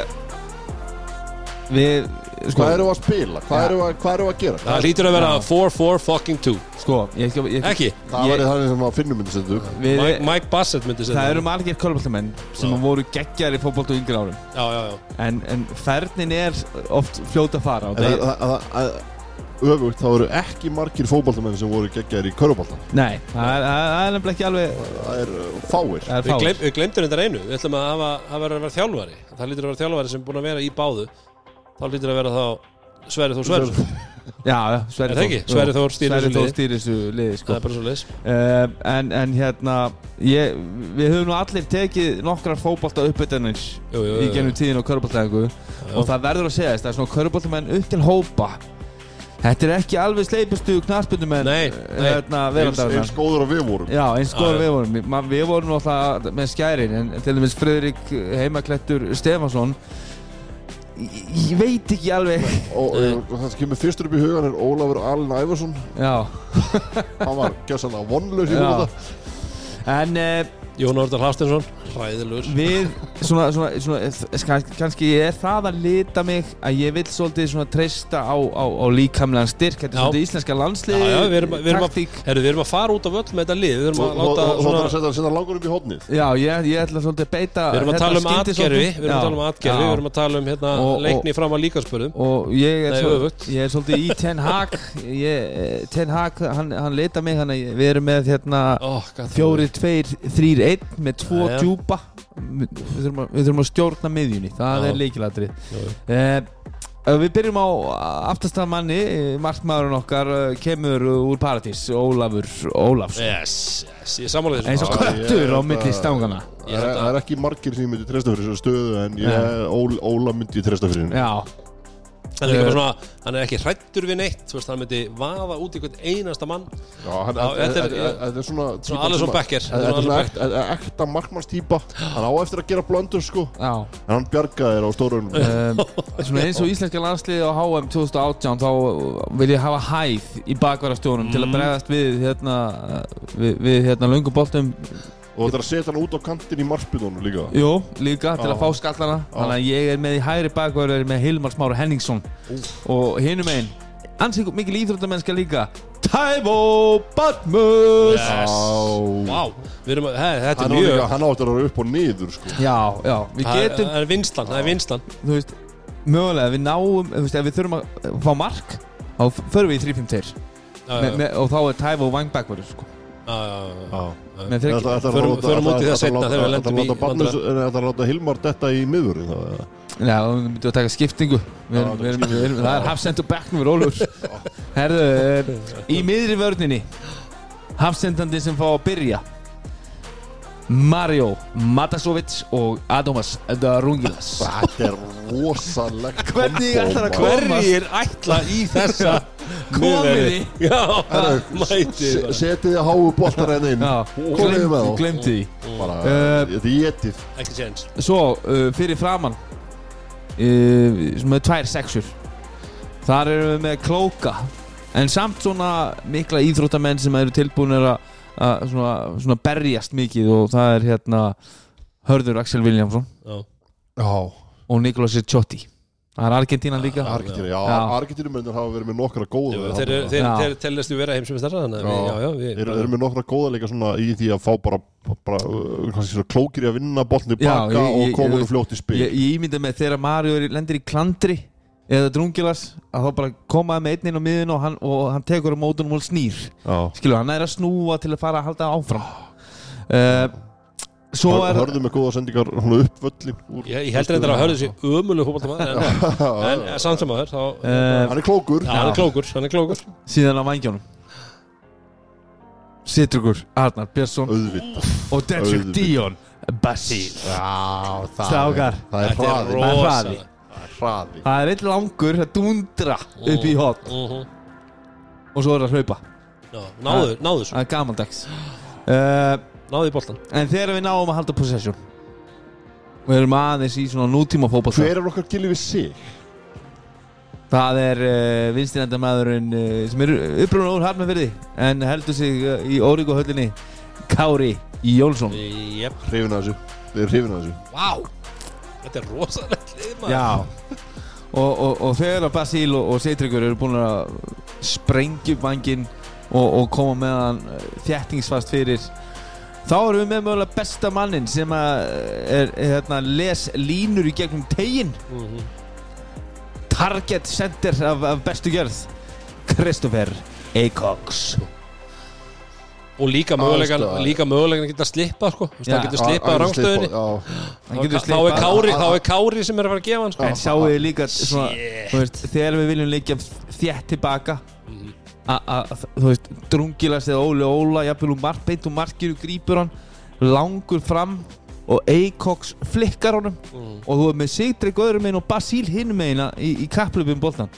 Við Sko, hvað eru að spila, hvað eru að, hvað eru að gera? Það hlýtur að vera Já. 4-4 fucking 2 sko ég, ég, ég, ekki, það verður þannig sem að finnum myndi setja upp. Við, Mike, Mike Bassett myndi setja Það eru margir kolbáltamenn sem voru geggjar í fótbolta og yngri árum. Já, já, já. en, en fernin er oft fljóta að fara og en þeir, það, það, það, öfugt, þá eru ekki margir fótballtamenn sem voru geggjar í körubólta Nei, það er, það er nefnilega ekki alveg það er uh, fáir. Það er Við, fáir. gleym, við glemtum þetta einu. Við ætlum að hafa, hafa verið að vera þjálfari. Það lítur að vera þjálfari sem er búin að vera í báðu Þá lítur að vera þá Sverri Þór Sverri Já, Er? Sverri Þór Þór liði. stýrir þessu Það sko. er bara svo leis uh, en, en hérna ég, Við höfum nú allir tekið nokkrar Jú, jú, í genum tíðin og körubóltaðingu og það verður að segja þess, það er svona körubóltamenn upp til hópa Þetta er ekki alveg sleipustu knarspunum en Nei, nei. hérna, eins, veraldarinnar eins góður að við vorum Já, eins góður já. við vorum Vi- ma- Við vorum náttúrulega með skærin en til dæmis Friðrik Heimaklettur Stefansson ég, ég veit ekki alveg. Og, og það sem kemur fyrstur upp í hugan er Ólafur Alin Ævarsson. Já, hann var gjössanlega vonlaus í Já. þetta en uh, Jón Orðar Hafstensson Ræðilur við svona, svona, svona eh, kann- kannski er það að lita mig að ég vil svolítið svona treysta á, á, á líkamlegan styrk. Þetta er svolítið íslenska landslið Já, já, við erum, við, erum að, herru, við erum að fara út á völl með þetta lið. Við erum að láta og- og það er svona að setja, langur upp í hodnið Já, ég, ég ætla svolítið að beita Við erum að hérna, tala um atgerfi Við erum að tala um atgerfi. Við erum að tala um hérna, leikni fram að líkaspörðum og ég er, Nei, svo, ég er svolítið í Ten Hag. Ég, eh, Ten Hag, hann, hann leita mig við erum með hérna oh, fjóri, tveir, þrýr, einn með tvo Jæja. Djúpa við þurfum, að, við þurfum að stjórna miðjunni. Það Já. er leikilatrið eh, Uh, Við byrjum á aftasta manni Markmaðurinn okkar uh, kemur úr Paradís Ólafur Ólafs Yes, yes, ég sammála þessu. Eins og köttur á milli stangana. Það er, ekki margir sem ég myndi treysta fyrir þessu stöðu en ég, Ól, Óla myndi ég treysta fyrir henni. Já, Hann er, bara svona, hann er ekki hrættur við neitt þú veist, Hann myndi vaða út í hvern einasta mann. Já, hann, Já, þetta er- þetta er- er svona Svona Alisson Becker. Þetta er svona ekta, ekta markmannstýpa Hann á eftir að gera blöndur sko. Já. En hann bjargaði þér á stórunum um, Svona eins og íslenska landsliði á HM 2018 þá vil ég hafa hæð í bakvarastjónum til að bregðast við hérna, við, við hérna löngum boltum Og þetta er að setja hann út á kantinn í marspilunum líka. Jú, líka til að fá skallana. Þannig að ég er með í hægri bakvarður með Hilmar Smára Henningsson. Og hinum einn ansið mikil íþróttamennska líka. Tævo Badmus! Yes. He, þetta er mjög hann áttur að vera upp og niður sko. Já, já, við Það er- getum það er vinslan, það er vinslan þú veist, mögulega við náum þú veist, ef við þurfum að fá mark þá förum við í 3-5-2 Já, Me- já, me- og þá er Tævo vangbakvarður sko. já, já, já. Er það er að láta Hilmar detta í miðurinn þá, Já, við myndum að taka skiptingu. Við erum, Já, við erum, við erum, Það er hafsend og bekknum við rólur Herðu, í miðri vörninni Hafsendandi sem fá að byrja Mario Matasovic og Adomas Darungilas. Þetta er rosalegt Hvernig ætlar að maður. koma? Hverjir ætla í þessa Komiði. Já, mæti se- Setið þið háu boltar henni inn. Já, Komið með þá. glemdi því. Bara, Eh, Þetta er getið Ekki séns. Svo, uh, fyrir framann uh, með tvær sexur. Þar erum við með klóka. En samt svona mikla íþróttamenn sem eru tilbúinir að að svona, svona berjast mikið og það er hérna Hörður Axel Viljámsson Já, Já. Og Nicolas Ciotti Það er Argentínan líka. Argentínu, já, Já. Argentínumennir hafa verið með nokkra góða þeir, þeir, þeir, telast við vera heimsumistara Þannig að Þeir eru með nokkra góða líka svona í því að fá bara, bara uh, klókir í að vinna boltin í Já, baka ég- ég- og koma ég- nú fljótt í spil. Ég, ég ímynda með þegar Mario er, lendir í klandri eða drungilas að þá bara komaði með einnin á miðin og hann, og hann tekur á mótunum og snýr. Já. Skilur, hann er að snúa til að fara að halda áfram. Uh, Svo Hör- er Hörðu með góða sendingar hún upp völlin úr Ég, ég heldur þetta að hörðu sér ömuleg fótballtamaður en, en samt sem aður þá uh, Hann er klókur. Já, hann er klókur, hann er klókur. síðan á vangjónum Sitrugur, Arnar Björnsson Auðvitað. og Dedrick Auðvitað. Dion. Basíl Já, það Strákar. er Það er Þetta er hraði. Það er hraði. er hraði. Það er eitt langur að dundra upp í hot. Mhm. og svo er það að hlaupa. Já, Náðu, náðu svo, Það er gamaldags. Uh, náðu í boltan En þegar við náum að halda possession og erum aðeins í svona nútíma fótbolta. Hver er okkar gilið við sig? Það er uh, vinstinendamæðurinn uh, sem er upprúna úr Hafnarfyrði en heldur sig uh, í Óríku höllinni Kári Jónsson. Jep, Hrifin að þessu. Við erum hrifin að þessu. Vá Þetta er rosalegt lið maður. Já. Og, og, og þegar Basíl og, og Seitryggur eru búin að sprengja upp vanginn og, og koma með hann uh, þjættingsfast fyrir þá erum við með mögulega besta mannin sem að er, er hérna, les línur í gegnum tegin Mhm. target center af, af bestu gjörð Kristoffer Eikoks Og líka mögulegan, líka mögulegan að geta slippað sko Þú veist, Já. hann getur slippað á rángstöðinni getur Þá er Kári, þá er Kári sem er að fara að gefa hann sko en sjáu þið líka svona, Shit. þú veist, þegar við viljum leikja þétt tilbaka Mhm. a- a- þú veist, drungilast eða Óli Óla jafnvel úr mark, beint og markir og grípur hann langur fram og Eikoks flikkar honum Mhm. og þú er með Sigdreik öðrum megin og Basíl hinum megin í, í kapplöfum boltan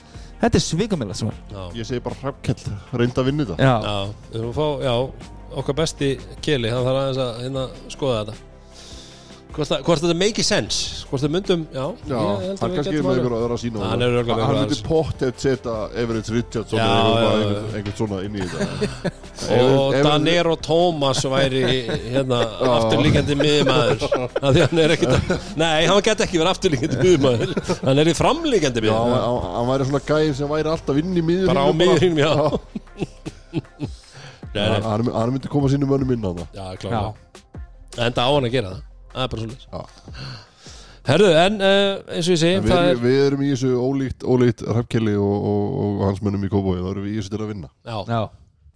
þetta er svikamilla sem er Já, ég segi bara hræfkell Reynda að vinna þetta. Já, já, fá, já Okkar besti keli, hann þarf aðeins að hérna skoða þetta Hvort, það- hvort þetta make sense? Hvort þau myndum, já. Já, ég held að hann við kannski er getum með að öðra sína Hann það. er örugglega með Hann eitthvað myndi aðeins. pottið setja Everett eitthvað- já. einhvern svona inn í þetta. Og Danero Thomas væri hérna afturlíkjandi miðmaður af því hann er ekkit Nei, hann geti ekki verið afturlíkjandi miðmaður Hann er í framlíkjandi hann, miðmaður hann- hann væri svona gæði sem væri alltaf inn í miður Bara á miðjunum, já. Hann, hann myndi koma sínum mönnum inn á það já, klára Enda á hann að gera það Það er bara svolítið Herðu, en uh, eins og ég segi við, er, við erum í þessu ólíkt, ólíkt Hrafkelli og, og, og hans mönnum í Kópói þá erum við í þessu til að vinna. Já, já.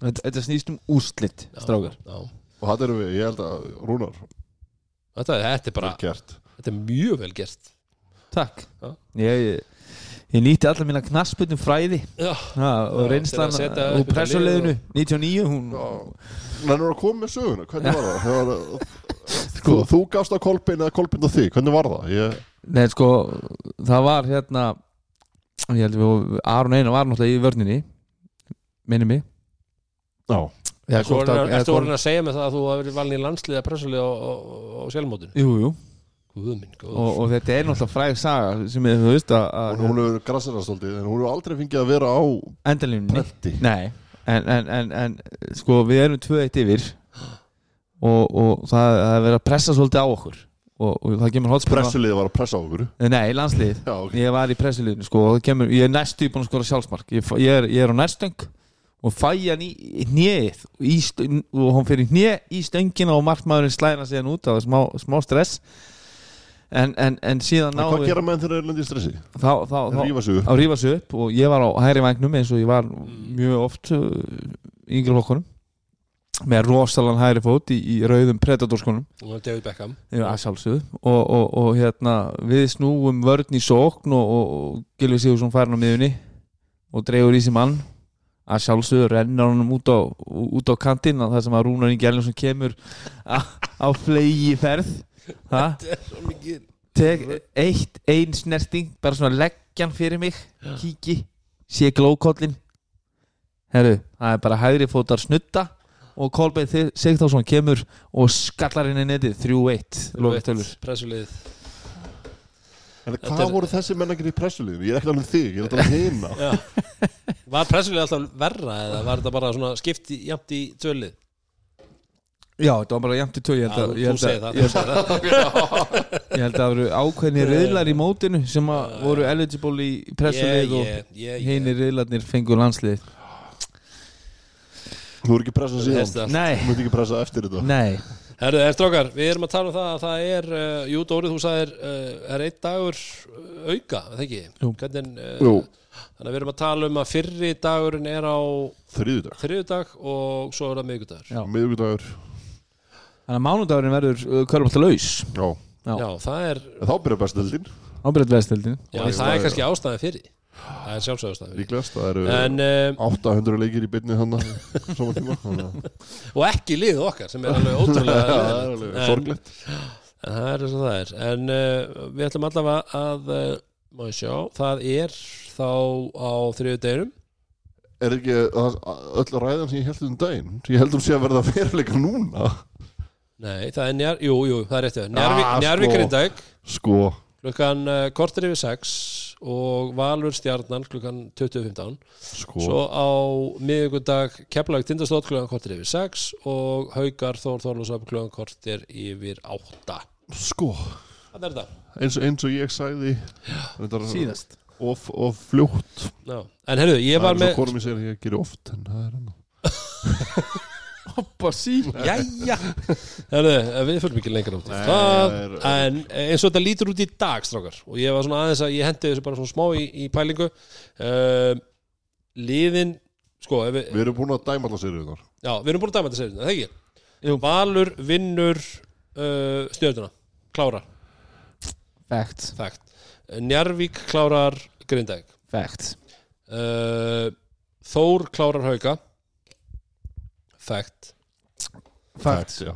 Þetta, þetta snýst um úrslit strákar. já. Og það erum við, ég held að Rúnar Þetta, þetta er bara, þetta er mjög vel gert. Takk. Já. ég, Ég nýtti allar mína knassputum fræði. Já, ha, og Já, reynslan og þetta pressuleginu lið 99 hún, Þannig að koma með söguna, hvernig var það? Var, þú, þú gafst á kolpin eða kolpin á þig, hvernig var það? Ég, Nei sko, það var hérna ég held við Aron Einar var náttúrulega í vörninni minni mig. Já, er hvort- orðin að segja mig það að þú hafi verið valin í landsliða pressulega á, á, á sjálfmótinu? Jú, jú, Guð minn, góð og, og þetta er náttúrulega fræg saga sem er, þú veist að, hún hefur grassirastóldi en hún hefur aldrei fengið að vera á endalínunni pretti Nei, en, en, en, en sko við erum 2-1 yfir og, og það, það er verið að pressa svolítið á okkur. Og, og það kemur hotspilna pressuliði var að pressa á okkur? Nei, landslið Já, ok. Ég var í pressileginu sko og það kemur, ég er næstu búin að skora sjálfsmark. Ég, ég, er, ég er á næstöng og fæ hann í í hnið í stöng, og hún fyrir hnið í stöngina og markmaðurinn slæna sig hann út það var smá, smá stress. En, en, en síðan En hvað náðu gera menn þegar þeir eru lendi í stressi? þá, þá, þá, rífa sig upp. og ég var á hæri vagnum eins og ég var mjög oft uh, í yngri flokkunum með rosalan hæri fót í, í rauðum predatorskonum Og David Beckham. Já, og, og, og hérna við snúum vörn í sókn og, og, Gilvi Sigursson færin á miðunni og dregur í sig mann. Að sjálfsögðu rennar honum út á, út á kantinn að það sem að Rúnar Ingi Erlendsson kemur á flegi ferð. Ha? tek eitt, ein snerting bara svona leggjan fyrir mig. Kíki, sé glókollin herru, það er bara hægri fótar snutta og Kolbeinn Sigþórsson kemur og skallar inn í netið 3-1 lokastölur Pressulið. En hvað er- voru þessi menn að gera í pressuliðinu? Ég er ekki alveg þig, ég er alveg hina Var pressulið alltaf verra eða var þetta bara svona skipti jafnt í tölið? Já, þetta var bara jæmt í að, þú ég held segir að, það, ég held að, það voru ákveðni riðlar í mótinu sem að voru eligible í pressulið og hinir riðlarnir fengur landslið Þú er ekki pressað síðan. Nei, Þú ert ekki pressað eftir þetta nei Herðu, er strókar, við erum að tala um það að það er, uh, jú Dórið, þú sagðir, uh, er einn dagur uh, auka, er það ekki? Jú. Hvernig, uh, Jú. Þannig að við erum að tala um að fyrri dagurinn er á Þriðjudag þriðjudag og svo er það miðgudagur. Já. Miðvikudagur Þannig að mánudagurinn verður uh, körfalta laus Já Já. Já, það er, Þá byrjar bestildin ábyrðat veðstildin já, Og það er það- kannski ástæðan fyrir. Það er sjálfsögðastæðan fyrir. Líklegast Það eru En, uh, 800 leikir í byrni að- og ekki liðið okkar sem er alveg ótrúlega er alveg En- sorglegt. En það er eins og það er. En uh, við ætlum allavega að uh, Má ég sjá, það er þá á þriðu deginum. Er ekki það, öll ræðan sem ég held um daginn Ég held um sé að verða veruleika núna? Nei, það er njár, jú, jú, það er rétt Njárvík, Ah, Njárvík sko. Grindag Sko. Klukkan uh, kortir yfir 6 og Valur Stjarnan klukkan 20.15 Sko. Svo á miðugundag Keflag Tindastótt klukkan kortir yfir 6 og Haukar Þór Þórlúsöf klukkan kortir yfir 8 Sko. Það er þetta. Eins, eins og ég sagði reyndar Síðast. Of, of fljótt. Já. En herru, ég Það var er svo með konum ég segir að ég gerir oft En það er hann Hoppa sí Jæja. Við í Nei, það það er- En eins og þetta lítur út í dag strákar og ég var svona aðeins að ég hendi þessu bara svona smá í, í pælingu uh, Liðin Sko, ef við, Við erum búin að dæma alla seriðunar já, við erum búin að dæma þetta serið, það ekki? Jú. Valur vinnur uh, stjörnuna, klárar, Fact. Fakt Njarvík klárar Grindæk Fact. Uh, Þór klárar Hauka Fact Fact Já.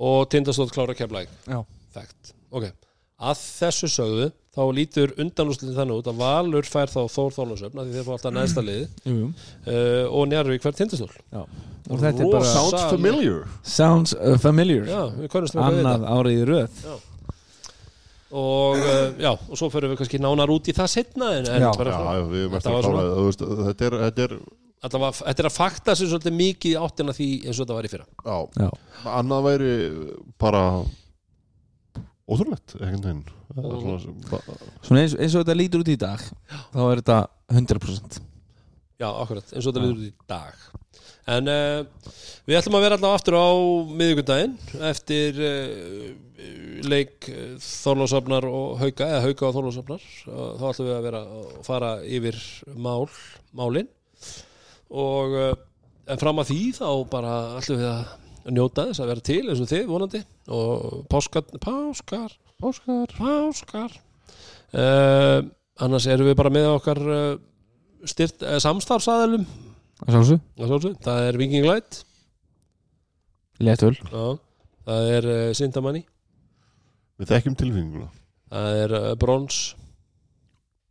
Og Tindastótt klárar Keflæk Já. Fact, ok. Að þessu sögðu þá lítur undanúslitin þannig út að Valur fær þá Þór Þórnarsöfn því þeir fá alltaf neðsta liði Jú, jú. Uh, og Njarvík fær Tindastól Já. Og þetta er bara Sounds familiar. Sounds uh, familiar. Já, við konumstum að Annað árið í röð. Og uh, já, og svo fyrir við kannski nánar út í það setna en, en Já. bara, Já, já, við erum Þetta var að svona- klára Þetta er, þetta er allavega, þetta er að fakta sér svolítið mikið áttina því eins og þetta var í fyrra. Já, Já. Annað væri bara ótrúlegt Það er svona eins, eins og þetta lítur út í dag Þá er þetta 100% Já, akkurat, eins og þetta liður út í dag. En uh, við ætlum að vera allavega aftur á miðvikundaginn eftir uh, leik uh, Þorlásafnar og Hauka eða Hauka og Þorlásafnar þá ætlum við að vera að fara yfir mál, málin og uh, en fram að því þá bara ætlum við að njóta þess að vera til eins og þið vonandi. Og páskar Páskar, Óskar. Páskar. Uh, annars erum við bara með okkar uh, styrt, uh, samstarfsaðalum Það sjálfsög það er Viking Light. Já, það er uh, Sindamanni. Við þekkjum tilfinninguna. Það er uh, Brons.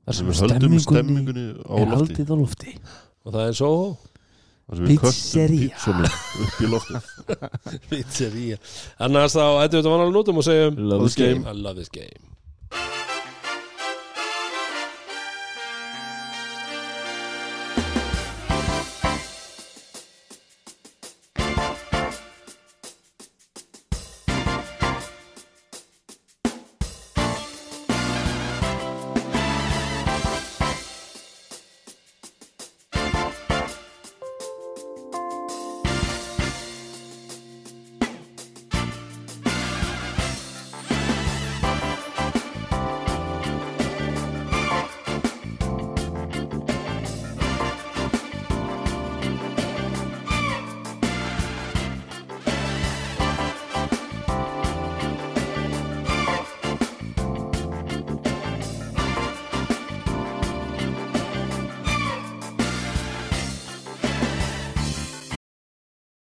Það Við höldum stemmingunni á er lofti. haldið á lofti og það er köstum Pizzeria. upp í loftið. Pizzeria. Annars þá ættum við þetta vanalega nútum og segjum Love this game. I love this game